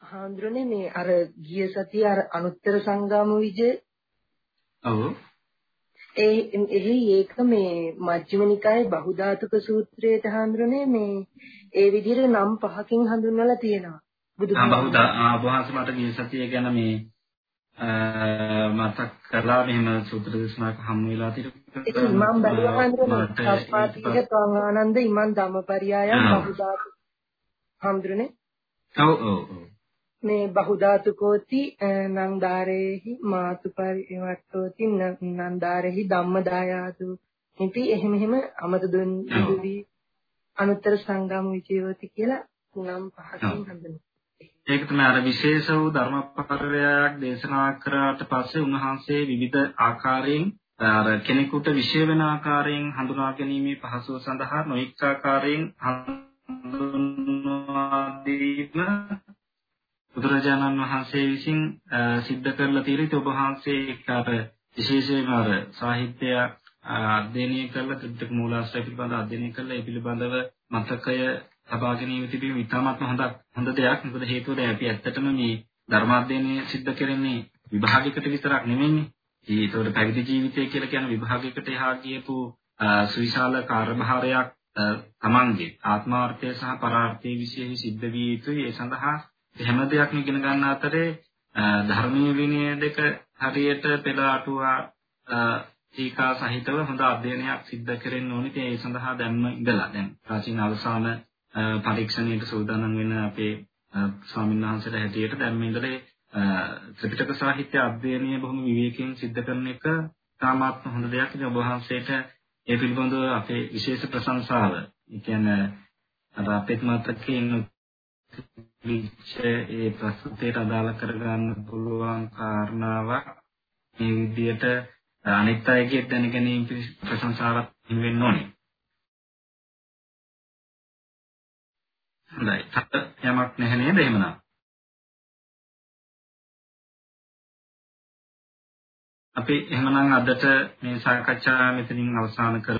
හාමුදුරනේ මේ අර ගිය සතිය අර අනුත්තර සංගාම විජය ඔව් ඒ එහි ඒක මේ මජ්ක්‍ධිම නිකායේ බහුධාතුක සූත්‍රයට හඳුනන්නේ මේ ඒ විදිහට නම් පහකින් හඳුන්වලා තියෙනවා. බුදුහාමුදුරුවෝ වහන්සේ මට ගිය සතිය ගැන මේ මතක් කරලා මෙහෙම සූත්‍ර දේශනාවක් හමු වෙලා තිබුණා. මම බැලුවා හඳුනන්නේ සස්පාතික තවංගානන්ද ඉමන් ධම්මපරියායන් බහුධාතුක හඳුනන්නේ. ඔව් ඔව් ඔව්. මේ බහුධාතුකෝති නන්දාරේහි මාතුපරිවට්ටෝති නන්දාරේහි ධම්මදායාතු ඉති එහෙම එහෙම අමතදුන් දුවි අනුත්තර සංගම විචේවති කියලා නම් පහකින් හඳුන්වනවා. ඒක තමයි අර විශේෂ වූ ධර්මපරයයක් දේශනා කරාට පස්සේ උන්වහන්සේ විවිධ ආකාරයෙන් අර කෙනෙකුට විශේෂ වෙන ආකාරයෙන් හඳුනා ගැනීමේ පහසුව සඳහා නොඑක ආකාරයෙන් හඳුන්වා දීම බුදුරජාණන් වහන්සේ විසින් සිද්ධ කරලා තියෙන්නේ ඔබ වහන්සේ එක්කාර විශේෂයෙන්ම අර සාහිත්‍ය අධ්‍යයනය කරලා ත්‍රිපිටක මූලාශ්‍රය පිළිබඳව අධ්‍යයනය කරලා ඒ පිළිබඳව මතකය ලබා ගැනීම තිබීම ඉතාමත් හොඳ හොඳ දෙයක්. මොකද හේතුව දැන් අපි ඇත්තටම මේ ධර්මාධ්‍යයනය සිද්ධ කරන්නේ විභාගයකට විතරක් නෙමෙයිනේ. ඒතකොට පැවිදි ජීවිතය කියලා කියන විභාගයකට එහා ගියපු සුවිශාල කාර්යභාරයක් තමන්ගේ ආත්මාර්ථය සහ පරාර්ථය විශේෂ සිද්ධ විය යුතුයි. ඒ සඳහා හැම දෙයක්ම ඉගෙන ගන්න අතරේ ධර්මීය විනය දෙක හරියට පෙළ අටුවා ටීකා සහිතව හොඳ අධ්‍යයනයක් සිද්ධ කරන්න ඕනේ. ඒ සඳහා දැන්ම ඉඳලා දැන් ප්‍රාචීන අවසාන පරීක්ෂණයට සූදානම් වෙන අපේ ස්වාමීන් වහන්සේලා හැටියට දැන් මේ ඉඳලා ත්‍රිපිටක සාහිත්‍ය අධ්‍යයනය බොහොම විවේකයෙන් සිද්ධ කරන එක තාමත් හොඳ දෙයක්. ඉතින් ඔබ වහන්සේට ඒ පිළිබඳව අපේ විශේෂ ප්‍රශංසාව. ඒ කියන්නේ අර අපේත් මතකයෙන් ඒ ප්‍රස්තුතයට අදාළ කරගන්න පුළුවන් කාරණාවක් මේ විදිහට අනිත් අයගේ දැන ගැනීම ප්‍රශංසාවක් වෙන්න ඕනේ. හොඳයි. තත් යමක් නැහැ නේද එහෙමනම්? අපි එහෙමනම් අදට මේ සාකච්ඡාව මෙතනින් අවසන් කරමු.